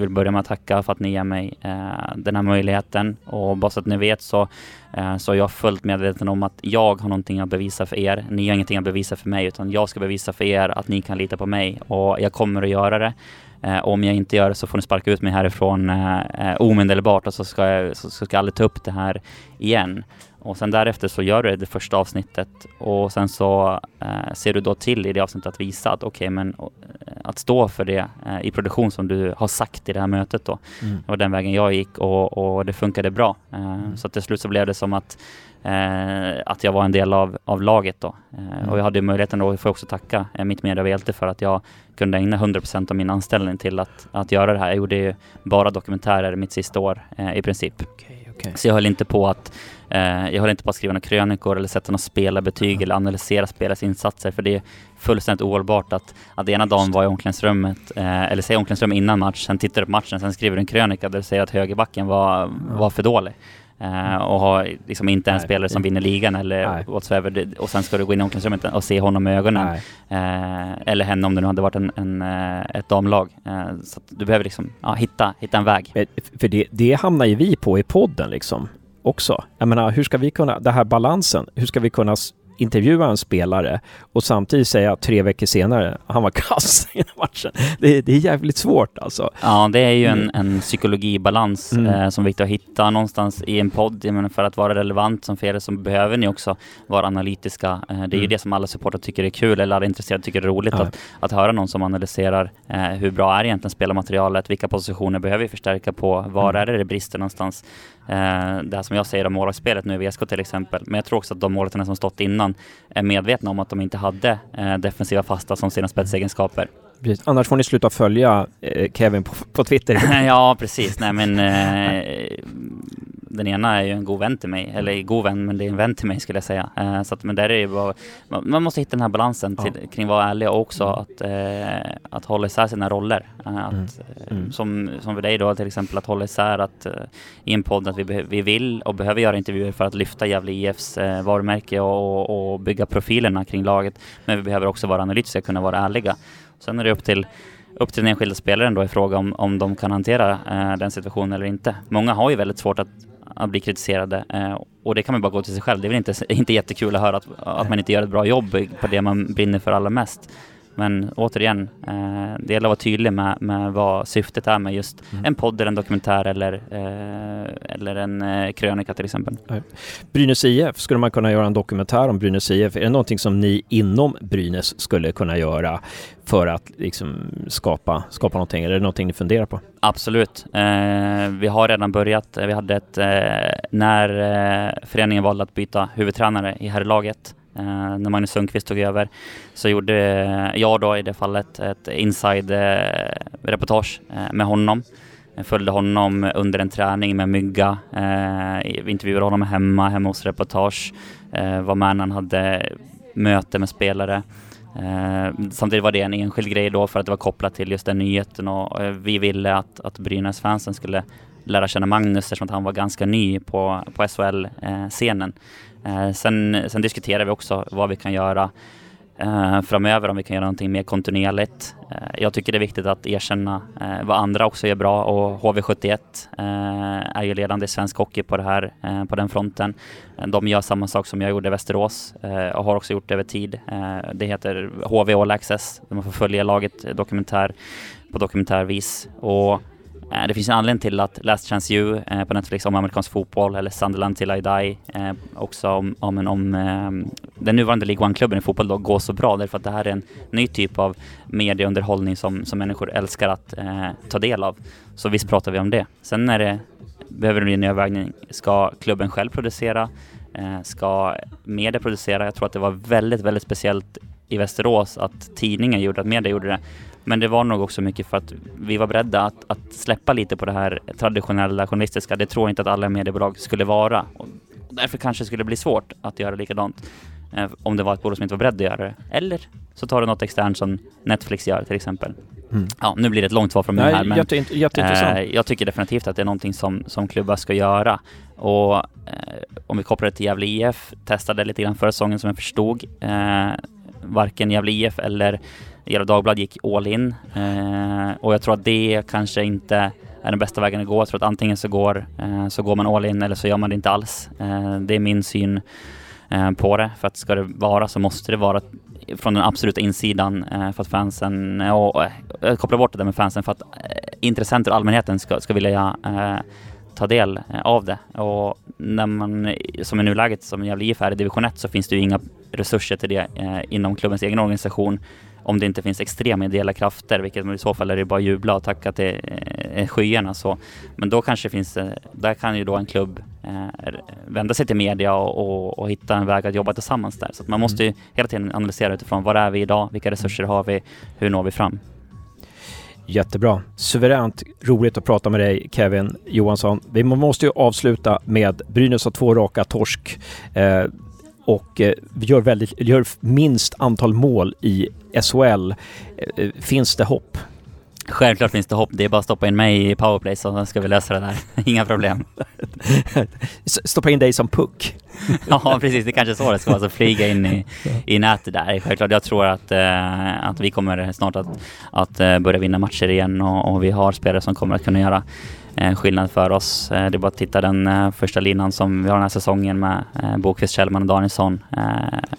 vill börja med att tacka för att ni ger mig eh, den här möjligheten och bara så att ni vet så, eh, så är jag fullt medveten om att jag har någonting att bevisa för er. Ni har ingenting att bevisa för mig utan jag ska bevisa för er att ni kan lita på mig och jag kommer att göra det. Eh, om jag inte gör det så får ni sparka ut mig härifrån eh, eh omedelbart och så ska, jag, så ska jag aldrig ta upp det här igen. Och sen därefter så gör du det första avsnittet och sen så eh, ser du då till i det avsnittet att visa att okej, okay, men eh, att stå för det eh, i produktion som du har sagt i det här mötet då. Mm. Det var den vägen jag gick och, och det funkade bra. Eh, mm. Så till slut så blev det som att eh, att jag var en del av, av laget då. Eh, mm. Och jag hade möjligheten då, får jag också tacka mitt media för att jag kunde ägna 100% av min anställning till att, att göra det här. Jag gjorde ju bara dokumentärer mitt sista år i princip. Okay. Okay. Så jag höll inte på att eh, jag höll inte på att skriva några krönikor eller sätta några spelarbetyg mm. eller analysera spelares insatser för det är fullständigt ohållbart att, att ena dagen var i omklädningsrummet eh, eller säga omklädningsrummet innan match, sen tittar du på matchen, sen skriver du en krönika där du säger att högerbacken var, var för dålig. Uh, och har liksom inte en Nej, spelare som vinner ligan eller whatsoever. Och sen ska du gå in i omklädningsrummet och se honom med ögonen. Uh, eller henne om det nu hade varit en, en uh, ett damlag. så du behöver liksom ja, hitta, hitta en väg. För det, det hamnar ju vi på i podden liksom också. Jag menar, hur ska vi kunna, det här balansen, hur ska vi kunna intervjua en spelare och samtidigt säga tre veckor senare, han var kass i matchen. Det, det, är jävligt svårt alltså. Ja, det är ju en, mm. en psykologibalans mm. eh, som är viktig att hitta någonstans i en podd. Men för att vara relevant som för er så behöver ni också vara analytiska. Eh, det är mm. ju det som alla supportrar tycker är kul eller alla intresserade tycker är roligt. Ja. Att, att höra någon som analyserar eh, hur bra är egentligen spelarmaterialet, vilka positioner behöver vi förstärka på, var mm. är det det brister någonstans. Eh, det här som jag säger om målvaktsspelet nu i VSK till exempel. Men jag tror också att de målvakterna som stått innan är medvetna om att de inte hade eh, defensiva fasta som sina spetsegenskaper. Precis. Annars får ni sluta följa eh, Kevin på, på Twitter. ja, precis. Nej, men eh, den ena är ju en god vän till mig, eller god vän, men det är en vän till mig skulle jag säga. Eh, så att, men där är det bara, man måste hitta den här balansen till, ja. kring att vara ärlig och också mm. att, eh, att hålla isär sina roller. Eh, att, mm. Eh, mm. Som, som för dig då till exempel, att hålla isär att i en podd att vi, vi vill och behöver göra intervjuer för att lyfta Gävle IFs varumärke och, och bygga profilerna kring laget. Men vi behöver också vara analytiska, kunna vara ärliga. Sen är det upp till upp till den enskilda spelaren då i fråga om, om de kan hantera eh, den situationen eller inte. Många har ju väldigt svårt att, att bli kritiserade eh, och det kan man bara gå till sig själv. Det är väl inte, inte jättekul att höra att, att man inte gör ett bra jobb på det man brinner för allra mest. Men återigen, eh, det gäller att vara tydlig med, med vad syftet är med just Mm. en podd eller en dokumentär eller, eh, eller en eh, krönika till exempel. Brynäs IF, skulle man kunna göra en dokumentär om Brynäs IF? Är det någonting som ni inom Brynäs skulle kunna göra för att liksom skapa, skapa någonting? Är det någonting ni funderar på? Absolut. Eh, vi har redan börjat. Vi hade ett, eh, när eh, föreningen valde att byta huvudtränare i herrlaget, Eh, när Magnus Sundqvist tog över, så gjorde jag då i det fallet ett inside-reportage eh, med honom. Jag följde honom under en träning med Mygga, eh, intervjuade honom hemma, hemma hos reportage, eh, var med när han hade möte med spelare. Eh, samtidigt var det en enskild grej då för att det var kopplat till just den nyheten och eh, vi ville att, att Brynäs-fansen skulle lära känna Magnus eftersom att han var ganska ny på, på SHL-scenen. Eh, Eh, sen, sen diskuterar vi också vad vi kan göra eh, framöver, om vi kan göra någonting mer kontinuerligt. Eh, jag tycker det är viktigt att erkänna eh, vad andra också gör bra och HV71 eh, är ju ledande i svensk hockey på det här, eh, på den fronten. Eh, de gör samma sak som jag gjorde i Västerås eh, och har också gjort det över tid. Eh, Det heter HV All Access, där man får följa laget dokumentär på dokumentärvis. Och Eh, det finns en anledning till att Last Chance You eh, på Netflix om amerikansk fotboll eller Sunderland till I Die eh, också om, om, om den nuvarande League One-klubben i fotboll då går så bra därför att det här är en ny typ av medieunderhållning som, som människor älskar att eh, ta del av. Så visst pratar vi om det. Sen är det, behöver det bli en övervägning. Ska klubben själv producera? Eh, ska media producera? Jag tror att det var väldigt, väldigt speciellt i Västerås att tidningen gjorde, att media gjorde det. Men det var nog också mycket för att vi var beredda att, att släppa lite på det här traditionella journalistiska. Det tror jag inte att alla mediebolag skulle vara. Och därför kanske det skulle bli svårt att göra likadant. Eh, om det var ett bolag som inte var beredd att göra det. Eller så tar du något externt som Netflix gör till exempel. Mm. Ja, nu blir det ett långt svar från mig här. Men, jätteintressant. Eh, jag tycker definitivt att det är någonting som, som klubbar ska göra. Och eh, om vi kopplar det till Gävle IF, testade lite grann förra säsongen som jag förstod. Eh, varken Gävle IF eller Gefle Dagblad gick all in. Eh, och jag tror att det kanske inte är den bästa vägen att gå. Jag tror att antingen så går, eh, så går man all in eller så gör man det inte alls. Eh, det är min syn på det. För att ska det vara så måste det vara från den absoluta insidan för att fansen, och jag kopplar bort det där med fansen för att intressenter och allmänheten ska, ska vilja eh, ta del av det. Och när man, som i nuläget, som Gävle IF är i division 1 så finns det ju inga resurser till det eh, inom klubbens egen organisation om det inte finns extrema ideella krafter, vilket i så fall är det bara att jubla och tacka till eh, skyarna. Så. Men då kanske finns, eh, där kan ju då en klubb eh, vända sig till media och, och, och hitta en väg att jobba tillsammans där. Så man måste ju hela tiden analysera utifrån var är vi idag, vilka resurser har vi, hur når vi fram? Jättebra. Suveränt roligt att prata med dig Kevin Johansson. Vi måste ju avsluta med Brynäs har två raka torsk eh, och eh, gör, väldigt, gör minst antal mål i SHL. Eh, finns det hopp? Självklart finns det hopp, det är bara att stoppa in mig i powerplay så ska vi lösa det där. Inga problem. Stoppa in dig som puck. Ja precis, det kanske är så det ska vara, så flyga in i, i nätet där. Självklart, jag tror att, eh, att vi kommer snart att, att eh, börja vinna matcher igen och, och vi har spelare som kommer att kunna göra en skillnad för oss. Eh, det är bara att titta den eh, första linan som vi har den här säsongen med Bokvist, Kjellman och Danielsson.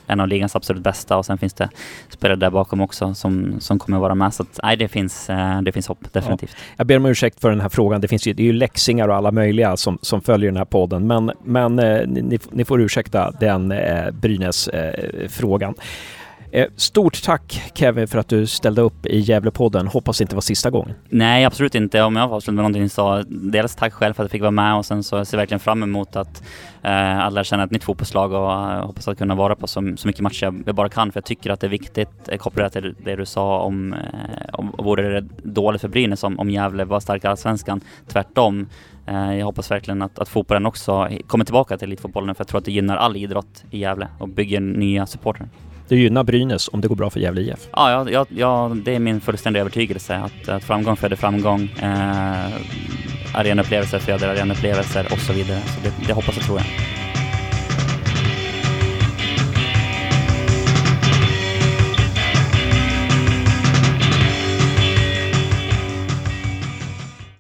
En av ligans absolut bästa och sen finns det spelare där bakom också som, som kommer vara med. Så att, nej, det finns, det finns hopp definitivt. Jag ber om ursäkt för den här frågan. Det finns ju, det är ju läxingar och alla möjliga som, som följer den här podden. Men, men ni, ni får ursäkta den Brynäs-frågan. Eh, stort tack Kevin för att du ställde upp i Gävlepodden. Hoppas det inte var sista gången. Nej, absolut inte. Om jag får avsluta med någonting så dels tack själv för att jag fick vara med och sen så ser jag verkligen fram emot att eh, alla känner ett nytt fotbollslag och eh, hoppas att kunna vara på så, så mycket matcher jag, bara kan för jag tycker att det är viktigt eh, kopplat till det du sa om, eh, om vore det dåligt för Brynäs om, om Gävle var starka i Allsvenskan. Tvärtom. Jag hoppas verkligen att, att fotbollen också kommer tillbaka till elitfotbollen för jag tror att det gynnar all idrott i Gävle och bygger nya supportrar. Det gynnar Brynäs om det går bra för Gävle IF. Ja, ja, ja, det är min fullständiga övertygelse att, att framgång föder framgång. Eh, arenaupplevelser föder arenaupplevelser och så vidare. Så det, det hoppas och tror jag.